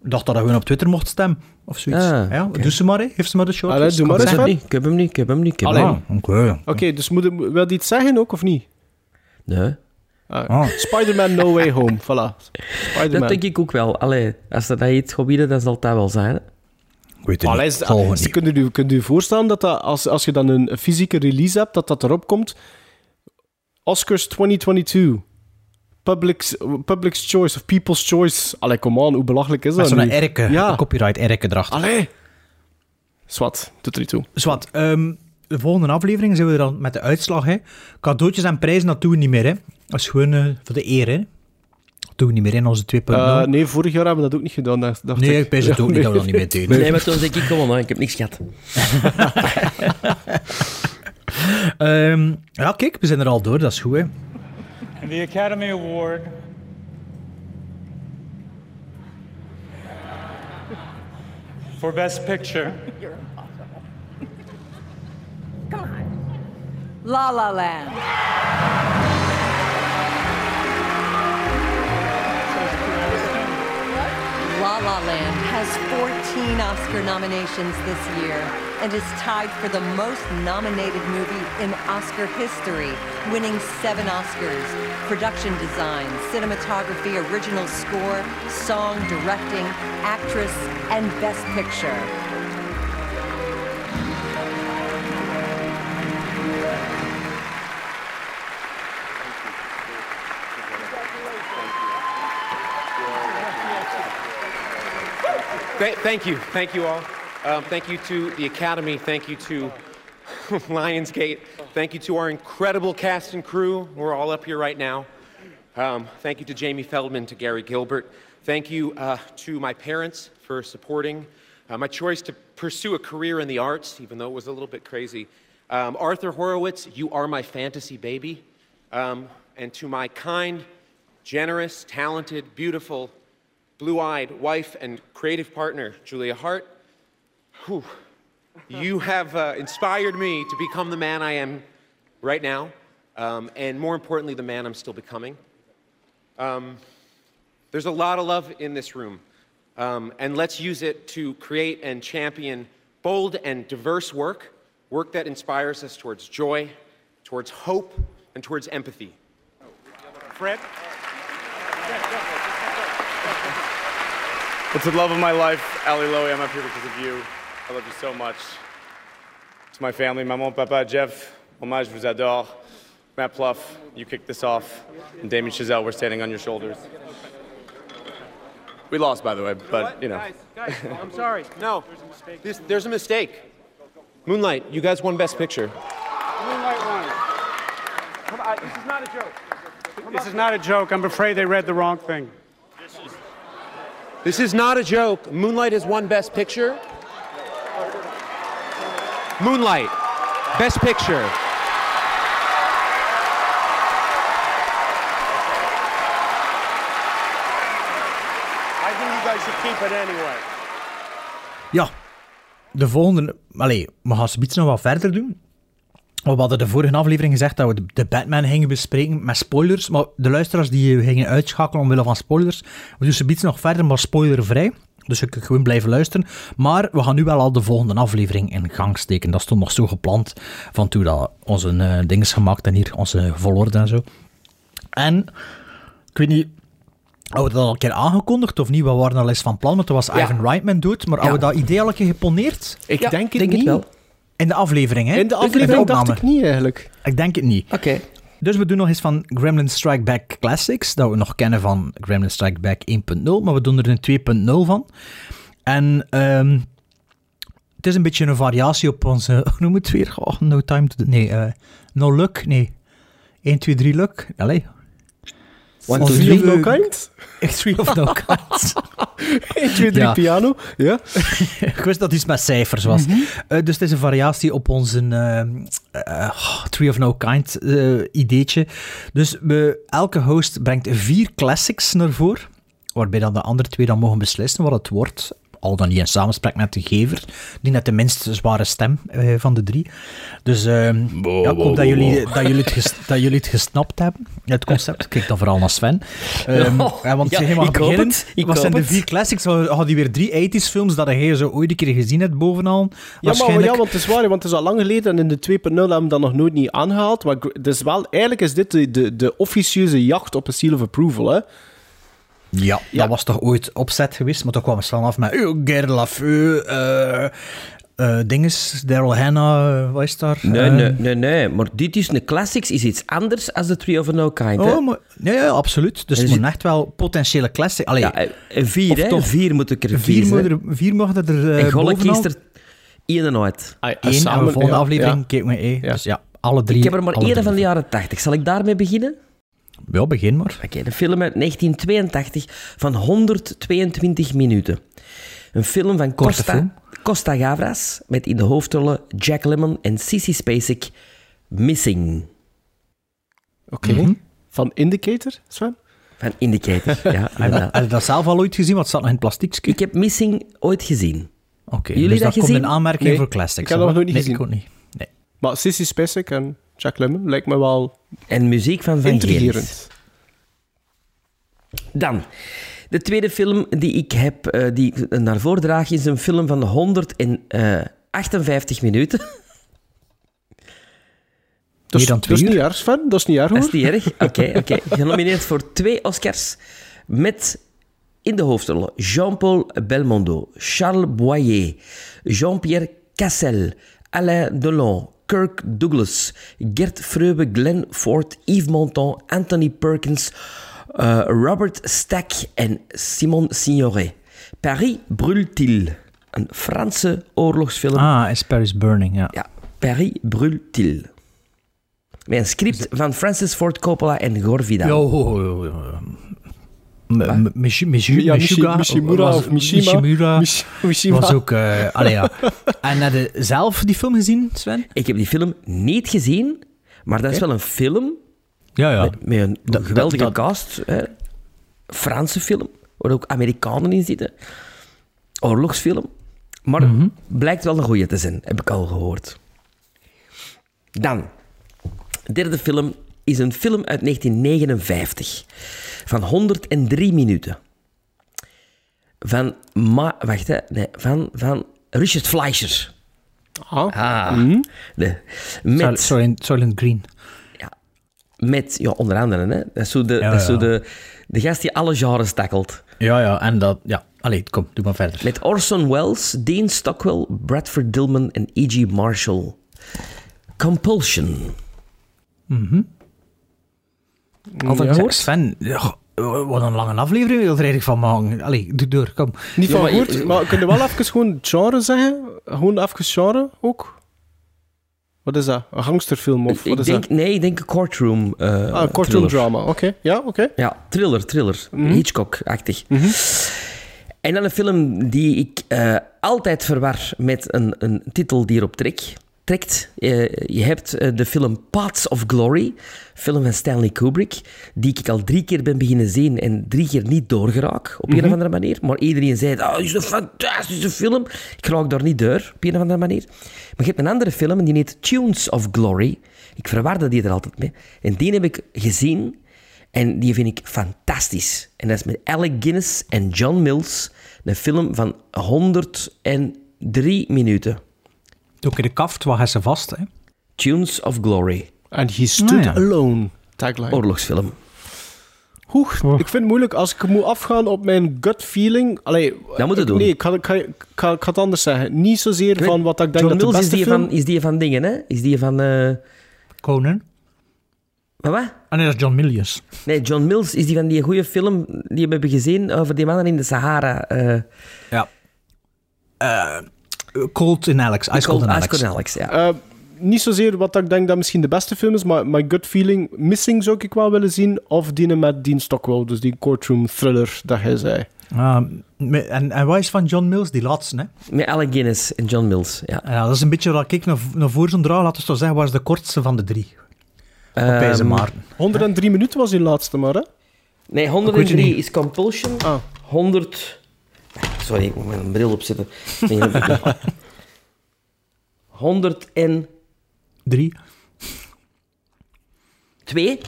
Speaker 2: Ik dacht dat hij gewoon op Twitter mocht stemmen. Of zoiets.
Speaker 1: Ah,
Speaker 2: ja. Doe ze maar, hè. Geef ze maar de shortlist.
Speaker 3: Allee, doe maar eens,
Speaker 1: niet, ik heb hem niet, ik heb hem niet.
Speaker 3: Allee.
Speaker 1: niet.
Speaker 2: Ah, oké.
Speaker 3: Oké, dus moet, wil die iets zeggen ook, of niet?
Speaker 1: Nee,
Speaker 3: Ah.
Speaker 2: Ah.
Speaker 3: Spider-Man No Way Home, voilà.
Speaker 1: dat denk ik ook wel. Allee, als er dat iets gaat winnen, dan zal dat wel zijn. Hè?
Speaker 2: Ik weet het
Speaker 3: kunt, u, kunt u voorstellen dat, dat als, als je dan een fysieke release hebt, dat dat erop komt? Oscars 2022. Public's, Public's Choice of People's Choice. Allee, come on, hoe belachelijk is
Speaker 2: Met
Speaker 3: dat
Speaker 2: zo'n
Speaker 3: nu?
Speaker 2: erke,
Speaker 3: Ja.
Speaker 2: een copyright erke erachter.
Speaker 3: Allee. Zwat, doet er niet toe.
Speaker 2: Zwat, ehm, de volgende aflevering zijn we er dan met de uitslag. Hè. Cadeautjes en prijzen, dat doen we niet meer. Hè. Dat is gewoon eh, voor de eer. Hè. Dat doen we niet meer in onze 2.0.
Speaker 3: Eh, nee, vorig jaar hebben we dat ook niet gedaan, dacht
Speaker 2: nee,
Speaker 3: ik.
Speaker 2: ik pijs het
Speaker 3: Ja,
Speaker 2: ook niet
Speaker 3: nee.
Speaker 2: dat we dat niet meer doen.
Speaker 1: Nee, maar toen zeg ik, kom maar, ik heb niks gehad.
Speaker 2: Ehm, ja, kijk, we zijn er al door. Dat is goed, hè.
Speaker 11: And the Academy Award. For Best Picture.
Speaker 9: Come on, La La Land.
Speaker 12: La La Land has 14 Oscar nominations this year.
Speaker 9: and is tied for the most nominated movie in Oscar history, winning seven Oscars production design, cinematography, original score, song, directing, actress, and best picture.
Speaker 12: Th- thank you. Thank you all. Um, thank you to the Academy. Thank you to Lionsgate. Thank you to our incredible cast and crew. We're all up here right now. Um, thank you to Jamie Feldman, to Gary Gilbert. Thank you uh, to my parents for supporting uh, my choice to pursue a career in the arts, even though it was a little bit crazy. Um, Arthur Horowitz, you are my fantasy baby. Um, and to my kind, generous, talented, beautiful, blue eyed wife and creative partner, Julia Hart, whew, you have uh, inspired me to become the man I am right now, um, and more importantly, the man I'm still becoming. Um, there's a lot of love in this room, um, and let's use it to create and champion bold and diverse work, work that inspires us towards joy, towards hope, and towards empathy.
Speaker 13: Fred? It's the love of my life, Ali Lowy. I'm up here because of you. I love you so much. To my family, maman, papa, Jeff, Hommage, vous adore. Matt Pluff, you kicked this off. And Damien Chazelle, we're standing on your shoulders. We lost, by the way, but, you know.
Speaker 12: Guys, guys, I'm sorry. No, this, there's a mistake. Moonlight, you guys won Best Picture.
Speaker 11: Moonlight won. Come on, this is not a joke. This is not a joke. I'm afraid they read the wrong thing.
Speaker 12: This is not a joke. Moonlight has won Best Picture. Moonlight, Best Picture.
Speaker 11: I think you guys should keep it anyway.
Speaker 2: Ja, de volgende... Allee, we gaan zoiets nog wat verder doen. We hadden de vorige aflevering gezegd dat we de- Batman gingen bespreken met spoilers. Maar de luisteraars die gingen uitschakelen omwille van spoilers. We doen zoiets nog verder, maar spoilervrij. Dus je kunt gewoon blijven luisteren. Maar we gaan nu wel al de volgende aflevering in gang steken. Dat stond nog zo gepland van toen dat onze uh, ding is gemaakt en hier onze volgorde en zo. En ik weet niet, hadden we dat al een keer aangekondigd of niet? We waren al eens van plan, want er was Ivan Reitman dood. Maar hadden we dat idee al een keer geponeerd?
Speaker 3: Ik Ja, denk het denk het niet. wel.
Speaker 2: In de aflevering, hè?
Speaker 3: In de aflevering dacht
Speaker 2: opname.
Speaker 3: ik niet eigenlijk.
Speaker 2: Ik denk het niet.
Speaker 1: Oké.
Speaker 2: Dus we doen nog eens van Gremlin Strike Back Classics, dat we nog kennen van Gremlin Strike Back 1.0, maar we doen er een 2.0 van. En ehm, het is een beetje een variatie op onze, hoe noem het weer? Oh, no time to... Nee, eh, no luck, nee. 1, 2, 3 luck. Allee.
Speaker 3: One,
Speaker 2: Onze
Speaker 3: two, three of no kind?
Speaker 2: Three of no kind.
Speaker 3: 1, 2, 3
Speaker 2: Ja.
Speaker 3: piano. Ja.
Speaker 2: Ik wist dat iets met cijfers was. Eh, dus het is een variatie op onze eh, eh, oh, Tree of No Kind eh, ideetje. Dus we, elke host brengt vier classics naar voren, waarbij dan de andere twee dan mogen beslissen wat het wordt. Al dan niet in samenspraak met de gever, die net de minst zware stem eh, van de drie. Dus ehm, ja, ik hoop dat jullie, dat, jullie het ges- dat jullie het gesnapt hebben, het concept. Kijk dan vooral naar Sven. Ehm,
Speaker 1: Oh,
Speaker 2: ja, want
Speaker 1: ja, hoop
Speaker 2: beginnen.
Speaker 1: het, ik
Speaker 2: Wat zijn de vier classics? Had die weer drie 80s films dat jij zo ooit een keer gezien hebt bovenal?
Speaker 3: Ja, maar,
Speaker 2: Waarschijnlijk.
Speaker 3: ja, want het is waar, want het is al lang geleden en in de 2.0 hebben we dat nog nooit niet aangehaald. Maar dus wel, eigenlijk is dit de, de, de officieuze jacht op een seal of approval. Hè?
Speaker 2: Ja, dat was toch ooit opzet geweest, maar toen kwam het af met uh, Gerard Lafeu, eh eh, dinges, Daryl Hannah, eh, wat is daar?
Speaker 1: Nee,
Speaker 2: Eh,
Speaker 1: nee, nee, nee. Maar dit is een classics, is iets anders dan de Tree of No Kind. hè?
Speaker 2: Oh, maar, ja, absoluut. Dus het moet echt wel potentiële classic. Allee,
Speaker 1: Ja, eh, eh, vier, hè?
Speaker 2: toch-
Speaker 1: Vier moet ik er
Speaker 2: vier,
Speaker 1: kiezen.
Speaker 2: mogen er, vier mogen er eh
Speaker 1: en Golle
Speaker 2: bovenal.
Speaker 1: kiest er één en uit.
Speaker 3: Ah,
Speaker 2: Eén, en de volgende aflevering keken we eh. Dus ja, alle drie.
Speaker 1: Ik heb er maar één van de jaren 80. Zal ik daarmee beginnen?
Speaker 2: Ja, begin maar.
Speaker 1: Oké, de film uit 1982 van 122 minuten. Een film van
Speaker 2: Korte
Speaker 1: Costa,
Speaker 2: film.
Speaker 1: Costa Gavras met in de hoofdrollen Jack Lemmon en Sissy Spacek. Missing.
Speaker 3: Oké.
Speaker 2: Mhm.
Speaker 3: Van Indicator, Sven?
Speaker 1: Van Indicator, ja.
Speaker 2: Heb je, dat zelf al ooit gezien? Want het zat nog in plastic.
Speaker 1: Ik heb Missing ooit gezien.
Speaker 2: Oké,
Speaker 1: Jullie
Speaker 2: dus
Speaker 1: dat
Speaker 2: dat komt
Speaker 1: gezien?
Speaker 2: in aanmerking
Speaker 3: Nee,
Speaker 2: voor classics.
Speaker 3: ik heb dat nog nooit
Speaker 2: nee,
Speaker 3: gezien.
Speaker 2: Ik ook niet. Nee.
Speaker 3: Maar Sissy Spacek en Jack Lemmon lijkt me wel
Speaker 1: En muziek van Van Gelis. Dan, de tweede film die ik heb, eh, die ik naar voren draag, is een film van 108 58 minuten.
Speaker 3: Dat is,
Speaker 2: Meer dan
Speaker 3: dat is
Speaker 2: twee
Speaker 3: niet erg, Sven. Dat is niet erg, hoor.
Speaker 1: Dat is niet erg. Oké, oké. Genomineerd voor twee Oscars met in de hoofdrollen Jean-Paul Belmondo, Charles Boyer, Jean-Pierre Cassel, Alain Delon, Kirk Douglas, Gert Freube, Glenn Ford, Yves Montand, Anthony Perkins, eh, Robert Stack en Simon Signoret. Paris brûle-t-il? Een Franse oorlogsfilm.
Speaker 2: Ah, is Paris Burning, ja.
Speaker 1: Ja, Paris brûle-t-il? Met een script van Francis Ford Coppola en Gore Vidal.
Speaker 2: Jo,
Speaker 3: Mishimura of Mishima. Mishima.
Speaker 2: was ook... eh allee, ja. En heb je zelf die film gezien, Sven?
Speaker 1: Ik heb die film niet gezien, maar dat is wel een film
Speaker 2: Ja, ja.
Speaker 1: met, met een
Speaker 2: Dat-
Speaker 1: geweldige
Speaker 2: dat- dat-
Speaker 1: cast. Hè. Franse film, waar ook Amerikanen in zitten. Oorlogsfilm. Maar
Speaker 2: Mhm.
Speaker 1: blijkt wel een goeie te zijn, heb ik al gehoord. Dan, de derde film is een film uit 1959 van 103 minuten. Van, Ma wacht, hè, nee, van, van Richard Fleischer.
Speaker 3: Ah.
Speaker 1: Ah, de, met,
Speaker 2: Soylent, Soylent Green.
Speaker 1: met, ja, onder andere, hè. Dat is zo de,
Speaker 2: Ja,
Speaker 1: dat is zo
Speaker 2: ja.
Speaker 1: de, de gast die alle genres tackelt.
Speaker 2: Ja, ja, en dat... Ja, allee, kom, doe maar verder.
Speaker 1: Met Orson Welles, Dean Stockwell, Bradford Dillman en E.G. Marshall. Compulsion. Van
Speaker 3: Ja.
Speaker 1: gehoord?
Speaker 2: Sven, wat een lange aflevering wil er eigenlijk van maken. Allee, doe door, kom.
Speaker 3: Niet van
Speaker 1: Ja, maar-
Speaker 3: goed, maar kun je wel even gewoon genre zeggen? Gewoon even genre ook? Wat is dat? Een gangsterfilm of wat
Speaker 1: Ik
Speaker 3: is
Speaker 1: denk,
Speaker 3: dat?
Speaker 1: nee, ik denk een courtroom eh
Speaker 3: Ah, een courtroom
Speaker 1: thriller.
Speaker 3: drama. Oké, ja, oké.
Speaker 1: Ja, thriller, thriller.
Speaker 3: Mhm.
Speaker 1: Hitchcock-achtig. En dan een film die ik eh, altijd verwar met een, een titel die erop trek, trekt. Eh, je hebt eh, de film Paths of Glory, film van Stanley Kubrick, die ik al drie keer ben beginnen zien en drie keer niet doorgeraak, op een of andere manier. Maar iedereen zei, oh, is een fantastische film. Ik raak daar niet door, op een of andere manier. Maar je hebt een andere film, en die heet Tunes of Glory. Ik verwarde die er altijd mee. En die heb ik gezien en die vind ik fantastisch. En dat is met Alec Guinness en John Mills. Een film van 103 minuten.
Speaker 2: Ook in de kaft, waar hij ze vast, hè.
Speaker 1: Tunes of Glory.
Speaker 3: And he stood
Speaker 2: Ah, ja.
Speaker 3: alone. Tagline.
Speaker 1: Oorlogsfilm.
Speaker 3: Hoe? Ik vind het moeilijk als ik moet afgaan op mijn gut feeling. Allee,
Speaker 1: Dat moet je
Speaker 3: ik-
Speaker 1: doen.
Speaker 3: Nee, ik ga, ik, ga, ik, ga, ik ga het anders zeggen. Niet zozeer
Speaker 1: weet-
Speaker 3: van wat ik denk
Speaker 1: John
Speaker 3: dat de
Speaker 1: Mills is
Speaker 3: beste
Speaker 1: die,
Speaker 3: film...
Speaker 1: van, is die van dingen, hè? Is die van... eh
Speaker 2: Conan.
Speaker 1: wat, wat?
Speaker 2: En dat is John Milius.
Speaker 1: Nee, John Mills is die van die goede film die we hebben gezien over die mannen in de Sahara. eh
Speaker 2: Ja. Eh, Cold in Alex. Ice Cold in
Speaker 1: Ice
Speaker 2: Alex.
Speaker 1: Cold in Alex, ja.
Speaker 3: Eh, niet zozeer wat ik denk dat misschien de beste film is, maar my gut feeling Missing zou ik wel willen zien. Of die met Dean Stockwell, dus die courtroom thriller dat hij zei.
Speaker 2: Ah, en, en wat is van John Mills? Die laatste, hè?
Speaker 1: Met Alec Guinness en John Mills, ja.
Speaker 2: Ja, dat is een beetje wat ik naar, naar voren zou dragen. Laten we zo zeggen, was de kortste van de drie. Op deze
Speaker 1: Ehm,
Speaker 2: Maarten.
Speaker 3: 103 minuten was die laatste maar, hè?
Speaker 1: Nee,
Speaker 2: Ik weet
Speaker 1: 103
Speaker 2: het
Speaker 1: is Compulsion.
Speaker 3: Ah.
Speaker 1: 100... Sorry, ik moet mijn bril opzetten. Nee, dat heb ik niet. 102,
Speaker 2: Drie.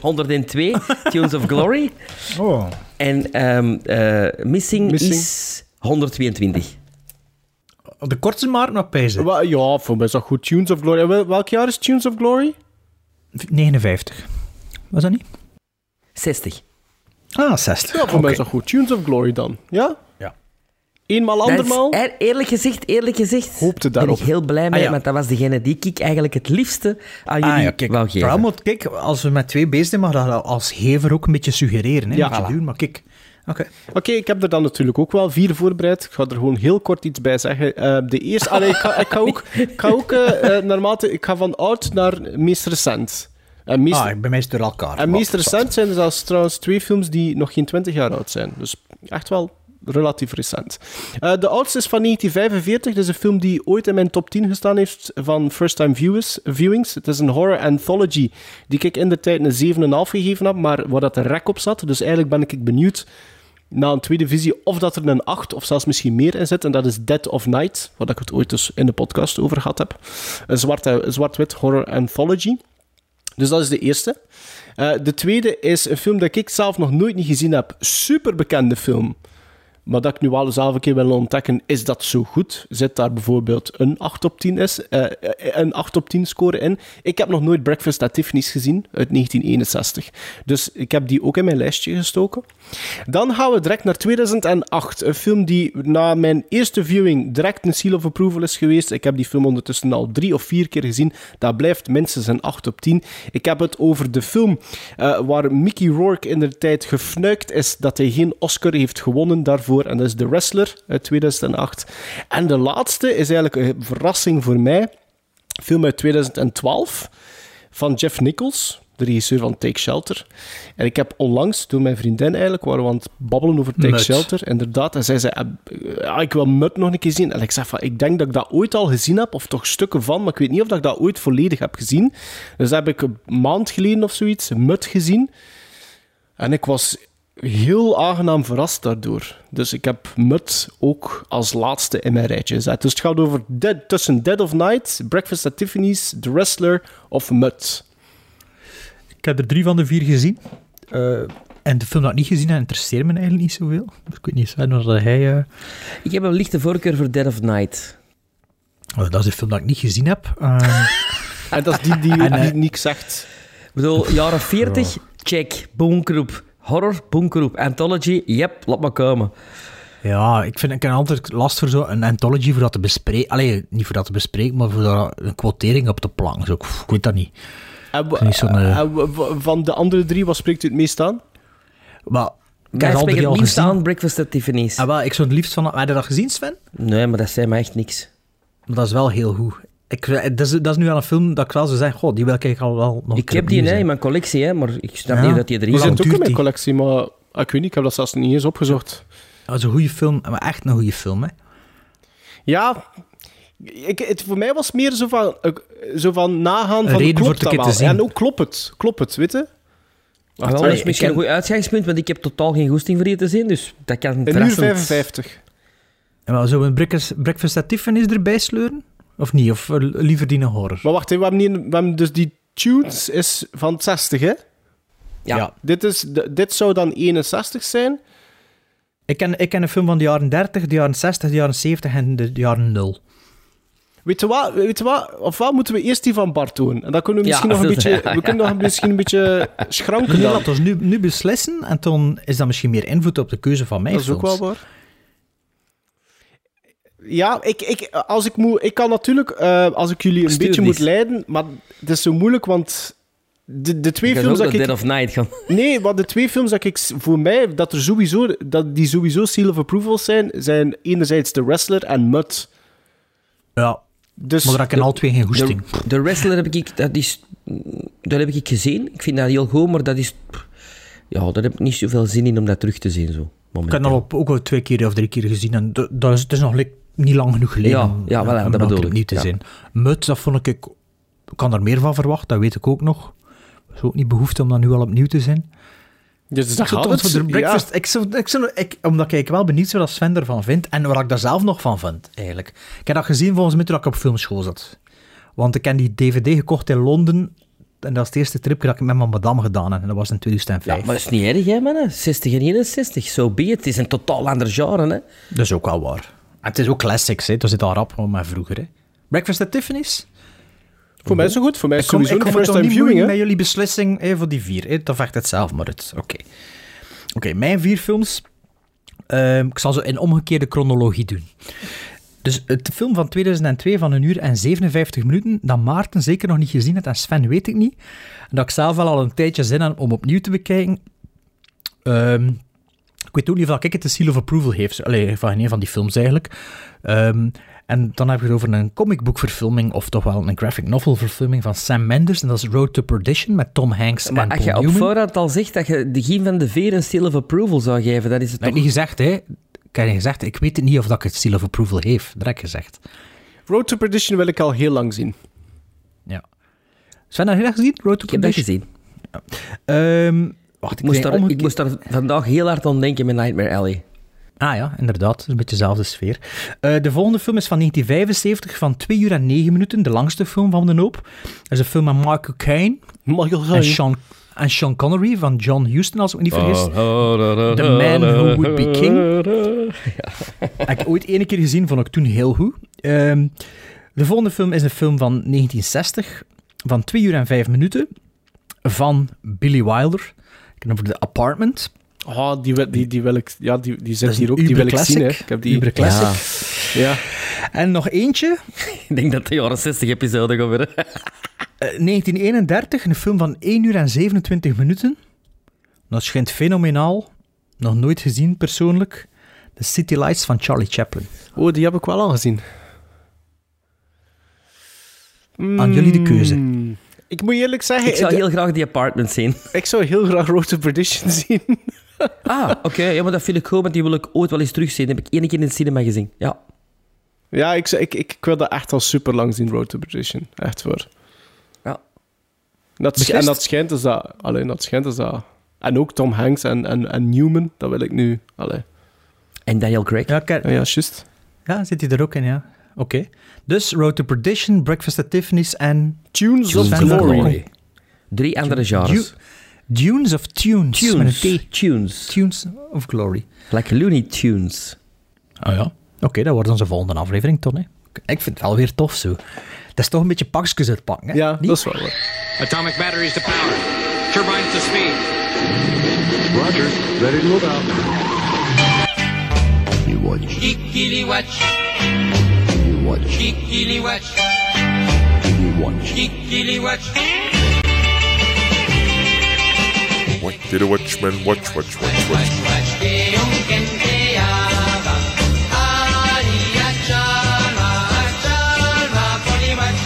Speaker 1: 102, Tunes of Glory.
Speaker 2: Oh.
Speaker 1: En ehm, eh, missing,
Speaker 3: Missing.
Speaker 1: is 122.
Speaker 2: De kortste op pijzen.
Speaker 3: Wa- Ja, voor mij is dat goed. Tunes of Glory. Welk jaar is Tunes of Glory?
Speaker 2: 59. Was dat niet?
Speaker 1: 60.
Speaker 2: Ah, 60.
Speaker 3: Ja, voor mij is dat goed. Tunes of Glory dan. Ja? Eenmaal,
Speaker 1: Dat is-
Speaker 3: andermaal?
Speaker 1: eer- eerlijk gezegd, eerlijk gezegd,
Speaker 3: Hoopte
Speaker 1: ben ik
Speaker 3: daarop.
Speaker 1: heel blij mee,
Speaker 2: Ah, ja.
Speaker 1: want dat was degene die ik eigenlijk het liefste aan jullie
Speaker 2: Ah, ja, kijk.
Speaker 1: wou geven.
Speaker 2: Moet, kijk, als we met twee bezig zijn, mag dat als gever ook een beetje suggereren. Hè,
Speaker 3: Ja, voilà.
Speaker 2: doen, maar kijk. Oké.
Speaker 3: Oké, ik heb er dan natuurlijk ook wel vier voorbereid. Ik ga er gewoon heel kort iets bij zeggen. Eh, de eerste... Allee, ik, ga, ik ga ook, ik ga ook eh, eh, naarmate... Ik ga van oud naar meest recent. En meest,
Speaker 2: Ah, bij mij is het door elkaar.
Speaker 3: en meest recent zijn er zelfs trouwens twee films die nog geen 20 jaar oud zijn. Dus echt wel relatief recent. Eh, de oudste is van 1945. Dat is een film die ooit in mijn top 10 gestaan heeft van first-time viewers, viewings. Het is een horror anthology die ik in de tijd een 7,5 gegeven heb, maar waar dat een rek op zat. Dus eigenlijk ben ik benieuwd na een tweede visie of dat er een 8 of zelfs misschien meer in zit. En dat is Dead of Night, waar ik het ooit dus in de podcast over gehad heb. Een zwart- een zwart-wit horror anthology. Dus dat is de eerste. Eh, de tweede is een film dat ik zelf nog nooit niet gezien heb. Super bekende film. Maar dat ik nu wel zelf een keer wil ontdekken, is dat zo goed? Zit daar bijvoorbeeld een 8 op 10, is, eh, een 8 op 10 score in? Ik heb nog nooit Breakfast at Tiffany's gezien, uit 1961. Dus ik heb die ook in mijn lijstje gestoken. Dan gaan we direct naar 2008. Een film die na mijn eerste viewing direct een seal of approval is geweest. Ik heb die film ondertussen al drie of vier keer gezien. Dat blijft minstens een 8 op 10. Ik heb het over de film uh, waar Mickey Rourke in de tijd gefnuikt is dat hij geen Oscar heeft gewonnen daarvoor. En dat is The Wrestler uit 2008. En de laatste is eigenlijk een verrassing voor mij. Film uit 2012 van Jeff Nichols de regisseur van Take Shelter. En ik heb onlangs, door mijn vriendin eigenlijk, waren we aan het babbelen over Take
Speaker 2: Mut.
Speaker 3: Shelter, inderdaad. En zij zei, ja, ik wil Mut nog een keer zien. En ik zeg van, ik denk dat ik dat ooit al gezien heb, of toch stukken van, maar ik weet niet of dat ik dat ooit volledig heb gezien. Dus heb ik een maand geleden of zoiets Mut gezien. En ik was heel aangenaam verrast daardoor. Dus ik heb Mut ook als laatste in mijn rijtje gezet. Dus het gaat over Dead, tussen Dead of Night, Breakfast at Tiffany's, The Wrestler of Mut.
Speaker 2: Ik heb er drie van de vier gezien. Uh, en de film dat ik niet gezien heb, interesseert me eigenlijk niet zoveel. Ik weet niet, Sven, dat hij... Uh...
Speaker 1: Ik heb een lichte voorkeur voor Dead of Night.
Speaker 2: Oh, dat is een film dat ik niet gezien heb. Uh...
Speaker 3: en dat is die die, en, die niks zegt.
Speaker 1: Ik bedoel, jaren 40, oh. check, boomgroep. Horror, boomgroep. Anthology, yep, laat maar komen.
Speaker 2: Ja, ik vind ik heb altijd last voor zo'n anthology voor dat te bespreken. Allee, niet voor dat te bespreken, maar voor dat een quotering op de plank. Zo, ik weet dat niet.
Speaker 3: En, uh, van de andere drie, wat spreekt u het meest aan?
Speaker 2: Maar,
Speaker 1: ik heb het liefst gezien. aan Breakfast at Tiffany's.
Speaker 2: Ah, wel, ik zou het liefst van... Heb je dat gezien, Sven?
Speaker 1: Nee, maar dat zei me echt niks.
Speaker 2: Maar dat is wel heel goed. Ik, dat, is, dat is nu al een film dat ik wel zou zeggen, goh, die wil ik al wel nog
Speaker 1: Ik heb die nee, in mijn collectie, hè, maar ik snap ja. niet dat die erin
Speaker 3: zit. Die zit ook in mijn collectie, maar ik weet niet, ik heb dat zelfs niet eens opgezocht.
Speaker 2: Dat is een goede film, maar echt een goede film, hè.
Speaker 3: Ja, ik, het, voor mij was het meer zo van, zo van nagaan van
Speaker 2: reden
Speaker 3: klopt
Speaker 2: voor
Speaker 3: dat
Speaker 2: te zien.
Speaker 3: Ja, en ook klopt het, klopt het, weet je?
Speaker 1: Wacht, wel, dat is misschien een goed uitgangspunt, want ik heb totaal geen goesting voor je te zien, dus dat kan
Speaker 3: Een uur 55.
Speaker 2: En wel, zullen we een Breakfast at Tiffany's erbij sleuren? Of niet? Of liever die een horror?
Speaker 3: Maar wacht, we hebben, niet, we hebben dus die tunes is van 60, hè?
Speaker 1: Ja. ja.
Speaker 3: Dit, is, dit zou dan 61 zijn.
Speaker 2: Ik ken, ik ken een film van de jaren 30, de jaren 60, de jaren 70 en de jaren 0.
Speaker 3: Weet je wat? Weet je wat? Of wat moeten we eerst die van Bart doen? En dan kunnen we misschien ja, nog een beetje, ja, we kunnen nog misschien een beetje schranken.
Speaker 2: Nee, laten we nu, nu beslissen en dan is dat misschien meer invloed op de keuze van mij.
Speaker 3: Dat is ook wel waar. Ja, ik, ik, als ik, moet, ik kan natuurlijk, uh, als ik jullie een
Speaker 1: Stuur
Speaker 3: beetje moet leiden, maar het is zo moeilijk, want de, de twee
Speaker 1: Ik
Speaker 3: films
Speaker 1: ook
Speaker 3: dat ik...
Speaker 1: Dead of Night gaan.
Speaker 3: Nee, want de twee films dat ik voor mij, dat, er sowieso, dat die sowieso seal of approval zijn, zijn enerzijds The Wrestler en Mud.
Speaker 2: Ja,
Speaker 3: Dus
Speaker 2: maar daar heb ik in al twee geen goesting.
Speaker 1: De, de Wrestler heb ik, dat is, dat heb ik gezien. Ik vind dat heel goed, maar dat is... Ja, daar heb ik niet zoveel zin in om dat terug te zien, zo.
Speaker 2: Ik heb dat ook al twee keer of drie keer gezien en dat, is, het is nog li- niet lang genoeg geleden.
Speaker 1: Ja, ja,
Speaker 2: om
Speaker 1: dat bedoel ik,
Speaker 2: niet te
Speaker 1: ja.
Speaker 2: zien. Mut, dat vond ik... Ik kan er meer van verwachten, dat weet ik ook nog. Er is ook niet behoefte om dat nu al opnieuw te zien.
Speaker 3: Dus dat gaat het.
Speaker 2: voor de breakfast... Ik zou, ik zou, ik, omdat ik wel benieuwd ben wat Sven ervan vindt en waar ik daar zelf nog van vind, eigenlijk. Ik heb dat gezien volgens mij toen ik op filmschool zat. Want ik heb die DVD gekocht in Londen en dat is het eerste tripje dat ik met mijn madame gedaan heb. En dat was in 2005.
Speaker 1: Ja, maar dat is niet erg, hè, mannen. 60 en 61, zo so be it. Het is een totaal ander genre, hè.
Speaker 2: Dat is ook wel waar. Het is ook classics, hè. Dat zit al rap mij vroeger, hè. Breakfast at Tiffany's?
Speaker 3: Voor mij is het goed. Voor mij is
Speaker 2: Ik kom,
Speaker 3: het
Speaker 2: ik
Speaker 3: sowieso
Speaker 2: kom er
Speaker 3: first time viewing, hè?
Speaker 2: met jullie beslissing hè, voor die vier. Hè. Dat vecht het zelf maar uit. Oké. Oké, mijn vier films. Ehm, ik zal ze in omgekeerde chronologie doen. Dus het film van 2002 van een uur en 57 minuten, dat Maarten zeker nog niet gezien heeft en Sven weet ik niet. En dat ik zelf wel al een tijdje zin heb om opnieuw te bekijken. Ehm, ik weet ook niet of ik het de seal of approval heeft. Allee, van een van die films eigenlijk. Ehm, en dan heb je het over een comicboekverfilming, of toch wel een graphic novel verfilming van Sam Mendes. En dat is Road to Perdition met Tom Hanks
Speaker 1: Maar
Speaker 2: en
Speaker 1: als je
Speaker 2: Paul
Speaker 1: op
Speaker 2: Newman.
Speaker 1: voorhand al zegt dat je de Gien van de Veer een seal of approval zou geven, dan is het
Speaker 2: Dat heb
Speaker 1: toch...
Speaker 2: ik niet gezegd, hè. Ik heb niet gezegd, ik weet het niet of dat ik het seal of approval heeft. Dat heb ik gezegd.
Speaker 3: Road to Perdition wil ik al heel lang zien.
Speaker 2: Ja. Sven, heb je dat gezien? Road to
Speaker 1: Ik heb dat
Speaker 2: Perdition?
Speaker 1: gezien.
Speaker 2: Ehm, wacht,
Speaker 1: Ik moest,
Speaker 2: ben
Speaker 1: daar, ik moest daar vandaag heel hard aan denken met Nightmare Alley.
Speaker 2: Ah ja, inderdaad. Een beetje dezelfde sfeer. Eh, de volgende film is van 1975, van 2 uur en 9 minuten. De langste film van de hoop. Dat is een film met Michael Caine
Speaker 3: Michael
Speaker 2: en
Speaker 3: Caine.
Speaker 2: Sean... En Sean Connery van John Huston, als ik me niet vergis.
Speaker 1: Oh, oh,
Speaker 2: The Man Who Would Be King. Heb ik ooit één keer gezien, vond ik toen heel goed. Ehm, de volgende film is een film van 1960, van 2 uur en 5 minuten, van Billy Wilder. Ik heb het over The Apartment.
Speaker 3: Oh, die, wil- die, die wil ik... Ja, die, die
Speaker 2: Dat
Speaker 3: zit
Speaker 2: is
Speaker 3: hier
Speaker 2: een
Speaker 3: ook. Die wil ik
Speaker 2: uberclassic.
Speaker 3: zien, hè. Ik heb die...
Speaker 2: Uberclassic.
Speaker 3: Ja.
Speaker 2: En nog eentje,
Speaker 1: Ik denk dat de jaren 60 episode gaat worden.
Speaker 2: eh, 1931, een film van 1 uur en 27 minuten. Dat schijnt fenomenaal. Nog nooit gezien, persoonlijk. The City Lights van Charlie Chaplin.
Speaker 3: Oh, die heb ik wel al gezien.
Speaker 2: Aan jullie de keuze.
Speaker 3: Ik moet eerlijk zeggen...
Speaker 1: Ik zou
Speaker 3: de-
Speaker 1: heel graag die apartment zien.
Speaker 3: ik zou heel graag Road to Perdition zien.
Speaker 1: Ah, oké. Ja, maar dat vind ik goed, want die wil ik ooit wel eens terugzien. Dat heb ik één keer in het cinema gezien. Ja.
Speaker 3: Ja, ik, ik, ik, ik wil dat echt al super lang zien, Road to Perdition. Echt voor.
Speaker 1: Ja.
Speaker 3: Dat, en dat schijnt dus dat... Alleen dat schijnt dus dat... En ook Tom Hanks en, en, en Newman, dat wil ik nu... Allee.
Speaker 1: En Daniel Craig.
Speaker 2: Ja,
Speaker 3: Ja, ja, juist.
Speaker 2: Ja, zit hij er ook in, ja. Oké. Dus Road to Perdition, Breakfast at Tiffany's en...
Speaker 3: Tunes of Glory.
Speaker 2: Glory.
Speaker 1: Drie andere genres.
Speaker 2: Dunes of Tunes. Met een
Speaker 1: Tunes.
Speaker 2: T.
Speaker 1: Tunes.
Speaker 2: Tunes of Glory.
Speaker 1: Like Looney Tunes.
Speaker 2: Oh ja. Oké, dat wordt onze volgende aflevering, Ton. hè. Ik vind het wel weer tof zo. Dat is toch een beetje pakjes uitpakken, hè?
Speaker 3: Ja,
Speaker 2: Niet?
Speaker 3: dat is wel waar.
Speaker 10: Atomic batteries to power. Turbines to speed.
Speaker 14: Roger. Ready to move out. You watch.
Speaker 6: Kikili watch,
Speaker 14: watch.
Speaker 6: kikili watch,
Speaker 14: You watch.
Speaker 6: kikili watch.
Speaker 15: What did a watchman watch, watch, watch, watch?
Speaker 6: Watch de onken aba. Aria chalma, chalma poli watch.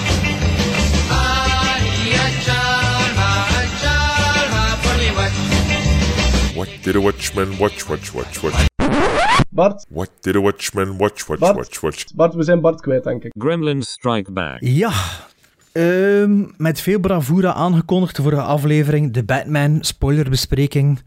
Speaker 6: Aria chalma, chalma poli watch.
Speaker 15: What did a watchman watch, watch, watch, watch?
Speaker 3: Bart,
Speaker 15: What did a watchman watch, watch,
Speaker 3: Bart.
Speaker 15: watch, watch?
Speaker 3: Bart, we zijn Bart kwijt, denk ik.
Speaker 16: Gremlins Strike Back.
Speaker 2: Ja. Ehm, met veel bravoure aangekondigd de vorige aflevering. De Batman spoilerbespreking.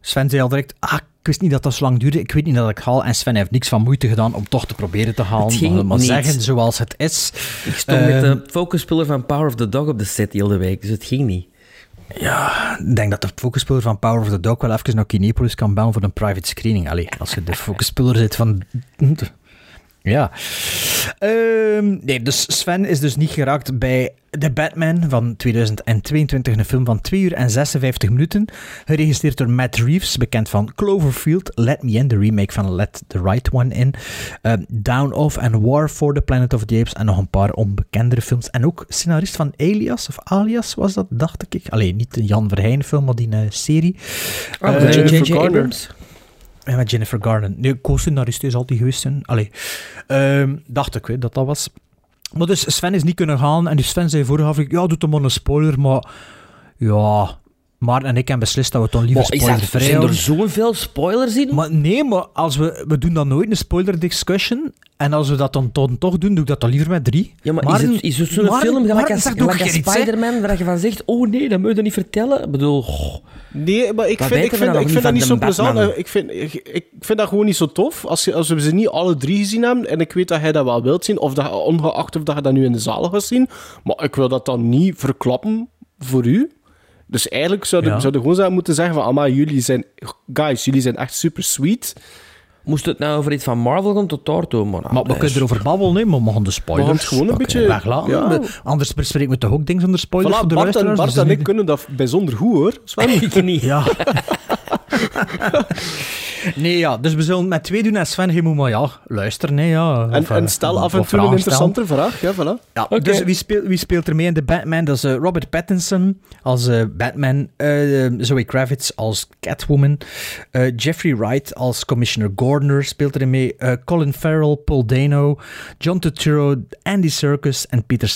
Speaker 2: Sven zei al direct, ah, ik wist niet dat dat zo lang duurde. Ik weet niet dat ik haal. En Sven heeft niks van moeite gedaan om toch te proberen te halen.
Speaker 1: Het ging
Speaker 2: maar
Speaker 1: niet.
Speaker 2: zeggen zoals het is.
Speaker 1: Ik stond met de focuspiller van Power of the Dog op de set heel de week, dus het ging niet.
Speaker 2: Ja, ik denk dat de focusspeler van Power of the Dog wel even naar Kinepolis kan bellen voor een private screening. Allee, als je de focusspeler zit van... Ja. Ehm, nee, dus Sven is dus niet geraakt bij The Batman van 2022. Een film van 2 uur en 56 minuten. Geregisseerd door Matt Reeves, bekend van Cloverfield, Let Me In, de remake van Let the Right One In. ehm, Down Of and War for the Planet of the Apes en nog een paar onbekendere films. En ook scenarist van Alias, of Alias was dat, dacht ik. Alleen niet de Jan Verheyen film, maar die eh, serie.
Speaker 1: Oh,
Speaker 2: Eh,
Speaker 1: met
Speaker 3: Jennifer
Speaker 1: J.J. Abrams?
Speaker 2: En met Jennifer Garner. Nee, co-scenarist is altijd geweest. Allee, Ehm, dacht ik hè, dat dat was. Maar dus Sven is niet kunnen gaan. En dus Sven zei vorige aflevering, ja, doe toch maar een spoiler. Maar ja, Maarten en ik hebben beslist dat we toch liever
Speaker 1: Maar dat,
Speaker 2: spoilervrij
Speaker 1: zijn er zoveel spoilers in?
Speaker 2: Maar nee, maar als we, we doen dan nooit een spoiler discussion. En als we dat dan, dan toch doen, doe ik dat dan liever met drie.
Speaker 1: Ja, maar
Speaker 2: Maarten-
Speaker 1: is het, is het zo'n
Speaker 2: Maarten-
Speaker 1: film gelijk als, gelijk als? Spider-Man, waar je van zegt, oh nee, dat moet je niet vertellen? Ik bedoel, goh,
Speaker 3: Nee, maar ik vind, ik
Speaker 1: weten we
Speaker 3: vind,
Speaker 1: dan
Speaker 3: ik vind dat
Speaker 1: niet
Speaker 3: zo plezant. Ik vind, ik, ik vind dat gewoon niet zo tof. Als, je, als we ze niet alle drie gezien hebben, en ik weet dat hij dat wel wilt zien, of dat, ongeacht of dat je dat nu in de zaal gaat zien, maar ik wil dat dan niet verklappen voor u. Dus eigenlijk zouden
Speaker 2: Ja.
Speaker 3: we gewoon zouden moeten zeggen van, Amma, jullie zijn, guys, jullie zijn echt super sweet.
Speaker 1: moest het nou over iets van Marvel gaan tot daartoe? Maar,
Speaker 2: Maar we kunnen erover babbelen, nee, maar we gaan de spoilers
Speaker 3: We gaan het gewoon een beetje-
Speaker 2: weglaten.
Speaker 3: ja.
Speaker 2: Anders bespreken we toch ook dingen zonder spoilers
Speaker 3: Voilà,
Speaker 2: voor de
Speaker 3: Bart en. Bart
Speaker 2: dus
Speaker 3: en
Speaker 2: dat
Speaker 3: ik kunnen dat bijzonder goed, hoor. Sven?
Speaker 1: ik niet.
Speaker 2: Ja. nee, ja, dus we zullen met twee doen en Sven, je moet maar ja, luisteren. Nee, ja.
Speaker 3: En,
Speaker 2: Of, eh,
Speaker 3: en stel af en toe een
Speaker 2: stellen.
Speaker 3: interessante vraag. Ja, voilà.
Speaker 2: Ja, dus wie speelt, wie speelt er mee in de Batman? Dat is eh, Robert Pattinson als eh, Batman, eh, Zoe Kravitz als Catwoman, eh, Jeffrey Wright als Commissioner Gordner speelt erin mee, eh, Colin Farrell, Paul Dano, John Turturro, Andy Serkis en Peter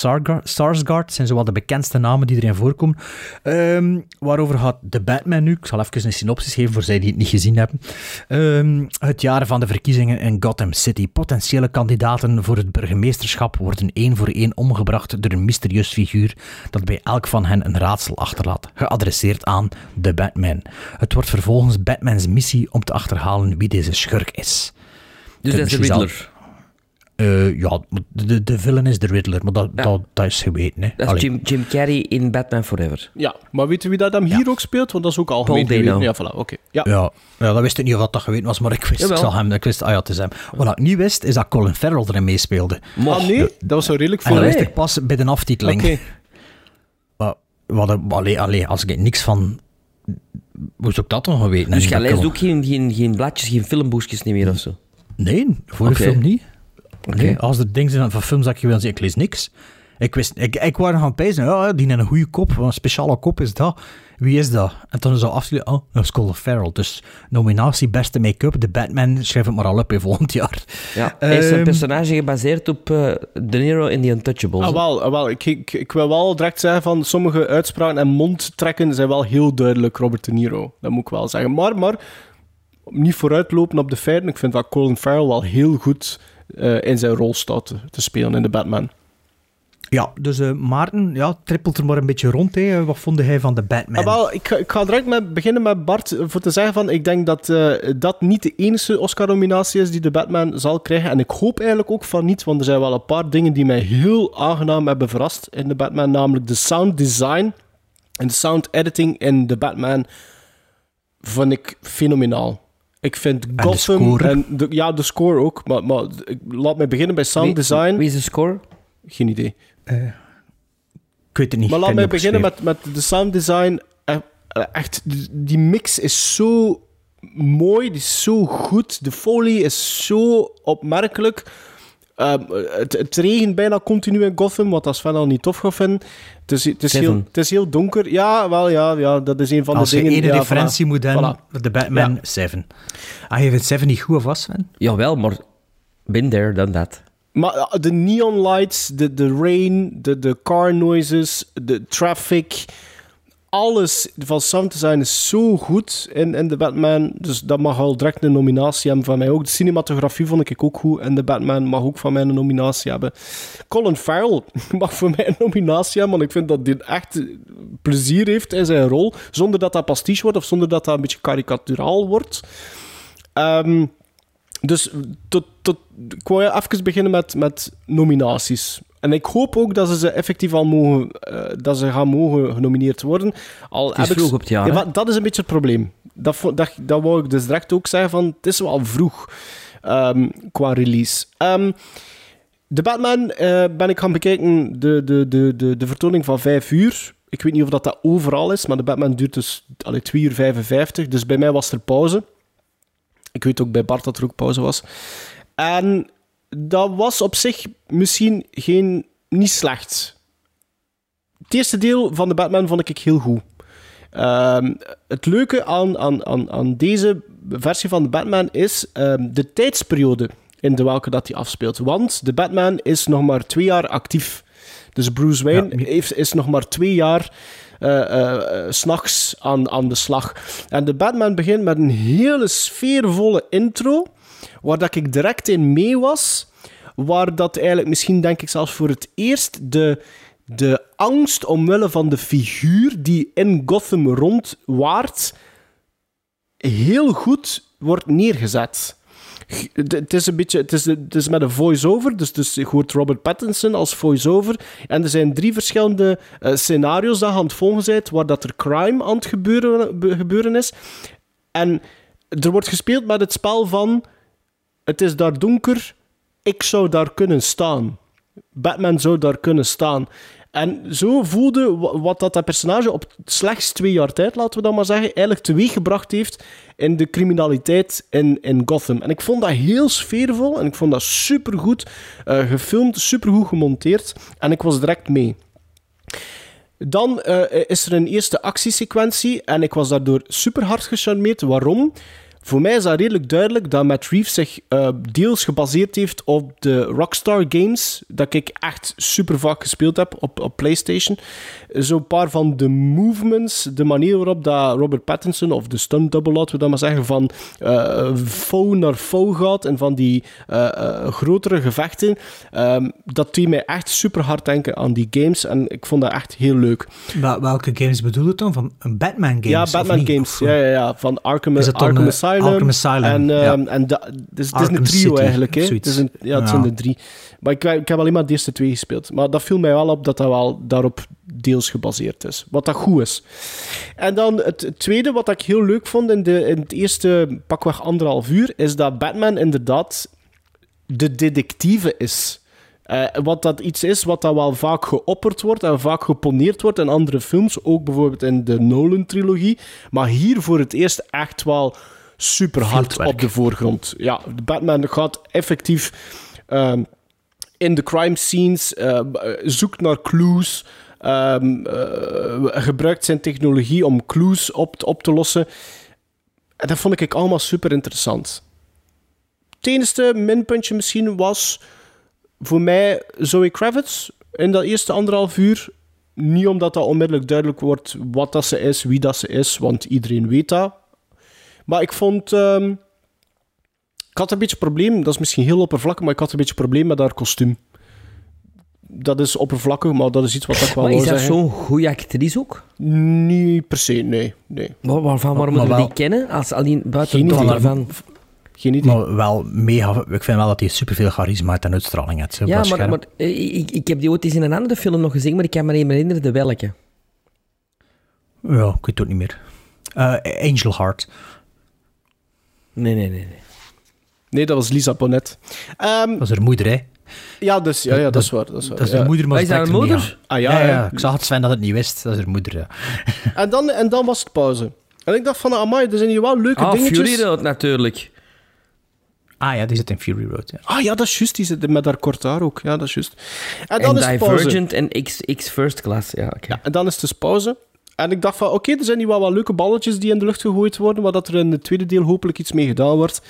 Speaker 2: Sarsgaard zijn zowat de bekendste namen die erin voorkomen. Ehm, waarover gaat de Batman nu? Ik zal even een synopsis geven voor zij die het niet gezien hebben. Ehm, het jaar van de verkiezingen in Gotham City. Potentiële kandidaten voor het burgemeesterschap worden één voor één omgebracht door een mysterieus figuur dat bij elk van hen een raadsel achterlaat, geadresseerd aan de Batman. Het wordt vervolgens Batmans missie om te achterhalen wie deze schurk is.
Speaker 1: Dus dat is de Riddler.
Speaker 2: Eh, ja, de, de villain is de Riddler, maar dat, dat, dat is geweten. Hè.
Speaker 1: Dat is. Jim, Jim Carrey in Batman Forever.
Speaker 3: Ja, maar weet je wie dat hem hier ook speelt? Want dat is ook algemeen
Speaker 1: Paul Dano.
Speaker 3: geweten. Ja, voilà, oké. Ja.
Speaker 2: Ja, ja, dat wist ik niet of dat, dat geweten was, maar ik wist, ik zag hem, ik wist, ah ja, het is hem. Wat ik niet wist, is dat Colin Farrell erin meespeelde.
Speaker 3: Ah, nee? Dat was zo redelijk
Speaker 2: En dat wist ik pas bij de aftiteling.
Speaker 3: Oké.
Speaker 2: Maar, wat, er- allee, allee, als ik niks van... Hoe zou ik dat dan gaan weten?
Speaker 1: Dus jij
Speaker 2: dat
Speaker 1: leest ook geen, geen, geen bladjes, geen filmboekjes niet meer of zo?
Speaker 2: Nee, voor de film niet. Nee, als er dingen zijn van films dat je wil zien, ik lees niks. Ik, wist, ik, ik wou nog aan het pijzen, ja, die heeft een goede kop, een speciale kop is dat. Wie is dat? En toen is al afgelopen, oh, dat is Colin Farrell. Dus nominatie beste make-up, de Batman, schrijf het maar al op in volgend jaar.
Speaker 1: Ja, hij is een
Speaker 2: Ehm,
Speaker 1: personage gebaseerd op eh, De Niro in The Untouchables.
Speaker 3: Ah, wel, ah, wel. Ik, ik, ik wil wel direct zeggen van sommige uitspraken en mondtrekken zijn wel heel duidelijk Robert De Niro. Dat moet ik wel zeggen. Maar, maar niet vooruitlopen op de feiten. Ik vind dat Colin Farrell wel heel goed eh, in zijn rol staat te, te spelen in de Batman.
Speaker 2: Ja, dus eh, Maarten, ja, trippelt er maar een beetje rond. Hè. Wat vond hij van de Batman?
Speaker 3: Ah, wel, ik, ga, ik ga direct met, beginnen met Bart voor te zeggen van ik denk dat eh, dat niet de enige Oscar-nominatie is die de Batman zal krijgen. En ik hoop eigenlijk ook van niet, want er zijn wel een paar dingen die mij heel aangenaam hebben verrast in de Batman. Namelijk de sound design en de sound editing in de Batman vond ik fenomenaal. Ik vind Gotham
Speaker 2: score?
Speaker 3: en de, ja, de score ook. Maar, maar ik, laat me beginnen bij sound
Speaker 1: Wie-
Speaker 3: design.
Speaker 1: Wie is de score?
Speaker 3: Geen idee.
Speaker 2: ik weet het niet.
Speaker 3: Maar laat mij beginnen met, met de sound design. Eh, eh, Echt, die- die mix is zo mooi, die is zo goed. De folie is zo opmerkelijk. Ehm, het, het regent bijna continu in Gotham, wat als fan al niet tof gaat vinden. Het is, het, is heel,
Speaker 1: Seven.
Speaker 3: het is heel donker. Ja, wel, ja, ja dat is een van
Speaker 2: Als
Speaker 3: de
Speaker 2: je
Speaker 3: dingen...
Speaker 2: één
Speaker 3: ja,
Speaker 2: referentie
Speaker 3: voilà.
Speaker 2: moet hebben,
Speaker 3: Voilà.
Speaker 2: de Batman 7. Ah, je vindt 7 niet goed of was, Sven?
Speaker 1: Jawel, maar been there, done that.
Speaker 3: Maar uh, de neon lights, de, de rain, de, de car noises, de traffic, alles van sound design is zo goed in, in de Batman. Dus dat mag al direct een nominatie hebben van mij ook. De cinematografie vond ik ook goed en de Batman mag ook van mij een nominatie hebben. Colin Farrell mag voor mij een nominatie hebben, want ik vind dat hij echt plezier heeft in zijn rol, zonder dat dat pastiche wordt of zonder dat dat een beetje karikaturaal wordt. Ehm, dus tot, tot, ik wou even beginnen met, met nominaties. En ik hoop ook dat ze ze effectief al mogen, eh, dat ze gaan mogen genomineerd worden. Al
Speaker 1: Het is
Speaker 3: heb ik-
Speaker 1: vroeg op het jaar,
Speaker 3: Ja, dat is een beetje het probleem. Dat, dat, dat wou ik dus direct ook zeggen van, het is wel vroeg ehm, qua release. Ehm, de Batman eh, ben ik gaan bekijken, de, de, de, de, de vertoning van 5 uur. Ik weet niet of dat, dat overal is, maar de Batman duurt dus allee, 2 uur 55. Dus bij mij was er pauze. Ik weet ook bij Bart dat er ook pauze was. En dat was op zich misschien geen, niet slecht. Het eerste deel van de Batman vond ik heel goed. Ehm, het leuke aan, aan, aan, aan deze versie van de Batman is ehm, de tijdsperiode in de welke dat hij afspeelt. Want de Batman is nog maar twee jaar actief. Dus Bruce Wayne heeft, is nog maar twee jaar eh, s'nachts aan, aan de slag. En de Batman begint met een hele sfeervolle intro, waar dat ik direct in mee was. Waar dat eigenlijk misschien, denk ik, zelfs voor het eerst de, de angst omwille van de figuur die in Gotham rondwaart heel goed wordt neergezet. Het is een beetje, het is, het is met een voice-over, dus, dus je hoort Robert Pattinson als voice-over. En er zijn drie verschillende eh, scenario's dat aan het volgen waar dat er crime aan het gebeuren, be- gebeuren is. En er wordt gespeeld met het spel van, het is daar donker, ik zou daar kunnen staan. Batman zou daar kunnen staan. En zo voelde wa- wat dat, dat personage op slechts twee jaar tijd, laten we dat maar zeggen, eigenlijk teweeggebracht heeft in de criminaliteit in, in Gotham. En ik vond dat heel sfeervol en ik vond dat supergoed eh gefilmd, supergoed gemonteerd. En ik was direct mee. Dan eh, is er een eerste actiesequentie en ik was daardoor super hard gecharmeerd. Waarom? Voor mij is dat redelijk duidelijk dat Matt Reeves zich eh, deels gebaseerd heeft op de Rockstar Games, dat ik echt super vaak gespeeld heb op, op PlayStation. Zo'n paar van de movements, de manier waarop dat Robert Pattinson, of de stunt double, laten we dat maar zeggen, van eh foe naar foe gaat en van die eh, eh, grotere gevechten, ehm, dat deed mij echt super hard denken aan die games en ik vond dat echt heel leuk.
Speaker 2: Wel- welke games bedoel je dan? Van een Batman games?
Speaker 3: Ja, Batman games. Ja, ja, ja. Van Arkham,
Speaker 2: Is het dan,
Speaker 3: Arkham Asylum.
Speaker 2: Arkham Asylum,
Speaker 3: En,
Speaker 2: ja.
Speaker 3: ehm, en da, dus, het is een trio
Speaker 2: City,
Speaker 3: eigenlijk. Hè? Het is een, ja, het
Speaker 2: Ja.
Speaker 3: zijn er drie. Maar ik, ik heb alleen maar de eerste twee gespeeld. Maar dat viel mij wel op dat dat wel daarop deels gebaseerd is. Wat dat goed is. En dan het tweede wat ik heel leuk vond in, de, in het eerste pakweg anderhalf uur, is dat Batman inderdaad de detectieve is. Eh, wat dat iets is wat dat wel vaak geopperd wordt en vaak geponeerd wordt in andere films, ook bijvoorbeeld in de Nolan-trilogie. Maar hier voor het eerst echt wel super hard op de voorgrond. Ja, Batman gaat effectief ehm, in de crime scenes, eh, zoekt naar clues, eh, gebruikt zijn technologie om clues op, op te lossen. En dat vond ik allemaal super interessant. Het enige minpuntje misschien was voor mij Zoe Kravitz in dat eerste anderhalf uur. Niet omdat dat onmiddellijk duidelijk wordt wat dat ze is, wie dat ze is, want iedereen weet dat. Maar ik vond... ehm, ik had een beetje probleem, dat is misschien heel oppervlakkig, maar ik had een beetje probleem met haar kostuum. Dat is oppervlakkig, maar dat is iets wat ik wel
Speaker 1: Maar is dat zo'n goede actrice ook?
Speaker 3: Niet per se, nee. nee.
Speaker 1: Waar- waarvan, waarom
Speaker 2: Maar
Speaker 1: moeten we
Speaker 2: wel-
Speaker 1: die kennen? Als alleen buiten
Speaker 3: Geen idee.
Speaker 1: daarvan.
Speaker 3: Geen idee.
Speaker 2: Maar wel mega... Ik vind wel dat hij superveel charisma en uitstraling heeft. zo
Speaker 1: Ja, maar, maar eh, ik, ik heb die ooit eens in een andere film nog gezien, maar ik kan me niet meer herinneren de welke.
Speaker 2: Ja, ik weet het ook niet meer. Eh, Angel Heart.
Speaker 1: Nee, nee, nee. nee.
Speaker 3: Nee, dat was Lisa Bonet. Ehm,
Speaker 2: Dat is haar moeder, hè?
Speaker 3: Ja, dus, ja, ja, dat is waar. Dat is, waar,
Speaker 2: Dat is
Speaker 3: ja.
Speaker 2: haar moeder, maar
Speaker 1: is haar
Speaker 2: er niet
Speaker 1: moeder?
Speaker 3: Ah, ja,
Speaker 2: ja,
Speaker 3: ja.
Speaker 2: ja, ik zag het Sven dat het niet wist. Dat is haar moeder, ja.
Speaker 3: En dan, en dan was het pauze. En ik dacht van, amai, er zijn hier wel leuke
Speaker 1: Ah,
Speaker 3: dingetjes.
Speaker 1: Fury Road natuurlijk.
Speaker 2: Ah ja, die zit in Fury Road, ja.
Speaker 3: Ah ja, dat is juist. Die zit met haar kort haar ook. Ja, dat is juist. En dan
Speaker 1: En
Speaker 3: is het pauze.
Speaker 1: Divergent en X, X First Class. Ja, oké.
Speaker 3: Ja, en dan is het dus pauze. En ik dacht van, oké, er zijn hier wel wat leuke balletjes die in de lucht gegooid worden, maar dat er in het tweede deel hopelijk iets mee gedaan wordt.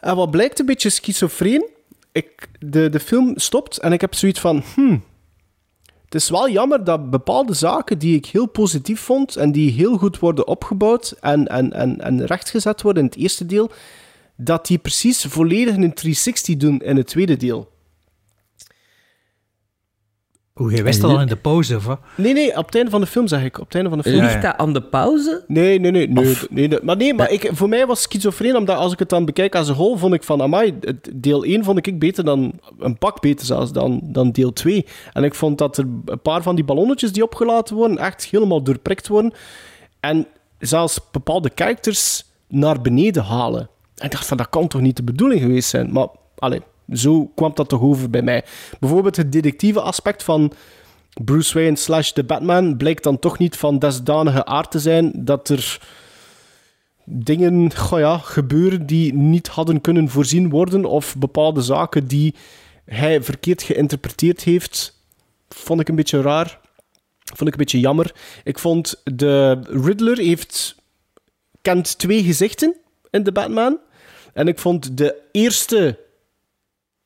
Speaker 3: En wat blijkt een beetje schizofreen, ik, de, de film stopt en ik heb zoiets van, hmm, het is wel jammer dat bepaalde zaken die ik heel positief vond en die heel goed worden opgebouwd en, en, en, en rechtgezet worden in het eerste deel, dat die precies volledig een 360 doen in het tweede deel.
Speaker 2: Hoe, jij wist dat al in de pauze, of wat?
Speaker 3: Nee, nee, op het einde van de film zeg ik. Op het einde van de film.
Speaker 1: Ligt dat aan de pauze?
Speaker 3: Nee, nee, nee. nee, nee, nee. Maar nee, maar ik, voor mij was schizofreen, omdat als ik het dan bekijk als een whole, vond ik van, amai, deel 1 vond ik beter dan, een pak beter zelfs, dan, dan deel 2. En ik vond dat er een paar van die ballonnetjes die opgelaten worden, echt helemaal doorprikt worden. En zelfs bepaalde characters naar beneden halen. En ik dacht van, dat kan toch niet de bedoeling geweest zijn? Maar, allee, zo kwam dat toch over bij mij. Bijvoorbeeld het detectieve aspect van Bruce Wayne slash de Batman blijkt dan toch niet van desdanige aard te zijn dat er dingen goh ja, gebeuren die niet hadden kunnen voorzien worden of bepaalde zaken die hij verkeerd geïnterpreteerd heeft, vond ik een beetje raar. Vond ik een beetje jammer. Ik vond de Riddler heeft kent twee gezichten in de Batman. En ik vond de eerste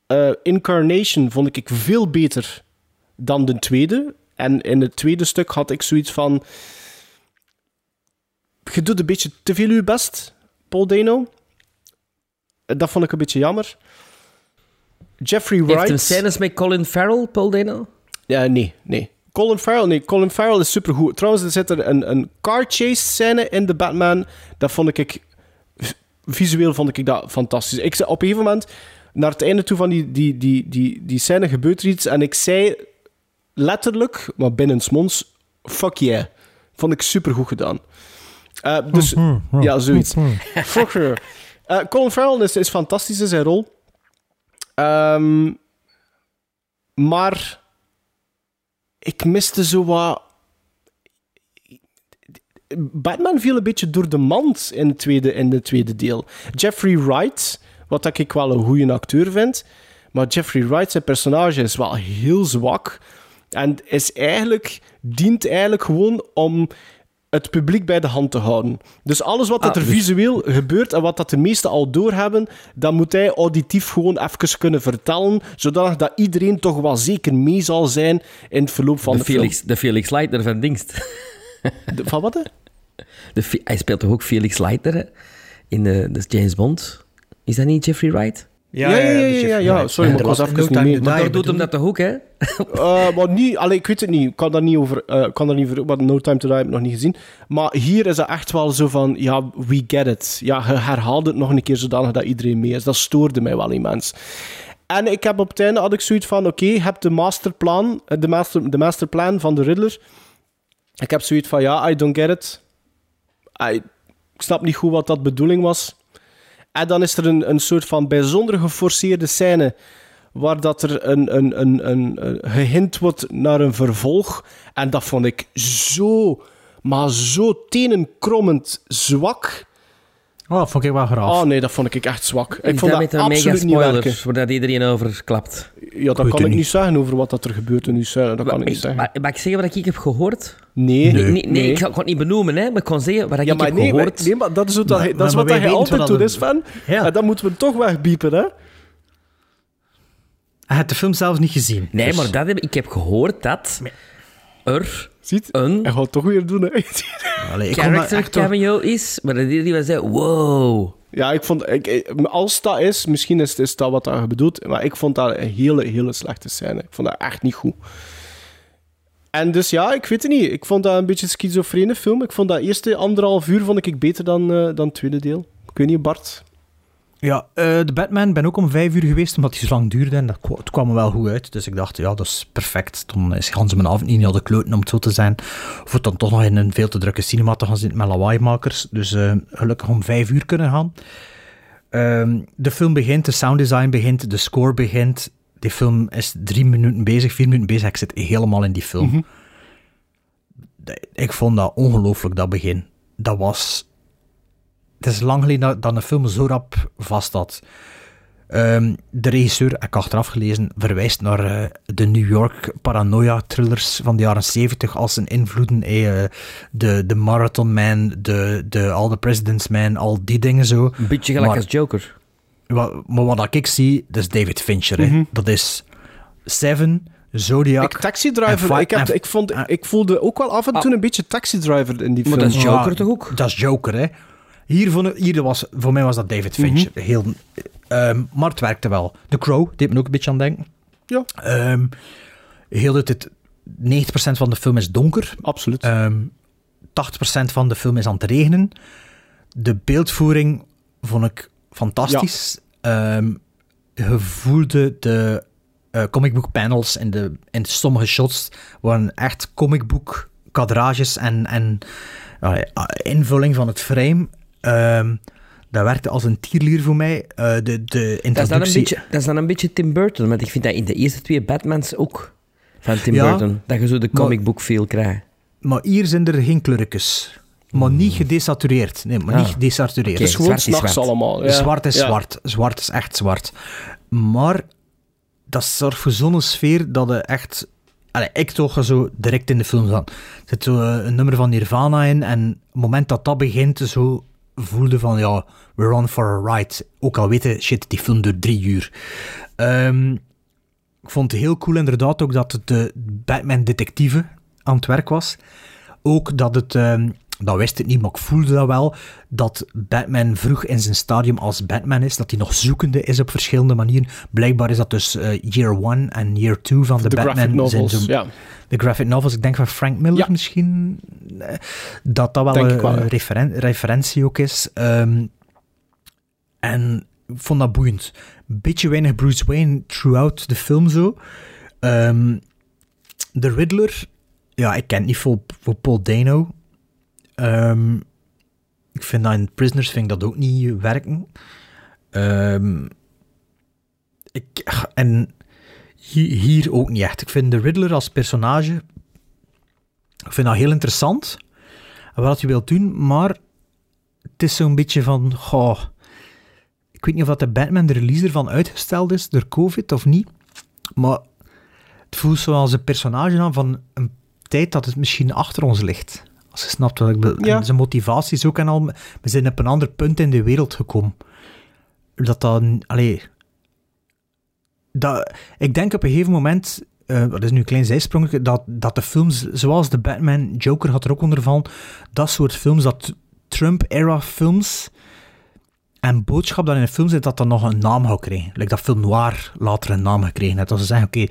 Speaker 3: eh, incarnation vond ik veel beter dan de tweede. En in het tweede stuk had ik zoiets van... Je doet een beetje te veel je best, Paul Dano. Dat vond ik een beetje jammer. Jeffrey
Speaker 1: Heeft hem
Speaker 3: Wright...
Speaker 1: scènes met Colin Farrell, Paul Dano?
Speaker 3: Ja, nee, nee. Colin Farrell, nee, Colin Farrell is supergoed. Trouwens, er zit er een, een car chase scène in de Batman. Dat vond ik... Visueel vond ik dat fantastisch. Ik zei op een gegeven moment, naar het einde toe van die, die, die, die, die scène, gebeurt er iets. En ik zei letterlijk, maar binnensmonds, fuck yeah. Vond ik supergoed gedaan. Eh, dus, ja, zoiets. Fuck her. Eh, Colin Farrell is, is fantastisch in zijn rol. Ehm, maar ik miste zo wat. Batman viel een beetje door de mand in het tweede, in het tweede deel. Jeffrey Wright, wat ik wel een goede acteur vind, maar Jeffrey Wright, zijn personage, is wel heel zwak. En is eigenlijk, dient eigenlijk gewoon om het publiek bij de hand te houden. Dus alles wat dat
Speaker 1: Ah,
Speaker 3: er
Speaker 1: dus-
Speaker 3: visueel gebeurt en wat dat de meesten al doorhebben, dat moet hij auditief gewoon even kunnen vertellen, zodat dat iedereen toch wel zeker mee zal zijn in het verloop van
Speaker 1: De
Speaker 3: de,
Speaker 1: Felix, de Felix Leiter van Dingst.
Speaker 3: film. De- van wat? hè?
Speaker 1: De, hij speelt toch ook Felix Leiter in de, de James Bond? Is dat niet Jeffrey Wright?
Speaker 3: Ja, ja, ja, ja,
Speaker 2: je-
Speaker 3: ja, ja. Sorry, maar ik was even niet
Speaker 2: time
Speaker 3: mee.
Speaker 2: to
Speaker 1: Maar daar doet hem dat toch ook, hè?
Speaker 3: Eh, maar niet, allee, ik weet het niet. Ik kan daar niet over. eh, ik kan daar niet over. Maar No Time to Die heb ik nog niet gezien. Maar hier is het echt wel zo van. Ja, we get it. Ja, je herhaalt het nog een keer zodanig dat iedereen mee is. Dat stoorde mij wel immens. En ik heb op het einde had ik zoiets van: oké, je hebt de masterplan, eh, de, master, de masterplan van de Riddler. Ik heb zoiets van: ja, I don't get it. I, ik snap niet goed wat dat bedoeling was. En dan is er een, een soort van bijzonder geforceerde scène waar dat er een, een, een, een, een gehint wordt naar een vervolg. En dat vond ik zo, maar zo tenenkrommend zwak.
Speaker 2: Oh, dat vond ik wel graag.
Speaker 3: Oh nee, dat vond ik echt zwak. Ik vond
Speaker 1: dat
Speaker 3: dat
Speaker 1: met een mega
Speaker 3: absoluut niet werken.
Speaker 1: spoilers, waar dat iedereen over klapt?
Speaker 3: Ja, dat kan ik niet zeggen over wat dat er gebeurt in die scène. Dat kan ik niet
Speaker 1: Ik-
Speaker 3: zeggen.
Speaker 1: maar, mag ik zeggen wat ik heb gehoord?
Speaker 3: Nee,
Speaker 1: Nee,
Speaker 3: nee.
Speaker 1: nee, nee, ik ga ik het niet benoemen, hè, maar ik kon zeggen wat ik
Speaker 3: Ja, maar
Speaker 1: heb
Speaker 3: nee, maar,
Speaker 1: gehoord.
Speaker 3: nee, maar dat is, wat, dat,
Speaker 2: Maar-
Speaker 3: dat is
Speaker 2: maar
Speaker 3: wat hij altijd doet,
Speaker 2: dat-
Speaker 3: is van.
Speaker 2: Ja.
Speaker 3: En dan moeten we toch wegbiepen, hè?
Speaker 2: Hij had de film zelfs niet gezien.
Speaker 1: Nee,
Speaker 2: Dus-
Speaker 1: maar dat heb, ik heb gehoord dat er
Speaker 3: Ziet?
Speaker 1: een
Speaker 3: Hij gaat het toch weer doen, hè?
Speaker 2: Allee, ik
Speaker 1: character
Speaker 2: echt
Speaker 1: cameo is, maar dat iedereen was zei, wow.
Speaker 3: Ja, ik vond... Ik, als dat is, misschien is, is dat wat je bedoelt, maar ik vond dat een hele, hele slechte scène. Ik vond dat echt niet goed. En dus ja, ik weet het niet. Ik vond dat een beetje een schizofrene film. Ik vond dat eerste anderhalf uur vond ik beter dan, eh, dan het tweede deel. Ik weet niet, Bart.
Speaker 2: Ja, eh, de Batman ben ook om vijf uur geweest, omdat hij zo lang duurde. En dat het kwam er wel goed uit. Dus ik dacht, ja, dat is perfect. Dan is Hans mijn avond niet al de kloten, om het zo te zijn. Of het dan toch nog in een veel te drukke cinema te gaan zitten met lawaaimakers. Dus eh, gelukkig om vijf uur kunnen gaan. Ehm, de film begint, de sounddesign begint, de score begint. Die film is drie minuten bezig, vier minuten bezig. Ik zit helemaal in die film.
Speaker 3: Mhm.
Speaker 2: Ik vond dat ongelooflijk, dat begin. Dat was... Het is lang geleden dat, dat een film zo rap vast had. Ehm, de regisseur, heb ik achteraf gelezen, verwijst naar eh, de New York paranoia-thrillers van de jaren 70 als zijn invloeden. eh, de, de Marathon Man, de, de All the President's Man, al die dingen zo.
Speaker 1: Een beetje gelijk
Speaker 2: Maar-
Speaker 1: als Joker.
Speaker 2: Wa- Maar wat ik zie, dat is David Fincher. hè.
Speaker 3: Mhm.
Speaker 2: Dat is Seven, Zodiac.
Speaker 3: Ik, Taxi Driver, ik, heb, ik, vond, ik voelde ook wel af en toe een beetje Taxi Driver in die
Speaker 1: Maar
Speaker 3: film.
Speaker 1: dat is Joker
Speaker 2: Ja,
Speaker 1: toch ook?
Speaker 2: Dat is Joker, hè. Hier, vond hier was, voor mij was dat David Fincher. Heel, ehm, maar het werkte wel. The Crow, deed me ook een beetje aan denken.
Speaker 3: Ja.
Speaker 2: Ehm, heel tijd, 90% van de film is donker.
Speaker 3: Absoluut.
Speaker 2: Ehm 80% van de film is aan het regenen. De beeldvoering vond ik fantastisch. Ehm, je voelde de eh comic book panels in, de, in sommige shots waren echt comic book kadrages en, en eh, invulling van het frame. Ehm, dat werkte als een tierlier voor mij. Eh, de, de
Speaker 1: Dat is, dan een
Speaker 2: introductie...
Speaker 1: beetje, dat is dan een beetje Tim Burton, want ik vind dat in de eerste twee Batmans ook van Tim
Speaker 2: Ja,
Speaker 1: Burton. Dat je zo de comic book feel krijgt.
Speaker 2: Maar hier zijn er geen kleurtjes. Maar niet gedesatureerd. Nee, maar
Speaker 1: Ah.
Speaker 2: niet gedesatureerd.
Speaker 1: Oké,
Speaker 3: het is gewoon
Speaker 1: zwart
Speaker 3: s'nachts
Speaker 1: zwart.
Speaker 3: allemaal. Ja.
Speaker 2: Zwart is
Speaker 3: Ja.
Speaker 2: zwart. Zwart is echt zwart. Maar dat zorgt voor zo'n sfeer dat je echt... Allee, ik toch zo direct in de film zat. Er zit zo eh, een nummer van Nirvana in en op het moment dat dat begint, zo voelde van ja, we're on for a ride. Ook al weten, shit, die film duurt drie uur. Ehm, ik vond het heel cool inderdaad ook dat de Batman-detectieve aan het werk was. Ook dat het, ehm, dat wist ik niet, maar ik voelde dat wel, dat Batman vroeg in zijn stadium als Batman is, dat hij nog zoekende is op verschillende manieren. Blijkbaar is dat dus eh, year one en year two van de,
Speaker 3: De
Speaker 2: Batman.
Speaker 3: graphic novels,
Speaker 2: zijn zo-
Speaker 3: ja.
Speaker 2: De graphic novels, ik denk van Frank Miller
Speaker 3: Ja.
Speaker 2: misschien, eh, dat dat wel
Speaker 3: Denk
Speaker 2: een,
Speaker 3: ik wel,
Speaker 2: een
Speaker 3: ja.
Speaker 2: referen- referentie ook is. Ehm, en ik vond dat boeiend. Beetje weinig Bruce Wayne throughout de film zo. Ehm, de Riddler, ja, ik ken het niet voor, voor Paul Dano. Ehm, ik vind dat in Prisoners vind ik dat ook niet werken. Ehm, ik, en hier, ook niet echt. Ik vind de Riddler als personage, vind dat heel interessant. Wat hij wil doen, maar het is zo'n beetje van, goh, ik weet niet of dat de Batman de release ervan uitgesteld is door COVID of niet, maar het voelt zoals een personage aan van een tijd dat het misschien achter ons ligt. Je snapt wat ik bedoel.
Speaker 3: Ja.
Speaker 2: En zijn motivaties ook en al. We zijn op een ander punt in de wereld gekomen. Dat dan, allee, dat, ik denk op een gegeven moment, eh dat is nu een klein zijsprongetje, dat, dat de films, zoals de Batman, Joker had er ook onder van, dat soort films, dat Trump-era films, en boodschap dat in een film zit, dat dan nog een naam zou krijgen. Like dat film noir later een naam gekregen heeft. Dat ze zeggen, oké,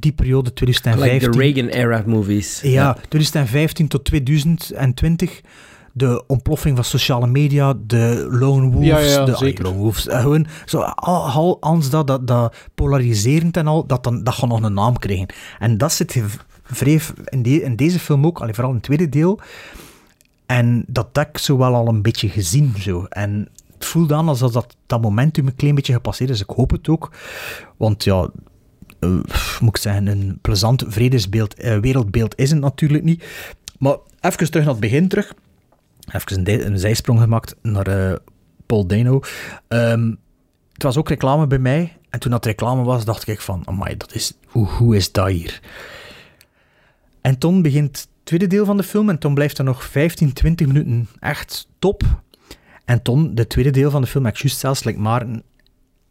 Speaker 2: die periode 2015...
Speaker 1: Like de Reagan-era movies.
Speaker 2: Ja, 2015 tot 2020. De ontploffing van sociale media, de lone wolves,
Speaker 3: Ja, ja,
Speaker 2: de lone wolves, eh, gewoon zo al, al dat, dat, dat polariserend en al, dat, dan, dat gaat nog een naam krijgen. En dat zit v- vrij in, de, in deze film ook, allee, vooral in het tweede deel. En dat heb ik zo wel al een beetje gezien. Zo. En het voelde aan alsof dat, dat momentum een klein beetje gepasseerd is. Ik hoop het ook. Want ja, eh, moet ik zeggen, een plezant vredesbeeld, eh, wereldbeeld is het natuurlijk niet. Maar even terug naar het begin terug. Even een, zijsprong gemaakt naar eh, Paul Dano. Ehm, het was ook reclame bij mij. En toen dat reclame was, dacht ik van, amai, dat is, hoe, hoe is dat hier? En toen begint het tweede deel van de film en toen blijft er nog 15, 20 minuten echt top. En toen, de tweede deel van de film, ik juist zelfs, like Maarten,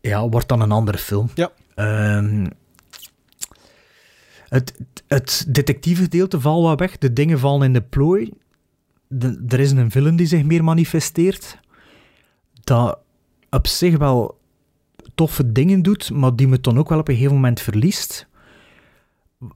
Speaker 2: ja, wordt dan een andere film.
Speaker 3: Ja.
Speaker 2: Ehm, het, het detectieve gedeelte valt wat weg, de dingen vallen in de plooi. Er is een villain die zich meer manifesteert. Dat op zich wel toffe dingen doet, maar die me dan ook wel op een gegeven moment verliest.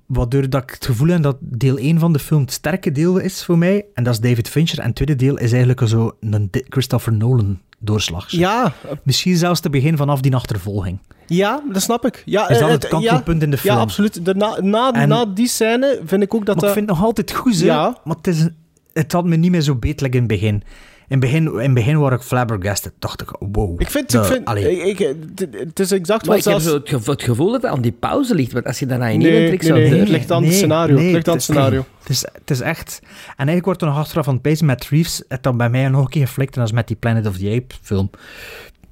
Speaker 2: Waardoor dat ik het gevoel heb dat deel 1 van de film het sterke deel is voor mij. En dat is David Fincher. En het tweede deel is eigenlijk zo een Christopher Nolan doorslag.
Speaker 3: Ja.
Speaker 2: Misschien zelfs te begin vanaf die achtervolging.
Speaker 3: Ja, dat snap ik. Ja,
Speaker 2: Is dat
Speaker 3: eh,
Speaker 2: het kantelpunt
Speaker 3: ja,
Speaker 2: in de film?
Speaker 3: Ja, absoluut. De, na, na,
Speaker 2: En-
Speaker 3: na die scène vind ik ook dat
Speaker 2: Maar ik
Speaker 3: dat...
Speaker 2: vind het nog altijd goed, hè.
Speaker 3: Ja.
Speaker 2: Maar het, is, het had me niet meer zo beetlijk in het begin. In het begin, in begin was ik flabbergasted. Dacht ik, wow.
Speaker 3: Ik vind,
Speaker 2: De-
Speaker 3: ik vind
Speaker 2: allee.
Speaker 3: ik, ik- het- is exact
Speaker 1: Maar
Speaker 3: wat
Speaker 1: ik heb
Speaker 3: zelfs...
Speaker 1: zo het gevo- het gevoel dat het aan die pauze ligt. Want als je daarna
Speaker 3: Nee, nee,
Speaker 1: zou
Speaker 3: nee,
Speaker 1: doen-
Speaker 3: het ligt aan het scenario. Het ligt aan het scenario.
Speaker 2: Het is, het is echt... En eigenlijk wordt er nog achteraf van het pezen met Reeves, het dan bij mij nog een keer geflikt, en dat is met die Planet of the Apes film.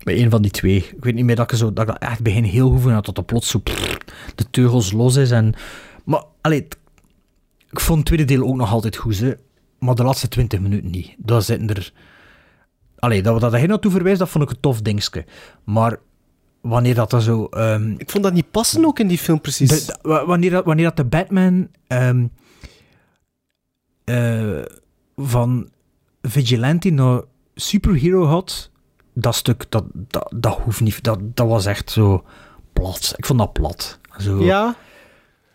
Speaker 2: Bij een van die twee. Ik weet niet meer dat ik, zo, dat ik dat echt begin heel goed vind, dat tot er plots zo prrr, de teugels los is. En, maar, allee, ik vond het tweede deel ook nog altijd goed, hè, maar de laatste 20 minuten niet. Daar zitten er... Allee, dat we dat er naartoe verwijst, dat vond ik een tof dingetje. Maar wanneer dat dan zo... ehm,
Speaker 3: Ik vond dat niet passen ook in die film, precies.
Speaker 2: de- de- wa- wanneer, dat, wanneer dat de Batman ehm, eh, van vigilante naar superhero had, dat stuk, dat, dat, dat hoeft niet. Dat, dat was echt zo plat. Ik vond dat plat. Zo.
Speaker 3: Ja.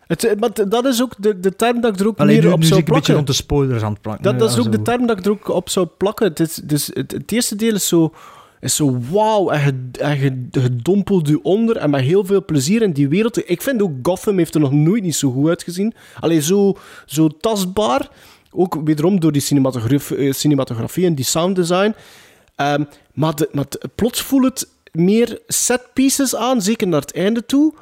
Speaker 3: Het, maar t- dat is ook de, de term dat ik er ook meer
Speaker 2: nu,
Speaker 3: op
Speaker 2: nu
Speaker 3: zou
Speaker 2: ik een beetje
Speaker 3: plakken.
Speaker 2: rond de spoilers aan het plakken.
Speaker 3: Dat, dat is ook de term dat ik er ook op zou plakken. Het, is, dus het, het eerste deel is zo, is zo wauw en je, dompelt je onder en met heel veel plezier in die wereld. Ik vind ook Gotham heeft er nog nooit niet zo goed uitgezien. Alleen zo, zo tastbaar. Ook wederom door die eh, cinematografie en die sounddesign. Ehm, maar de, maar de- plots voelt het meer set pieces aan, zeker naar het einde toe.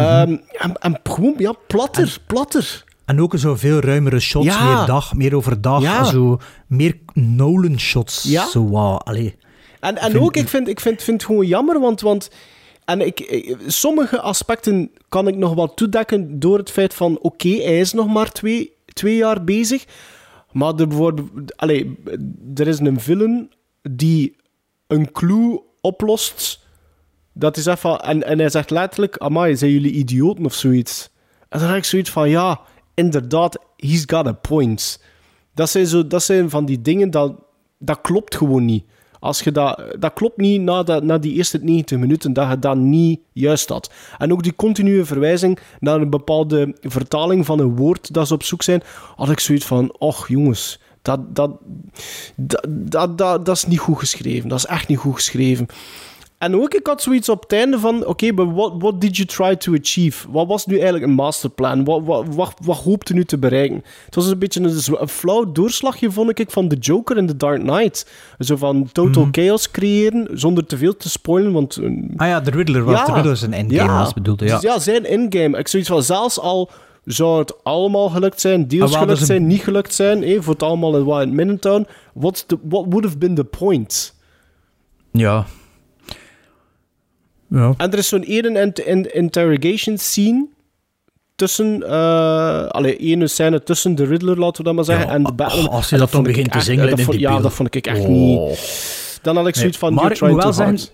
Speaker 3: En, en gewoon, ja, platter, platter.
Speaker 2: En ook zo veel ruimere shots,
Speaker 3: Ja.
Speaker 2: meer dag, meer overdag.
Speaker 3: Ja.
Speaker 2: Zo, meer Nolan-shots.
Speaker 3: Ja.
Speaker 2: Zo, wauw, allee.
Speaker 3: En, en
Speaker 2: Vind-
Speaker 3: ook, ik vind, ik vind, vind het gewoon jammer, want, want en ik, ik- sommige aspecten kan ik nog wel toedekken door het feit van, oké, hij is nog maar twee, twee jaar bezig, maar er, bijvoorbeeld, allee, er is een villain die een clue oplost, dat is even, en, en hij zegt letterlijk, amai, zijn jullie idioten of zoiets? En dan heb ik zoiets van, ja, inderdaad, he's got a point. Dat zijn, zo, dat zijn van die dingen, dat, dat klopt gewoon niet. Als je dat, dat klopt niet na, na die eerste 90 minuten, dat je dat niet juist had. En ook die continue verwijzing naar een bepaalde vertaling van een woord dat ze op zoek zijn, had ik zoiets van, och jongens, dat, dat, dat, dat, dat, dat is niet goed geschreven. Dat is echt niet goed geschreven. En ook, ik had zoiets op het einde van, oké, but what, what did you try to achieve? Wat was nu eigenlijk een masterplan? Wat, wat, wat, wat hoopte nu te bereiken? Het was een beetje een, een flauw doorslagje, vond ik, van The Joker in The Dark Knight. Zo van total chaos creëren, zonder te veel te spoilen, want... eh,
Speaker 2: Ah ja, de Riddler was, de Riddler endgame, was bedoelde, ja.
Speaker 3: Dus ja, zijn endgame. Ik zoiets van, zelfs al zou het allemaal gelukt zijn, deels
Speaker 2: Ah,
Speaker 3: gelukt
Speaker 2: een-
Speaker 3: zijn, niet gelukt zijn, eh, voor het allemaal in Wild Middentown, what would have been the point?
Speaker 2: Ja. Ja.
Speaker 3: En er is zo'n ene int- in- interrogation scene tussen, allee, ene scène tussen de Riddler, laten we dat maar zeggen, en de Batman.
Speaker 2: als je dat dan
Speaker 3: vond ik
Speaker 2: begint te
Speaker 3: echt-
Speaker 2: zingen
Speaker 3: dat
Speaker 2: in
Speaker 3: vond-
Speaker 2: die
Speaker 3: Ja, dat vond ik echt
Speaker 2: Oh.
Speaker 3: niet... Dan had ik zoiets van,
Speaker 2: maar
Speaker 3: you're
Speaker 2: ik
Speaker 3: trying hard.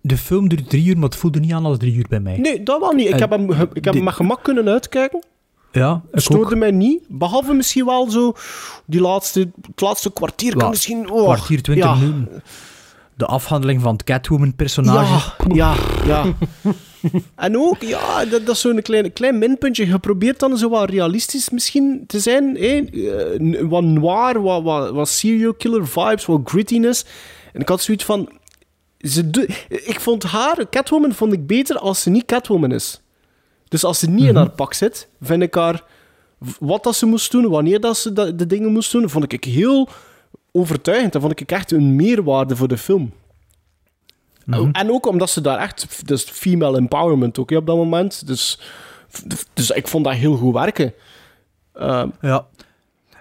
Speaker 2: de film duurt drie uur, maar het voelde niet aan als drie uur bij mij.
Speaker 3: Nee, dat wel niet. Ik
Speaker 2: En
Speaker 3: heb hem, ik heb hem
Speaker 2: die-
Speaker 3: met gemak kunnen uitkijken.
Speaker 2: Ja,
Speaker 3: Het stoorde mij niet. Behalve misschien wel zo die laatste, het laatste kwartier. kan misschien, oh,
Speaker 2: kwartier, twintig
Speaker 3: ja.
Speaker 2: minuten. De afhandeling van het Catwoman-personage.
Speaker 3: Ja, ja, ja. en ook, ja, dat, dat is zo'n klein, klein minpuntje. Je probeert dan zo wat realistisch misschien te zijn. hè? Eh, wat noir, wat, wat, wat serial killer vibes, wat grittiness. En ik had zoiets van... Ze do- ik vond haar, Catwoman, vond ik beter als ze niet Catwoman is. Dus als ze niet in
Speaker 2: Mhm.
Speaker 3: haar pak zit, vind ik haar... Wat dat ze moest doen, wanneer dat ze de dingen moest doen, vond ik heel overtuigend. Dat vond ik echt een meerwaarde voor de film.
Speaker 2: Mhm.
Speaker 3: En ook omdat ze daar echt... Dus female empowerment ook hè, op dat moment. Dus, dus ik vond dat heel goed werken. Ehm,
Speaker 2: Ja.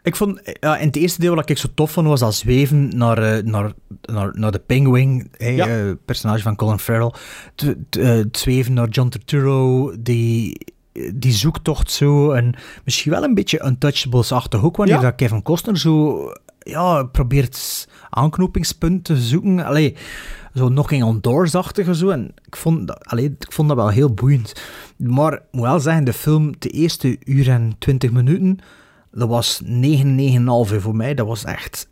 Speaker 2: Ik vond, ja, in het eerste deel wat ik zo tof vond, was dat zweven naar, eh, naar, naar, naar de Penguin, hè, eh, personage van Colin Farrell. T- t- eh, Het zweven naar John Turturro, die, die zoektocht zo. En misschien wel een beetje Untouchables-achtig ook, wanneer
Speaker 3: Ja.
Speaker 2: dat Kevin Costner zo ja, probeert aanknopingspunten te zoeken. Allee, zo Knocking on Doors-achtige zo. En ik vond, dat, allee, ik vond dat wel heel boeiend. Maar ik moet wel zeggen, de film, de eerste uur en twintig minuten, dat was 9, 9,5 voor mij. Dat was echt...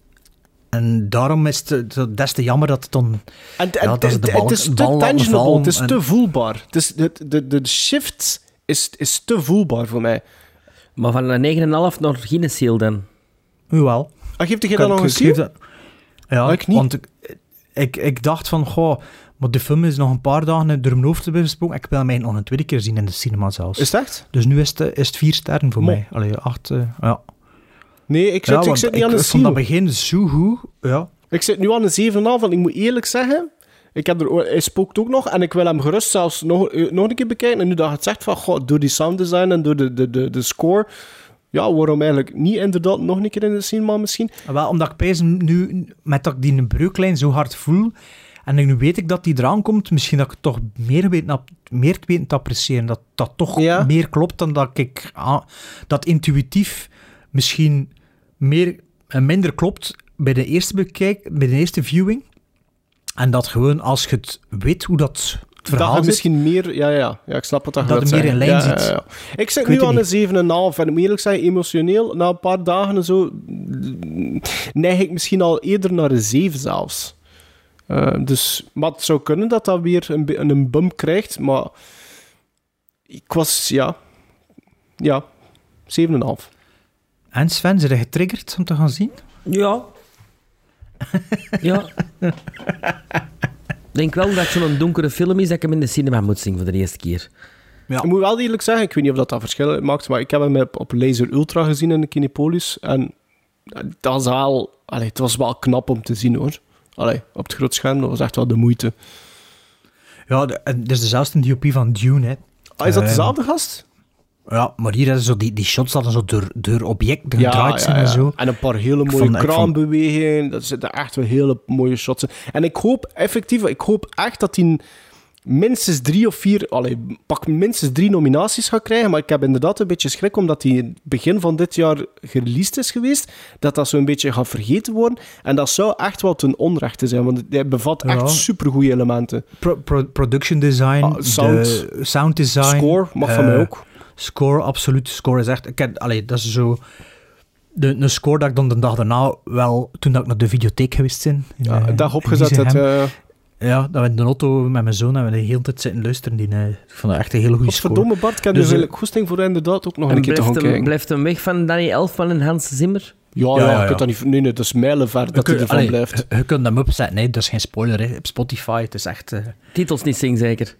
Speaker 2: En daarom is het des te jammer dat het dan...
Speaker 3: En,
Speaker 2: ja,
Speaker 3: en
Speaker 2: dat ze de
Speaker 3: het-
Speaker 2: bal-
Speaker 3: het is
Speaker 2: de
Speaker 3: te tangible, het is
Speaker 2: en-
Speaker 3: te voelbaar. Het is, de, de, de shift is, is te voelbaar voor mij.
Speaker 1: Maar van een 9,5 naar geen seal dan.
Speaker 2: Jawel.
Speaker 3: Ah, geeft jij
Speaker 2: Kan-
Speaker 3: dat nog
Speaker 2: ik
Speaker 3: een
Speaker 2: dat- Ja,
Speaker 3: ik niet.
Speaker 2: want ik, ik, ik dacht van, goh, maar de film is nog een paar dagen door mijn hoofd te besproken. Ik wil mij nog een tweede keer zien in de cinema zelfs.
Speaker 3: Is het echt?
Speaker 2: Dus nu is het, is het vier sterren voor
Speaker 3: Mo.
Speaker 2: mij. Allee, acht, eh, ja.
Speaker 3: Nee, ik zit,
Speaker 2: Ja,
Speaker 3: ik
Speaker 2: want
Speaker 3: zit niet
Speaker 2: ik
Speaker 3: aan een
Speaker 2: vond dat begin zo goed. Ja.
Speaker 3: Ik zit nu aan een 7,5 en ik moet eerlijk zeggen... Ik heb er, hij spookt ook nog en ik wil hem gerust zelfs nog, eh, nog een keer bekijken. En nu dat je het zegt van, goh, door die sounddesign en door de, de, de, de score... Ja, waarom eigenlijk niet inderdaad nog een keer in de cinema misschien?
Speaker 2: Wel, omdat ik pees nu, met dat ik die breuklijn zo hard voel, en nu weet ik dat die eraan komt, misschien dat ik het toch meer weet, meer weet te appreciëren. Dat dat toch meer klopt dan dat ik... ah, dat intuïtief misschien meer en minder klopt bij de eerste bekijk, bij de eerste viewing. En dat gewoon, als je het weet hoe dat verhaal
Speaker 3: dat je
Speaker 2: zit,
Speaker 3: misschien meer... Ja, ja, ja, ik snap wat dat
Speaker 2: Dat
Speaker 3: je
Speaker 2: meer in lijn
Speaker 3: Ja,
Speaker 2: ziet.
Speaker 3: ja, ja. Ik zit
Speaker 2: Ik
Speaker 3: nu aan een 7,5 en ik moet eerlijk zeggen, emotioneel, na een paar dagen en zo, neig ik misschien al eerder naar een 7 zelfs. Eh, dus, maar het zou kunnen dat dat weer een, een bump krijgt, maar ik was, ja, ja, 7,5.
Speaker 2: En Sven, zijn je getriggerd om te gaan zien?
Speaker 1: Ja. ja. Ik denk wel dat het zo'n donkere film is dat ik hem in de cinema moet zien voor de eerste keer.
Speaker 3: Ik moet wel eerlijk zeggen, ik weet niet of dat, dat verschil maakt, maar ik heb hem op, Laser Ultra gezien in de Kinepolis. En dat was wel, allee, het was wel knap om te zien hoor. Allee, op het groot scherm, dat was echt wel de moeite.
Speaker 2: Ja, dat is dezelfde DOP van Dune, hè.
Speaker 3: Ah, is dat
Speaker 2: Ehm,
Speaker 3: dezelfde gast?
Speaker 2: Ja, maar hier zo die, die shots hadden zo door, door objecten gedraaid zijn
Speaker 3: ja,
Speaker 2: en
Speaker 3: ja.
Speaker 2: zo.
Speaker 3: En een paar hele mooie
Speaker 2: vond- ik vond-
Speaker 3: kraanbewegingen. Dat zitten echt wel hele mooie shots in. En ik hoop effectief, ik hoop echt dat hij minstens drie of vier, allee, pak minstens drie nominaties gaat krijgen. Maar ik heb inderdaad een beetje schrik omdat hij begin van dit jaar gereleased is geweest. Dat dat zo'n beetje gaat vergeten worden. En dat zou echt wel ten onrechte zijn, want hij bevat
Speaker 2: Ja.
Speaker 3: echt supergoeie elementen.
Speaker 2: Pro- pro- production design,
Speaker 3: Ah, sound.
Speaker 2: de sound design.
Speaker 3: Score mag van
Speaker 2: eh,
Speaker 3: mij ook.
Speaker 2: Score, absoluut. Score is echt... Ik heb, allee, dat is zo... De, een score dat ik dan de dag daarna wel... Toen dat ik naar de videotheek geweest ben... in,
Speaker 3: Ja,
Speaker 2: eh,
Speaker 3: een dag
Speaker 2: in
Speaker 3: opgezet. Het,
Speaker 2: Giezenhem.
Speaker 3: eh
Speaker 2: Ja, dat we in de auto met mijn zoon hebben we de hele tijd zitten luisteren. Die, eh, ik vond dat echt een hele goede score.
Speaker 3: Godverdomme Bart, ik heb
Speaker 2: Dus,
Speaker 3: dus
Speaker 2: eh,
Speaker 3: goesting voor inderdaad ook nog
Speaker 1: En
Speaker 3: een keer te gaan
Speaker 1: blijft, hem,
Speaker 3: kijken.
Speaker 1: blijft hem weg van Danny Elfman en Hans Zimmer?
Speaker 3: Ja,
Speaker 2: Ja,
Speaker 3: ja,
Speaker 2: ja,
Speaker 3: je kunt dat niet... Nee, nee, dat is mijlenver dat hij ervan
Speaker 2: allee,
Speaker 3: blijft.
Speaker 2: Je, je kunt hem opzetten, nee, dat is geen spoiler. Hè. Op Spotify, het is echt... eh
Speaker 1: Titels niet zingen, zeker?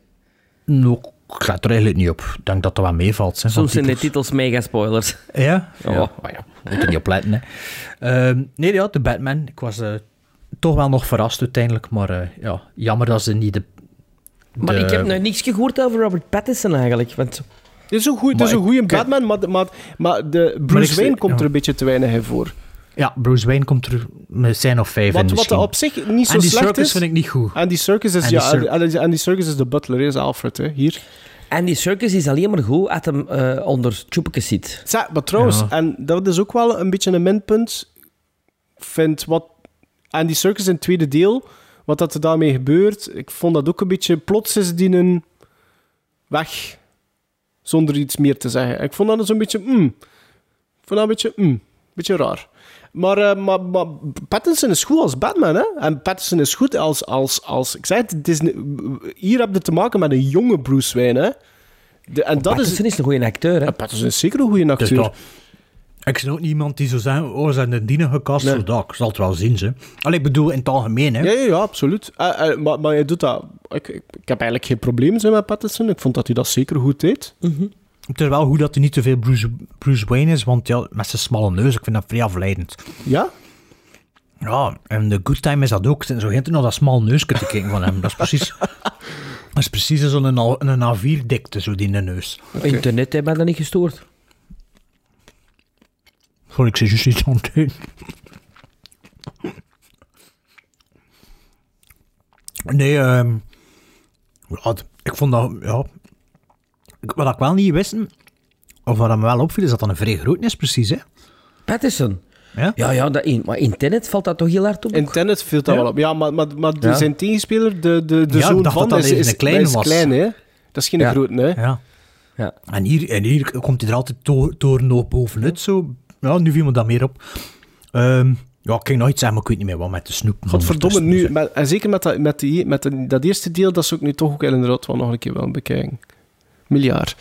Speaker 2: nou, ik ga er eigenlijk niet op. Ik denk dat dat wel meevalt. Hè,
Speaker 1: Soms zijn de
Speaker 2: titels.
Speaker 1: mega spoilers.
Speaker 2: Ja?
Speaker 1: Ja.
Speaker 2: Ja, maar ja, we moeten niet opletten. Hè. Ehm, nee, ja, de Batman. Ik was eh, toch wel nog verrast uiteindelijk, maar eh, ja, jammer dat ze niet de...
Speaker 1: Maar ik heb nou niks gehoord over Robert Pattinson eigenlijk. Want
Speaker 3: Het is een
Speaker 2: ik-
Speaker 3: Batman, maar, maar, maar de Bruce Wayne komt
Speaker 2: ja.
Speaker 3: er een beetje te weinig in voor.
Speaker 2: Ja, Bruce Wayne komt er met zijn of vijf in
Speaker 3: Wat, wat
Speaker 2: misschien.
Speaker 3: op zich niet zo
Speaker 2: en die
Speaker 3: slecht
Speaker 2: Circus
Speaker 3: is...
Speaker 2: vind ik niet goed.
Speaker 3: Andy Circus is,
Speaker 2: Andy
Speaker 3: ja,
Speaker 2: Cir-
Speaker 3: Andy, Andy Circus is de butler, is Alfred, hè, hier.
Speaker 1: Andy Circus is alleen maar goed als hem eh, onder tjoepekes zit.
Speaker 3: Zeg, maar trouwens,
Speaker 2: Ja.
Speaker 3: en dat is ook wel een beetje een minpunt. Ik vind wat Andy Circus in het tweede deel, wat dat er daarmee gebeurt, ik vond dat ook een beetje... Plots is die een weg, zonder iets meer te zeggen. Ik vond dat zo'n beetje... Mm, ik vond dat een beetje... Mm, beetje raar. Maar, eh, maar, maar Pattinson is goed als Batman, hè? En Pattinson is goed als... als, als ik zei het, het is, een- hier heb je te maken met een jonge Bruce Wayne, hè? De, en dat
Speaker 1: Pattinson
Speaker 3: is...
Speaker 1: is een goede acteur, hè?
Speaker 3: Pattinson is zeker een goede
Speaker 2: Dus
Speaker 3: acteur.
Speaker 2: dat- ik zie ook niet iemand die zo zeggen, oh, zijn de dienen gecast
Speaker 3: Nee.
Speaker 2: voor dat. Ik zal het wel zien, ze. Allee, ik bedoel, in het algemeen, hè.
Speaker 3: Ja, ja, ja, absoluut. Eh, eh, maar, maar hij doet dat... Ik, ik, ik heb eigenlijk geen probleem met Pattinson. Ik vond dat hij dat zeker goed deed.
Speaker 2: Het is wel goed dat hij niet te veel Bruce, Bruce Wayne is, want ja, met zijn smalle neus, ik vind dat vrij afleidend.
Speaker 3: Ja?
Speaker 2: Ja, en de Good Time is dat ook. Zo gaat er nog dat smal neusje te kijken van hem. Dat is precies... Dat is precies zo'n een A4-dikte, zo die in de neus.
Speaker 1: Internet hebben dat niet gestoord.
Speaker 2: Voor ik ze juist iets aan het. Nee, ehm ja, ik vond dat, ja... ik- Wat ik wel niet wist, of wat me wel opviel, is dat dat een vrij groot is, precies, hè.
Speaker 1: Pattinson?
Speaker 2: Ja?
Speaker 1: Ja, ja dat in, maar in Tenet valt dat toch heel hard op?
Speaker 3: In Tenet viel dat
Speaker 2: Ja.
Speaker 3: wel op. Ja, maar, maar, maar de-
Speaker 1: Ja.
Speaker 3: zijn tegenspeler, de, de, de
Speaker 2: Ja,
Speaker 3: zoon van,
Speaker 2: dat
Speaker 3: is,
Speaker 2: een kleine
Speaker 3: is klein, hè? Dat is geen
Speaker 1: Ja.
Speaker 3: grote, hè?
Speaker 2: Ja.
Speaker 1: Ja.
Speaker 2: En hier, en hier komt hij er altijd door, door nog bovenuit, zo. Ja, nu viel me dat meer op. Ehm, ja, ik kan nog iets zeggen, maar ik weet niet meer wat met de snoep.
Speaker 3: Godverdomme, nu, met, en zeker met, dat, met, die, met de- dat eerste deel, dat zou ik nu toch ook inderdaad wel nog een keer wel bekijken. Miljard.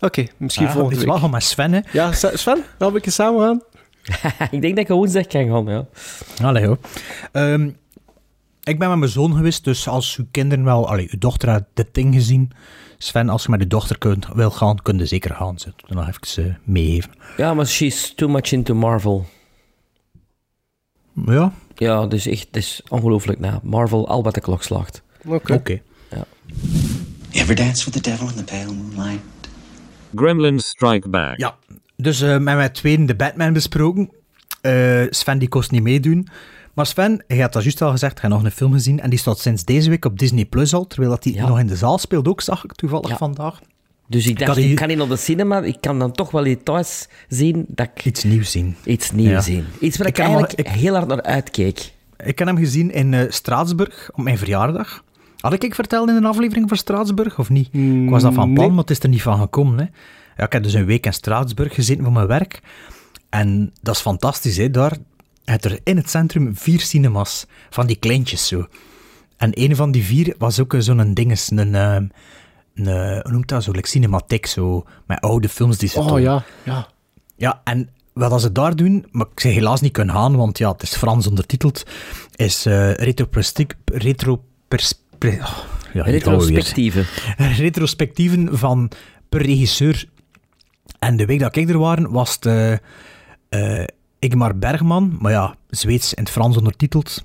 Speaker 3: Oké, misschien
Speaker 2: Ja,
Speaker 3: volgende
Speaker 2: het is
Speaker 3: week.
Speaker 2: wel gewoon met Sven, hè.
Speaker 3: Ja, Sven, gaan we een keer samen gaan?
Speaker 1: ik denk dat ik woensdag kan gaan, ja.
Speaker 2: Allee, hoor. Ehm, ik ben met mijn zoon geweest, dus als uw kinderen wel... Allee, uw dochter had dit ding gezien. Sven, als je met uw dochter kunt, wil gaan, kun je zeker gaan. Ze ik nog even uh, meegeven.
Speaker 1: Ja, maar she's too much into Marvel.
Speaker 2: Ja,
Speaker 1: Ja, dus echt, het is ongelooflijk. Marvel, al wat de klok slaagt.
Speaker 3: Oké.
Speaker 2: oké.
Speaker 1: Ja.
Speaker 4: Ever dance with the devil in the pale moonlight?
Speaker 16: Gremlins Strike Back.
Speaker 2: Ja, dus eh met mijn tweede de Batman besproken. Eh, Sven die kost niet meedoen. Maar Sven, je had dat juist al gezegd, je hebt nog een film gezien. En die staat sinds deze week op Disney Plus al. Terwijl dat die
Speaker 1: Ja.
Speaker 2: nog in de zaal speelt ook, zag ik toevallig
Speaker 1: Ja.
Speaker 2: vandaag.
Speaker 1: Dus ik dacht, ik,
Speaker 2: hier-
Speaker 1: kan niet op de cinema, ik kan dan toch wel iets thuis zien dat ik
Speaker 2: Iets nieuws zien.
Speaker 1: iets nieuws
Speaker 2: Ja.
Speaker 1: zie. Iets waar ik, eigenlijk
Speaker 2: ik-
Speaker 1: heel hard naar uitkeek.
Speaker 2: Ik heb hem gezien in eh, Straatsburg op mijn verjaardag. Had ik ik verteld in een aflevering van Straatsburg of niet? ik was dat van plan,
Speaker 3: nee.
Speaker 2: maar het is er niet van gekomen. Hè. Ja, ik heb dus een week in Straatsburg gezeten voor mijn werk. En dat is fantastisch, hè. Daar heb je er in het centrum vier cinemas. Van die kleintjes zo. En een van die vier was ook zo'n dinges, een, eh, een, eh, hoe noemt dat zo, like cinematheek, zo, met oude films die ze
Speaker 3: Oh
Speaker 2: tonen.
Speaker 3: ja, ja.
Speaker 2: Ja, en wat ze daar doen, maar ik zeg helaas niet kunnen gaan, want ja, het is Frans ondertiteld, is retroperspectief... Retro oh, ja, hier gaan we weer.
Speaker 1: Retrospectieve.
Speaker 2: Retrospectieven van per regisseur. En de week dat ik er waren, was het eh, eh, Igmar Bergman, maar ja, Zweeds in het Frans ondertiteld,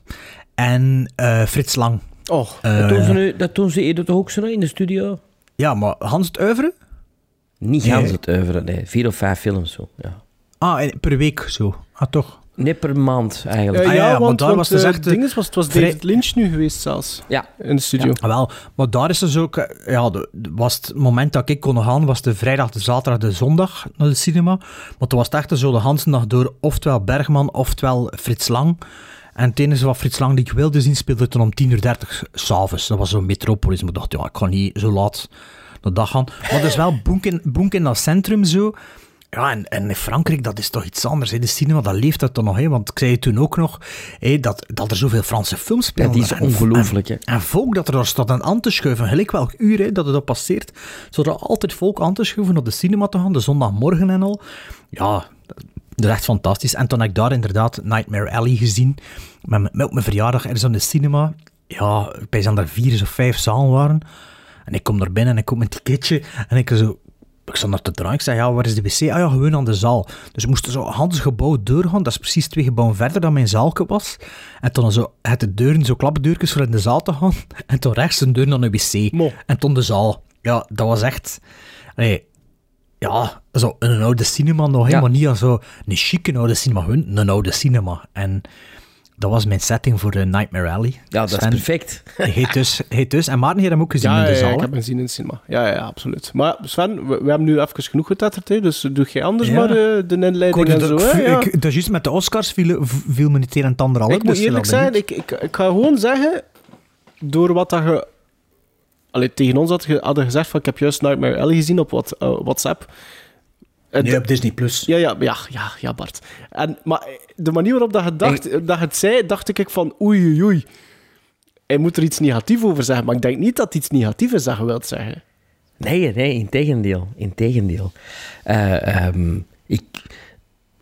Speaker 2: en eh, Frits Lang.
Speaker 3: Oh,
Speaker 2: Eh,
Speaker 1: dat, doen ze nu, dat doen ze eerder toch ook zo in de studio?
Speaker 2: ja, maar Hans het Oeuvre?
Speaker 1: Niet
Speaker 2: Nee.
Speaker 1: gans het oeuvre, nee. Vier of vijf films zo, ja.
Speaker 2: Ah, en per week zo. Ah, toch?
Speaker 1: Nee, per maand eigenlijk.
Speaker 3: Ja,
Speaker 2: Ah,
Speaker 3: ja,
Speaker 2: ja, maar
Speaker 3: want,
Speaker 2: daar
Speaker 3: want
Speaker 2: was dus
Speaker 3: eh,
Speaker 2: echt, eh,
Speaker 3: ding is, was, het was
Speaker 2: vrij-
Speaker 3: David Lynch nu geweest zelfs.
Speaker 1: Ja.
Speaker 3: In de studio.
Speaker 2: Wel, maar daar is dus ook... eh, Ja, de, de- was het moment dat ik kon gaan, was de vrijdag, de zaterdag, de zondag naar de cinema. Maar toen was het echt zo de Hansendag door oftewel Bergman, oftewel Frits Lang. En het enige wat Frits Lang die ik wilde zien, speelde toen om 10.30 uur s'avonds. Dat was zo'n metropolis. Maar ik dacht, ja, ik ga niet zo laat naar dag gaan. Maar dus wel boek in, boek in dat centrum zo. Ja, en, en in Frankrijk, dat is toch iets anders. Hè. De cinema, dat leeft dat toch nog. Hè. Want ik zei toen ook nog, hè, dat, dat er zoveel Franse films
Speaker 1: Ja,
Speaker 2: spelen.
Speaker 1: die is
Speaker 2: En-
Speaker 1: ongelooflijk, hè.
Speaker 2: en volk dat er daar staat aan te schuiven, gelijk welk uur hè, dat het op passeert, zou er altijd volk aan te schuiven naar de cinema te gaan, de zondagmorgen en al. Ja, dat is echt fantastisch. En toen heb ik daar inderdaad Nightmare Alley gezien, met, met op mijn verjaardag ergens aan de cinema. Ja, bij zijn er vier of vijf zalen waren. En ik kom daar binnen en ik koop mijn ticketje en ik zo... Ik stond daar te draaien. Ik zei, ja, waar is de wc? Ah ja, gewoon aan de zaal. Dus we moesten zo Hans gebouw doorgaan. Dat is precies twee gebouwen verder dan mijn zaalke was. En toen zo, het de deuren, zo klapdeurtjes voor in de zaal te gaan. En toen rechts een deur naar een wc. En toen de zaal. Ja, dat was echt... Nee, ja, zo een oude cinema nog helemaal niet als zo een chique oude cinema, gewoon een oude cinema. En dat was mijn setting voor de Nightmare Alley.
Speaker 1: Ja, dat is perfect.
Speaker 2: Heet dus, heet dus. En Maarten heeft hem ook gezien
Speaker 3: Ja,
Speaker 2: in de
Speaker 3: ja, ja,
Speaker 2: zaal.
Speaker 3: ik heb hem gezien in de cinema. Ja, ja, absoluut. Maar Sven, we, we hebben nu even genoeg getetterd, hè, dus doe jij anders
Speaker 2: Ja.
Speaker 3: maar eh, de
Speaker 2: Ik
Speaker 3: inleiding en
Speaker 2: dat-
Speaker 3: zo. Hè, ja.
Speaker 2: ik- dat is juist met de Oscars viel, viel me niet een en het ander al
Speaker 3: Ik
Speaker 2: op,
Speaker 3: moet
Speaker 2: dus
Speaker 3: eerlijk
Speaker 2: ik ben
Speaker 3: zijn, ik, ik, ik ga gewoon zeggen, door wat dat je... Allee, tegen ons had, ge- hadden gezegd van ik heb juist Nightmare Alley gezien op wat, eh, WhatsApp. De-
Speaker 2: op Disney+. Plus.
Speaker 3: Ja, ja, ja, ja, ja Bart. En, maar de manier waarop dat je, dacht, dat je het zei, dacht ik van oei, oei, oei. Hij moet er iets negatiefs over zeggen, maar ik denk niet dat iets negatiefs is dat je wilt zeggen.
Speaker 1: Nee, nee, in tegendeel. In tegendeel. Eh, ehm, ik,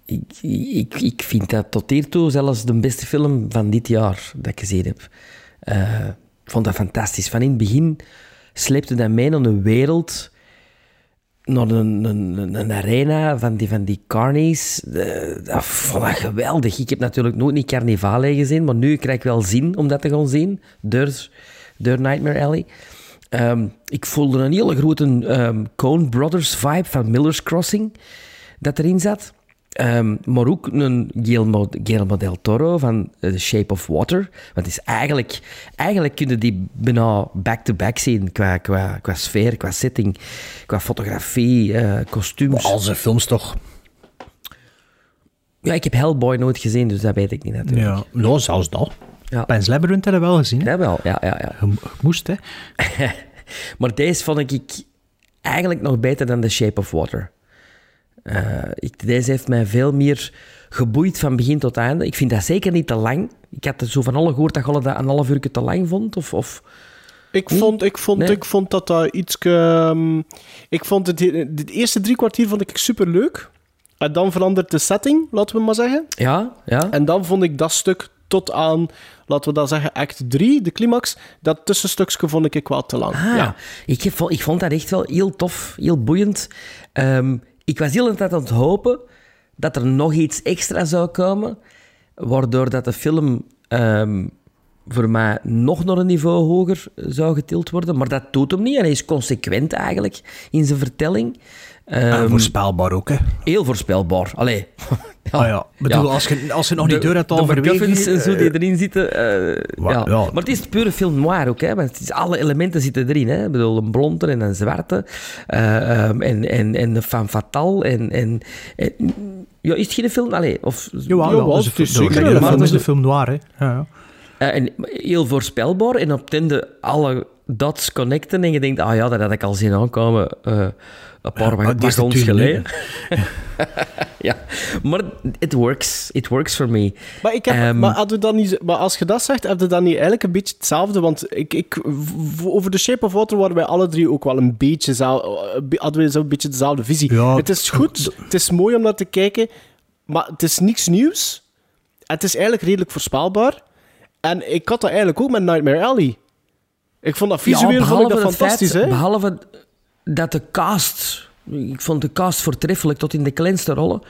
Speaker 1: ik, ik, ik vind dat tot hiertoe zelfs de beste film van dit jaar dat ik gezien heb. Eh, ik vond dat fantastisch. Van in het begin sleepte dat mij naar een wereld, naar een, arena van die, van die carnies. Dat vond geweldig. Ik heb natuurlijk nooit niet Carnivale gezien, maar nu krijg ik wel zin om dat te gaan zien. Door, door Nightmare Alley. Ehm, ik voelde een hele grote ehm Coen Brothers vibe van Miller's Crossing dat erin zat. Ehm, maar ook een Guillermo, Guillermo del Toro van eh, The Shape of Water. Want het is eigenlijk, eigenlijk kun je die bijna back-to-back zien qua, qua, qua sfeer, qua setting, qua fotografie, eh, kostuums.
Speaker 2: Al zijn films toch.
Speaker 1: Ja, ik heb Hellboy nooit gezien, dus dat weet ik niet natuurlijk.
Speaker 2: Ja, nou, zelfs dat.
Speaker 1: Ja.
Speaker 2: Pan's Labyrinth hebben we wel gezien. Hè?
Speaker 1: Ja, wel. Ja, ja, ja.
Speaker 2: Je, je moest, hè.
Speaker 1: maar deze vond ik eigenlijk nog beter dan The Shape of Water. Eh, ik, deze heeft mij veel meer geboeid van begin tot einde. Ik vind dat zeker niet te lang. Ik had er zo van alle gehoord dat je dat een half uur te lang vond. Of, of...
Speaker 3: Ik vond, ik vond,
Speaker 1: Nee.
Speaker 3: ik vond dat dat iets... ehm, ik vond het, het eerste drie kwartier vond ik super leuk. En dan verandert de setting, laten we maar zeggen.
Speaker 1: Ja, ja.
Speaker 3: En dan vond ik dat stuk tot aan, laten we dat zeggen, act 3, de climax. Dat tussenstukje vond ik wel te lang.
Speaker 1: Ah,
Speaker 3: ja.
Speaker 1: ik, heb, ik vond dat echt wel heel tof, heel boeiend. Ehm, ik was heel de tijd aan het hopen dat er nog iets extra zou komen, waardoor dat de film ehm, voor mij nog naar een niveau hoger zou getild worden. Maar dat doet hem niet en hij is consequent eigenlijk in zijn vertelling.
Speaker 2: En
Speaker 1: Ehm,
Speaker 2: voorspelbaar ook, hè.
Speaker 1: Heel voorspelbaar. Allee.
Speaker 2: Ah ja, bedoel, als je, als je het nog niet
Speaker 1: De-
Speaker 2: door hebt
Speaker 1: de
Speaker 2: overwegen...
Speaker 1: MacGuffins en zo die
Speaker 2: eh,
Speaker 1: erin zitten. eh,
Speaker 2: Wa-
Speaker 1: ja.
Speaker 2: ja.
Speaker 1: Maar het is pure film noir ook, hè? Want het is, alle elementen zitten erin. Hè? Ik bedoel, een blonde en een zwarte. eh, ehm, en, en, en een femme fatale. En, en, en- ja, is het geen film? Allee, of,
Speaker 2: Jawel, ja,
Speaker 3: het
Speaker 2: het
Speaker 3: is
Speaker 2: is
Speaker 3: zeker
Speaker 2: film,
Speaker 3: film.
Speaker 2: is een film noir, hè. Ja, ja.
Speaker 1: Eh, en heel voorspelbaar. En op het einde alle dots connecten. En je denkt, ah ja, dat had ik al zien aankomen. eh, een paar ja,
Speaker 2: is
Speaker 1: wagons geleden. ja, maar it works. It works for me.
Speaker 3: Maar, ik heb,
Speaker 1: Ehm,
Speaker 3: maar, had u dan niet, maar als je dat zegt, heb je dan niet eigenlijk een beetje hetzelfde? Want ik, ik, over The Shape of Water waren wij alle drie ook wel een beetje, eh, hadden we zo'n beetje dezelfde visie.
Speaker 2: Ja,
Speaker 3: het is goed, het is mooi om naar te kijken, maar het is niks nieuws. Het is eigenlijk redelijk voorspelbaar. En ik had dat eigenlijk ook met Nightmare Alley. Ik vond dat visueel
Speaker 1: Ja,
Speaker 3: vond ik dat fantastisch, hè?
Speaker 1: Behalve dat de cast... Ik vond de cast voortreffelijk tot in de kleinste rollen.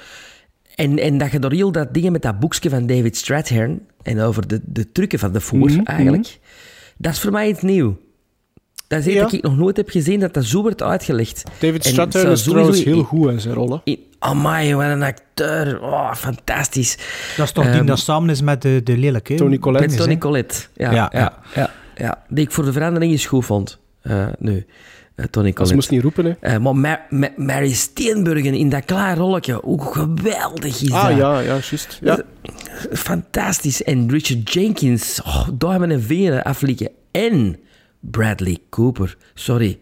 Speaker 1: En, en dat je door heel dat dingen met dat boekje van David Strathairn en over de, de trucken van de voer
Speaker 3: Mhm,
Speaker 1: eigenlijk, dat is voor mij iets nieuw. Dat is iets
Speaker 3: Ja.
Speaker 1: dat ik nog nooit heb gezien, dat dat zo wordt uitgelegd.
Speaker 3: David
Speaker 1: het
Speaker 3: is trouwens heel goed in zijn rollen.
Speaker 1: in- Amai, wat een acteur. Oh, fantastisch.
Speaker 2: Dat is toch die
Speaker 1: Ehm,
Speaker 2: dat samen is met de, de lelijke?
Speaker 3: Tony Collette.
Speaker 1: Met Tony? Collette. Ja,
Speaker 2: Ja,
Speaker 1: ja, ja. Ja, Die ik voor de verandering eens goed vond. eh, nu, Eh, Tony
Speaker 3: Ze moest niet roepen, hè?
Speaker 1: Eh, maar Ma- Ma- Mary Steenburgen in dat klaar rolletje, hoe geweldig is
Speaker 3: Ah,
Speaker 1: dat?
Speaker 3: ja, ja, juist. Ja.
Speaker 1: Fantastisch. En Richard Jenkins, oh, duimen en veren aflikken. En Bradley Cooper, sorry.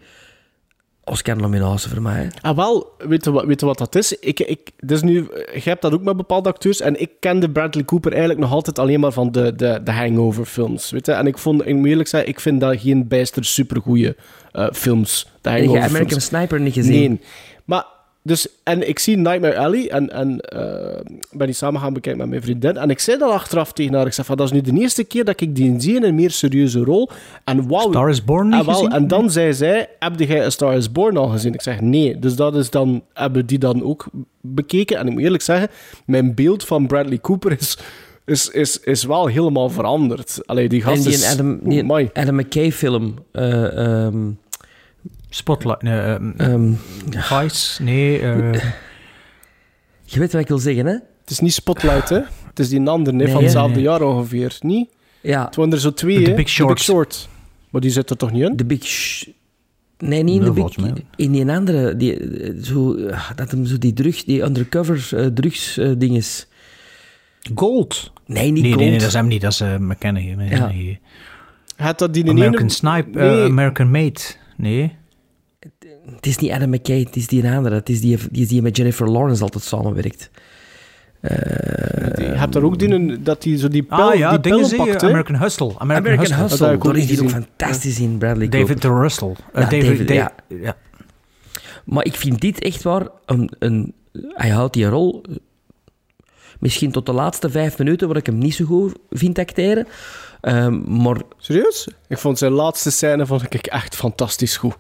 Speaker 1: Oscar-nominatie voor mij. hè.
Speaker 3: Ah, wel, weet je, wat, weet je wat dat is? Ik, ik, dus nu, je hebt dat ook met bepaalde acteurs. En ik kende Bradley Cooper eigenlijk nog altijd alleen maar van de, de, de Hangover-films. Weet je? En ik vond, ik moet eerlijk zeggen, ik vind dat geen bijster supergoeie eh films. De
Speaker 1: Heb
Speaker 3: Hangover-films.
Speaker 1: American Sniper niet gezien?
Speaker 3: Nee. Maar, dus, en ik zie Nightmare Alley en, en eh, ben die samen gaan bekijken met mijn vriendin. En ik zei dan achteraf tegen haar, ik zei van, dat is nu de eerste keer dat ik die zie in een meer serieuze rol. En wauw.
Speaker 2: Star is Born niet
Speaker 3: en, wel,
Speaker 2: gezien?
Speaker 3: en dan zei zij, heb jij A Star is Born al gezien? Ik zeg, nee. Dus dat is dan, hebben die dan ook bekeken. En ik moet eerlijk zeggen, mijn beeld van Bradley Cooper is... Is, is, is wel helemaal veranderd. Allee, die gast
Speaker 1: En die
Speaker 3: is...
Speaker 1: Adam, die
Speaker 3: Oeh, amai.
Speaker 1: Adam McKay film. eh, ehm,
Speaker 2: Spotlight, nee, ehm,
Speaker 1: ehm,
Speaker 2: Vice, nee. eh,
Speaker 1: je weet wat ik wil zeggen, hè?
Speaker 3: Het is niet Spotlight, hè? Het is die andere,
Speaker 1: Nee,
Speaker 3: van hetzelfde
Speaker 2: Nee.
Speaker 3: jaar ongeveer. Niet?
Speaker 1: Ja,
Speaker 3: Het waren er zo twee,
Speaker 2: The
Speaker 3: hè?
Speaker 2: Big Short.
Speaker 3: Short. Maar die zit er toch niet in?
Speaker 1: The Big... Sh- nee, niet in
Speaker 2: Nee,
Speaker 1: de Big... In die andere, die, eh, zo, eh, dat hem zo die drugs, die undercover eh, drugs eh, dinges.
Speaker 2: Gold.
Speaker 1: Nee, niet
Speaker 2: Nee,
Speaker 1: Gold.
Speaker 2: nee, nee, dat is hem niet. Dat is uh, McKenna. Nee,
Speaker 1: Ja.
Speaker 2: nee.
Speaker 3: Had dat die in
Speaker 2: American
Speaker 3: ene...
Speaker 2: Snipe,
Speaker 3: Nee.
Speaker 2: American Made. Nee.
Speaker 1: Het is niet Adam McKay, het is die een andere. Het is die, die, die met Jennifer Lawrence altijd samenwerkt. Eh,
Speaker 3: Je hebt er ook die, een- dat hij zo die
Speaker 2: Ah ja,
Speaker 3: die
Speaker 2: dingen
Speaker 3: pakt, hè?
Speaker 2: American Hustle. American,
Speaker 1: American
Speaker 2: Hustle.
Speaker 1: Daar is die ook fantastisch in, Bradley
Speaker 2: David
Speaker 1: Cooper.
Speaker 2: Russell. Eh,
Speaker 1: Ja, David,
Speaker 2: Da-
Speaker 1: ja.
Speaker 2: ja.
Speaker 1: Maar ik vind dit echt waar een, een... Hij houdt die rol... eh, Misschien tot de laatste vijf minuten, waar ik hem niet zo goed vind acteren. Ehm, maar...
Speaker 3: Serieus? Ik vond zijn laatste scène vond ik echt fantastisch goed.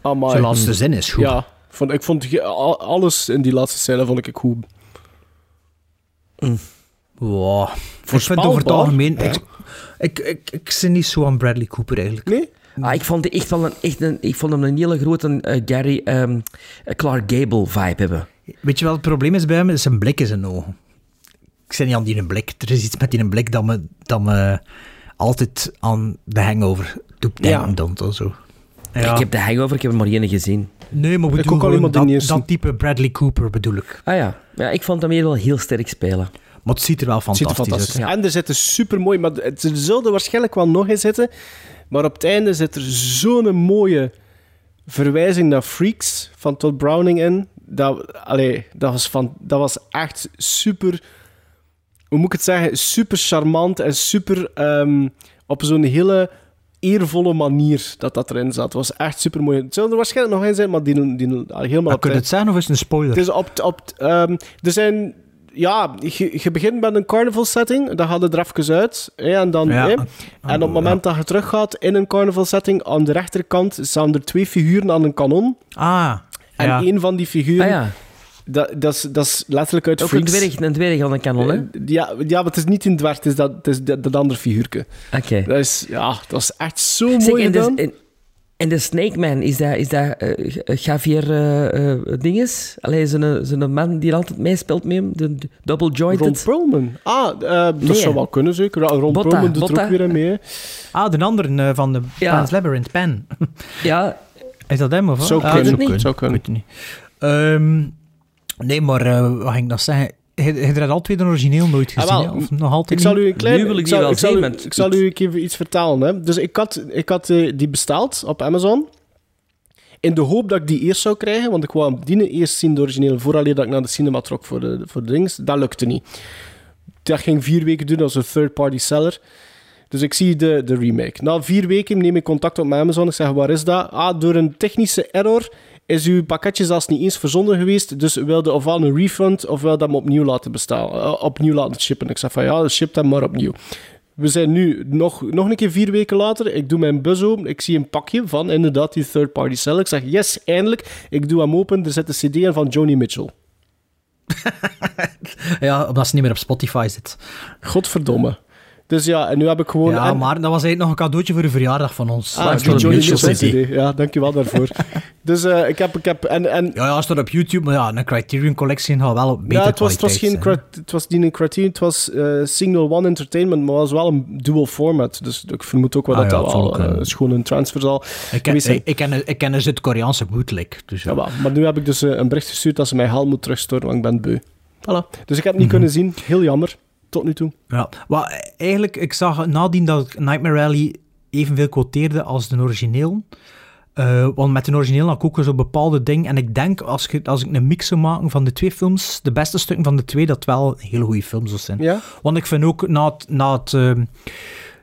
Speaker 3: Amai.
Speaker 2: Zijn laatste zin is goed.
Speaker 3: Ja, vond, ik vond alles in die laatste scène vond ik goed.
Speaker 2: Wow. Ik vind over het algemeen... Ik, ik, ik, ik zit niet zo aan Bradley Cooper eigenlijk.
Speaker 3: Nee?
Speaker 1: Ah, ik vond echt wel een, echt een, ik vond hem een hele grote eh, Gary ehm, Clark Gable vibe hebben.
Speaker 2: Weet je wat het probleem is bij hem? Een blik in zijn ogen. Ik zit niet aan die een blik. Er is iets met die een blik dat me, dat me altijd aan de hangover doet
Speaker 3: Ja.
Speaker 2: denken. dan of zo. Ja.
Speaker 1: Ik heb de hangover, ik heb er maar één gezien.
Speaker 2: Nee, maar we
Speaker 3: Ik
Speaker 2: doen
Speaker 3: ook al
Speaker 2: dat, dat type Bradley Cooper bedoel ik.
Speaker 1: Ah ja, ja ik vond hem hier wel heel sterk spelen.
Speaker 2: Maar het ziet er wel
Speaker 3: Het ziet er
Speaker 2: fantastisch,
Speaker 3: fantastisch
Speaker 2: uit.
Speaker 3: En er zitten super mooi, maar het- er zullen er waarschijnlijk wel nog in zitten. Maar op het einde zit er zo'n mooie verwijzing naar Freaks van Todd Browning in. Dat, allee, dat, was van, dat was echt super, hoe moet ik het zeggen, super charmant en super ehm, op zo'n hele eervolle manier dat dat erin zat. Het was echt super mooi. Het zullen er waarschijnlijk nog in zijn, maar die, die, helemaal
Speaker 2: Maar kun je
Speaker 3: het
Speaker 2: zeggen of is het een spoiler?
Speaker 3: het is op, op, ehm, er zijn, ja, je, je begint met een carnival setting, dan gaat het er even uit. Hè, en, dan,
Speaker 2: Ja.
Speaker 3: hè, en op het moment dat je teruggaat in een carnival setting, aan de rechterkant staan er twee figuren aan een kanon.
Speaker 2: Ah,
Speaker 3: En
Speaker 2: ja.
Speaker 3: een van die figuren,
Speaker 1: Ah ja,
Speaker 3: dat, dat, is, dat is letterlijk uit
Speaker 1: ook een
Speaker 3: Freaks.
Speaker 1: dwerg, een dwerg aan de kanon, hè?
Speaker 3: Eh, Ja, ja, maar het is niet een dwerg, het is dat, het is dat, dat andere figuurtje.
Speaker 1: Oké.
Speaker 3: Dat is, ja, dat is echt zo
Speaker 1: Zeg,
Speaker 3: mooi
Speaker 1: en, de,
Speaker 3: gedaan.
Speaker 1: en, en de Snake Man, is dat, is dat eh, Javier eh, eh, Dinges? Allee, zo'n man die er altijd meespeelt met hem, de, de double
Speaker 3: Ron
Speaker 1: jointed.
Speaker 3: Perlman. Ah, eh, dat
Speaker 1: Nee.
Speaker 3: zou wel kunnen, zeker. Ron
Speaker 1: Botta,
Speaker 3: Perlman doet er
Speaker 1: Botta.
Speaker 3: ook weer mee. hè.
Speaker 2: Ah, de andere eh, van de
Speaker 1: Ja.
Speaker 2: Pan's Labyrinth, Pen.
Speaker 1: Ja,
Speaker 2: Is dat hem of wat?
Speaker 3: Zou
Speaker 2: Ah,
Speaker 3: kunnen. Zou kunnen.
Speaker 2: Weet niet. Ehm, nee, maar eh, wat ging ik nog zeggen? Je je hebt al twee de origineel nooit
Speaker 3: Ah,
Speaker 2: gezien,
Speaker 3: wel,
Speaker 2: of nog altijd
Speaker 3: Ik zal u een klein...
Speaker 1: Nu wil ik
Speaker 3: ik
Speaker 1: die
Speaker 3: zal,
Speaker 1: wel
Speaker 3: ik zal u, ik zal u even iets vertellen. Hè. Dus ik had, ik had eh, die besteld op Amazon. In de hoop dat ik die eerst zou krijgen. Want ik wou hem die eerst zien, de origineel, vooraleer dat ik naar de cinema trok voor de, voor de dings. Dat lukte niet. Dat ging vier weken doen als een third-party seller. Dus ik zie de, de remake. Na vier weken neem ik contact op met Amazon. Ik zeg, waar is dat? Ah, door een technische error is uw pakketje zelfs niet eens verzonden geweest. Dus wilde ofwel een refund, ofwel dat hem opnieuw laten bestaan. eh, opnieuw laten shippen. Ik zeg van, ja, ship hem maar opnieuw. We zijn nu nog, nog een keer vier weken later. Ik doe mijn bus open. Ik zie een pakje van inderdaad die third-party seller. Ik zeg, yes, eindelijk. Ik doe hem open. Er zit een cd in van Joni Mitchell.
Speaker 2: Ja, omdat ze niet meer op Spotify zit.
Speaker 3: Godverdomme. Dus ja, en nu heb ik gewoon...
Speaker 2: Ja,
Speaker 3: en-
Speaker 2: maar dat was eigenlijk nog een cadeautje voor de verjaardag van ons.
Speaker 3: Ah,
Speaker 2: Dat
Speaker 3: Johnny CD. Ja, dankjewel daarvoor. dus eh, ik heb... Ik heb en, en,
Speaker 2: Ja, ja, staat op YouTube, maar ja, een Criterion Collection gaat wel op beter
Speaker 3: ja, het was, het was geen het niet een Criterion, het was eh, Signal One Entertainment, maar het was wel een dual format. Dus ik vermoed ook wel
Speaker 2: Ah
Speaker 3: dat
Speaker 2: ja,
Speaker 3: dat
Speaker 2: het
Speaker 3: wel eh, gewoon een transfer zal.
Speaker 2: Ik ken, ik, ik ken, ik ken een Zuid-Koreaanse bootleg. Dus ja.
Speaker 3: Maar nu heb ik dus een bericht gestuurd dat ze mij geld moet terugstoren, want ik ben beu. Voilà. Dus ik heb het niet
Speaker 2: Mhm.
Speaker 3: kunnen zien. Heel jammer. Tot nu toe.
Speaker 2: Ja, maar eigenlijk, ik zag nadien dat ik Nightmare Rally evenveel quoteerde als de origineel. Eh, want met de origineel had ik ook zo'n bepaalde ding. En ik denk, als, je, als ik een mix zou maken van de twee films, de beste stukken van de twee, dat wel hele goede films zou zijn.
Speaker 3: Ja?
Speaker 2: Want ik vind ook, na het, na het, eh,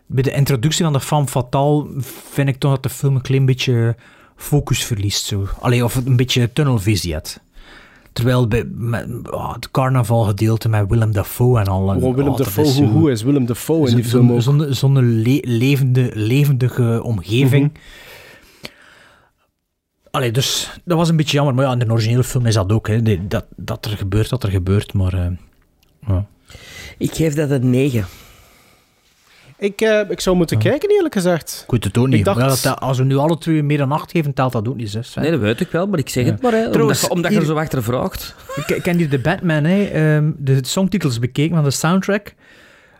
Speaker 2: bij de introductie van de femme fatale, vind ik toch dat de film een klein beetje focus verliest. Zo. Allee, of een beetje tunnelvisie had. Terwijl bij met, oh, het carnavalgedeelte met Willem Dafoe en al.
Speaker 3: Oh, Willem
Speaker 2: oh, dat
Speaker 3: Dafoe,
Speaker 2: is
Speaker 3: hoe,
Speaker 2: zo-
Speaker 3: hoe is Willem Dafoe in die film
Speaker 2: Zo'n le- levende, levendige omgeving.
Speaker 3: Mhm.
Speaker 2: Allee, dus dat was een beetje jammer. Maar ja, in de originele film is dat ook. Hè. Dat, dat er gebeurt, dat er gebeurt. Maar eh, ja.
Speaker 1: Ik geef dat een 9.
Speaker 3: Ik, eh, ik zou moeten kijken, eerlijk gezegd.
Speaker 2: ik weet het ook
Speaker 3: Ik
Speaker 2: niet.
Speaker 3: dacht-
Speaker 2: ja, dat, dat- als we nu alle twee meer dan acht geven, telt dat ook niet. Zes,
Speaker 1: Nee, dat weet ik wel, maar ik zeg
Speaker 2: Ja.
Speaker 1: het maar. Hè,
Speaker 2: Trouwens,
Speaker 1: omdat, omdat je er zo achter vraagt.
Speaker 2: Ik, ken hier de Batman, hè, ehm, de songtitels bekeken van de soundtrack.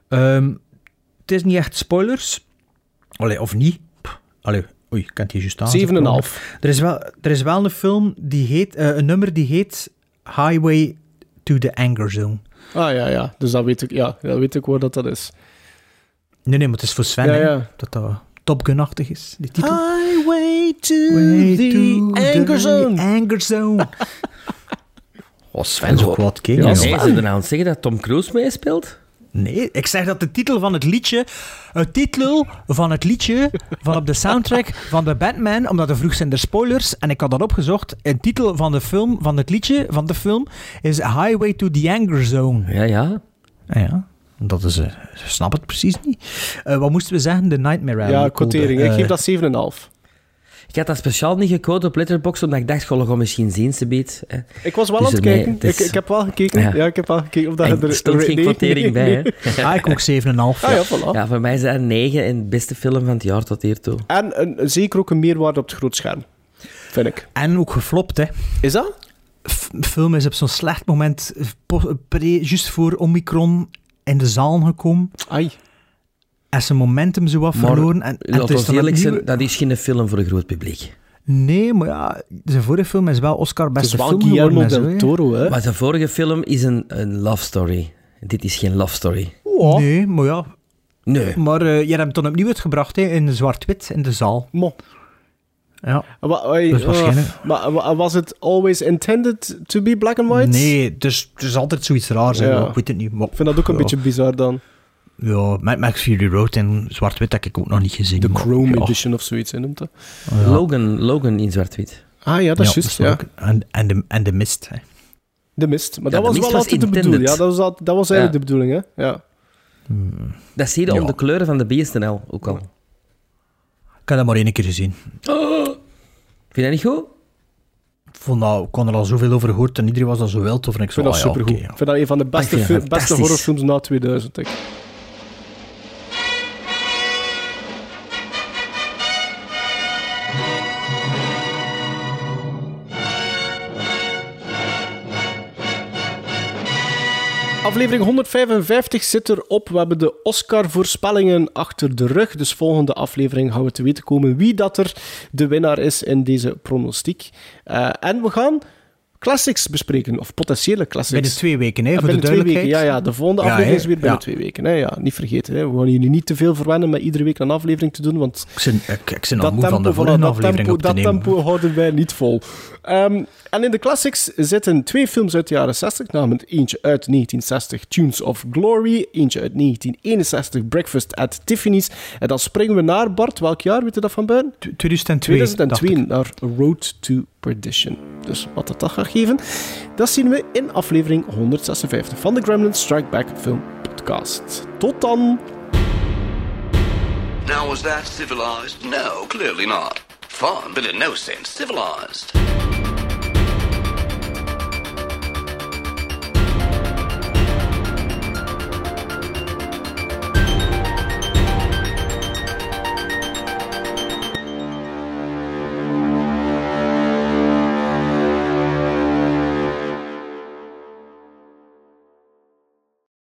Speaker 2: Ehm, het is niet echt spoilers. Allee, of niet. Pff, Allee, oei, ik kan het hier juist aan.
Speaker 3: 7,5.
Speaker 2: Er is wel, er is wel een film die heet, eh, een nummer die heet Highway to the Anger Zone.
Speaker 3: Ah ja, ja. Dus dat weet ik, ja, dat weet ik waar dat, dat is.
Speaker 2: Nee, nee, maar het is voor Sven.
Speaker 3: Ja,
Speaker 2: hè,
Speaker 3: ja.
Speaker 2: Dat dat, Top Gun-achtig is, die titel.
Speaker 3: Highway to
Speaker 2: Way
Speaker 3: the
Speaker 2: to
Speaker 3: anger
Speaker 2: the
Speaker 3: zone.
Speaker 2: Anger zone. Oh, Sven is ook wat king.
Speaker 1: Ja, nee, ze er aan het zeggen dat Tom Cruise meespeelt?
Speaker 2: Nee, ik zeg dat de titel van het liedje... Het titel van het liedje van op de soundtrack van de Batman, omdat er vroeg zijn er spoilers, en ik had dat opgezocht. Een titel van de film, van het liedje van de film, is Highway to the Anger Zone.
Speaker 1: Ja, ja.
Speaker 2: Ah ja, dat is... eh, ik snap het precies niet. Eh, wat moesten we zeggen? De Nightmare Alley.
Speaker 3: Ja, quotering. Ik
Speaker 2: Eh,
Speaker 3: geef dat 7,5.
Speaker 1: Ik had dat speciaal niet gequote op Letterboxd, omdat ik dacht, goh, misschien zien, ze hè.
Speaker 3: Ik was wel
Speaker 1: Dus
Speaker 3: aan het kijken. Ik, ik heb wel gekeken.
Speaker 1: Ja.
Speaker 3: Ja, ik heb wel gekeken of dat
Speaker 1: En er stond geen quotering
Speaker 3: nee,
Speaker 1: bij, hè.
Speaker 2: Ah, ik ook 7,5.
Speaker 3: Ah ja, voilà.
Speaker 1: Ja, voor mij is dat een 9 en de beste film van het jaar tot hiertoe.
Speaker 3: En een, zeker ook een meerwaarde op het groot scherm. Vind ik.
Speaker 2: En ook geflopt, hè.
Speaker 3: Is dat?
Speaker 2: F- De film is op zo'n slecht moment, juist voor Omicron, in de zaal gekomen.
Speaker 3: Ai.
Speaker 2: En zijn momentum zo wat verloren. En, en
Speaker 1: laat ons
Speaker 2: dan
Speaker 1: eerlijk zijn, dat is geen film voor een groot publiek.
Speaker 2: Nee, maar ja, zijn vorige film is wel Oscar
Speaker 3: Het is
Speaker 2: beste
Speaker 3: wel
Speaker 2: film
Speaker 3: Guillermo
Speaker 2: geworden.
Speaker 3: del. Toro, hè?
Speaker 1: Maar zijn vorige film is een, een love story. Dit is geen love story.
Speaker 2: Nee, maar ja.
Speaker 1: Nee.
Speaker 2: Maar eh, je hebt hem toen opnieuw uitgebracht hè, in zwart-wit in de zaal.
Speaker 3: Mo.
Speaker 2: Ja. Dus waarschijnlijk-
Speaker 3: maar wa- was het always intended to be black and white?
Speaker 2: Nee, dus het is altijd zoiets raars.
Speaker 3: Ja.
Speaker 2: Ik weet het niet. Maar,
Speaker 3: Ik vind dat ook een
Speaker 2: ja.
Speaker 3: beetje bizar dan.
Speaker 2: Ja, Mad Max Fury Road in zwart-wit heb ik ook nog niet gezien.
Speaker 3: De
Speaker 2: maar
Speaker 3: Chrome
Speaker 2: ja.
Speaker 3: Edition of zoiets, noemt dat.
Speaker 2: Ja.
Speaker 1: Logan, Logan in zwart-wit.
Speaker 3: Ah ja, dat is juist,
Speaker 2: is
Speaker 3: ja.
Speaker 2: En, en, de, en de mist. Hè.
Speaker 3: De mist. Maar
Speaker 1: Ja,
Speaker 3: dat was wel
Speaker 1: was
Speaker 3: altijd de
Speaker 1: intended.
Speaker 3: bedoeling. Ja, dat was, dat was eigenlijk
Speaker 1: Ja.
Speaker 3: de bedoeling, hè. Ja.
Speaker 1: Dat zie je om de kleuren van de BSNL ook al.
Speaker 2: Ik heb dat maar één keer gezien.
Speaker 1: Vind je dat niet goed?
Speaker 2: Ik vond dat, ik kon er al zoveel over gehoord en iedereen was dat zo wild over. En ik
Speaker 3: Ik vind
Speaker 2: zo,
Speaker 3: dat
Speaker 2: ah, ja,
Speaker 3: supergoed.
Speaker 2: ja.
Speaker 3: Ik vind dat een van de beste, beste horrorfilms na 2000. Ik. Aflevering 155 zit erop. We hebben de Oscar-voorspellingen achter de rug. Dus volgende aflevering gaan we te weten komen wie dat er de winnaar is in deze pronostiek. Eh, en we gaan classics bespreken, of potentiële classics.
Speaker 2: Binnen twee weken, hè,
Speaker 3: Ja,
Speaker 2: voor de
Speaker 3: binnen twee weken.
Speaker 2: duidelijkheid.
Speaker 3: Ja, ja, de volgende
Speaker 2: Ja,
Speaker 3: aflevering is weer binnen
Speaker 2: Ja.
Speaker 3: twee weken. Hè? Ja, niet vergeten. Hè? We gaan hier niet te veel verwennen met iedere week een aflevering te doen, want
Speaker 2: Ik ben, ik, ik ben al
Speaker 3: dat
Speaker 2: moe van de
Speaker 3: voilà, dat
Speaker 2: aflevering
Speaker 3: tempo, dat
Speaker 2: nemen.
Speaker 3: tempo houden wij niet vol. Ehm, en in de classics zitten twee films uit de jaren 60, namelijk eentje uit 1960, Tunes of Glory, eentje uit 1961, Breakfast at Tiffany's. En dan springen we naar, Bart, welk jaar, weet je dat van buiten?
Speaker 2: 2002,
Speaker 3: 2002, naar Road to Perdition. Dus wat dat, dat gaat dat zien we in aflevering 156 van de Gremlins Strike Back Film Podcast. Tot dan!
Speaker 17: Now, was that civilized? No, clearly not. No sense civilized.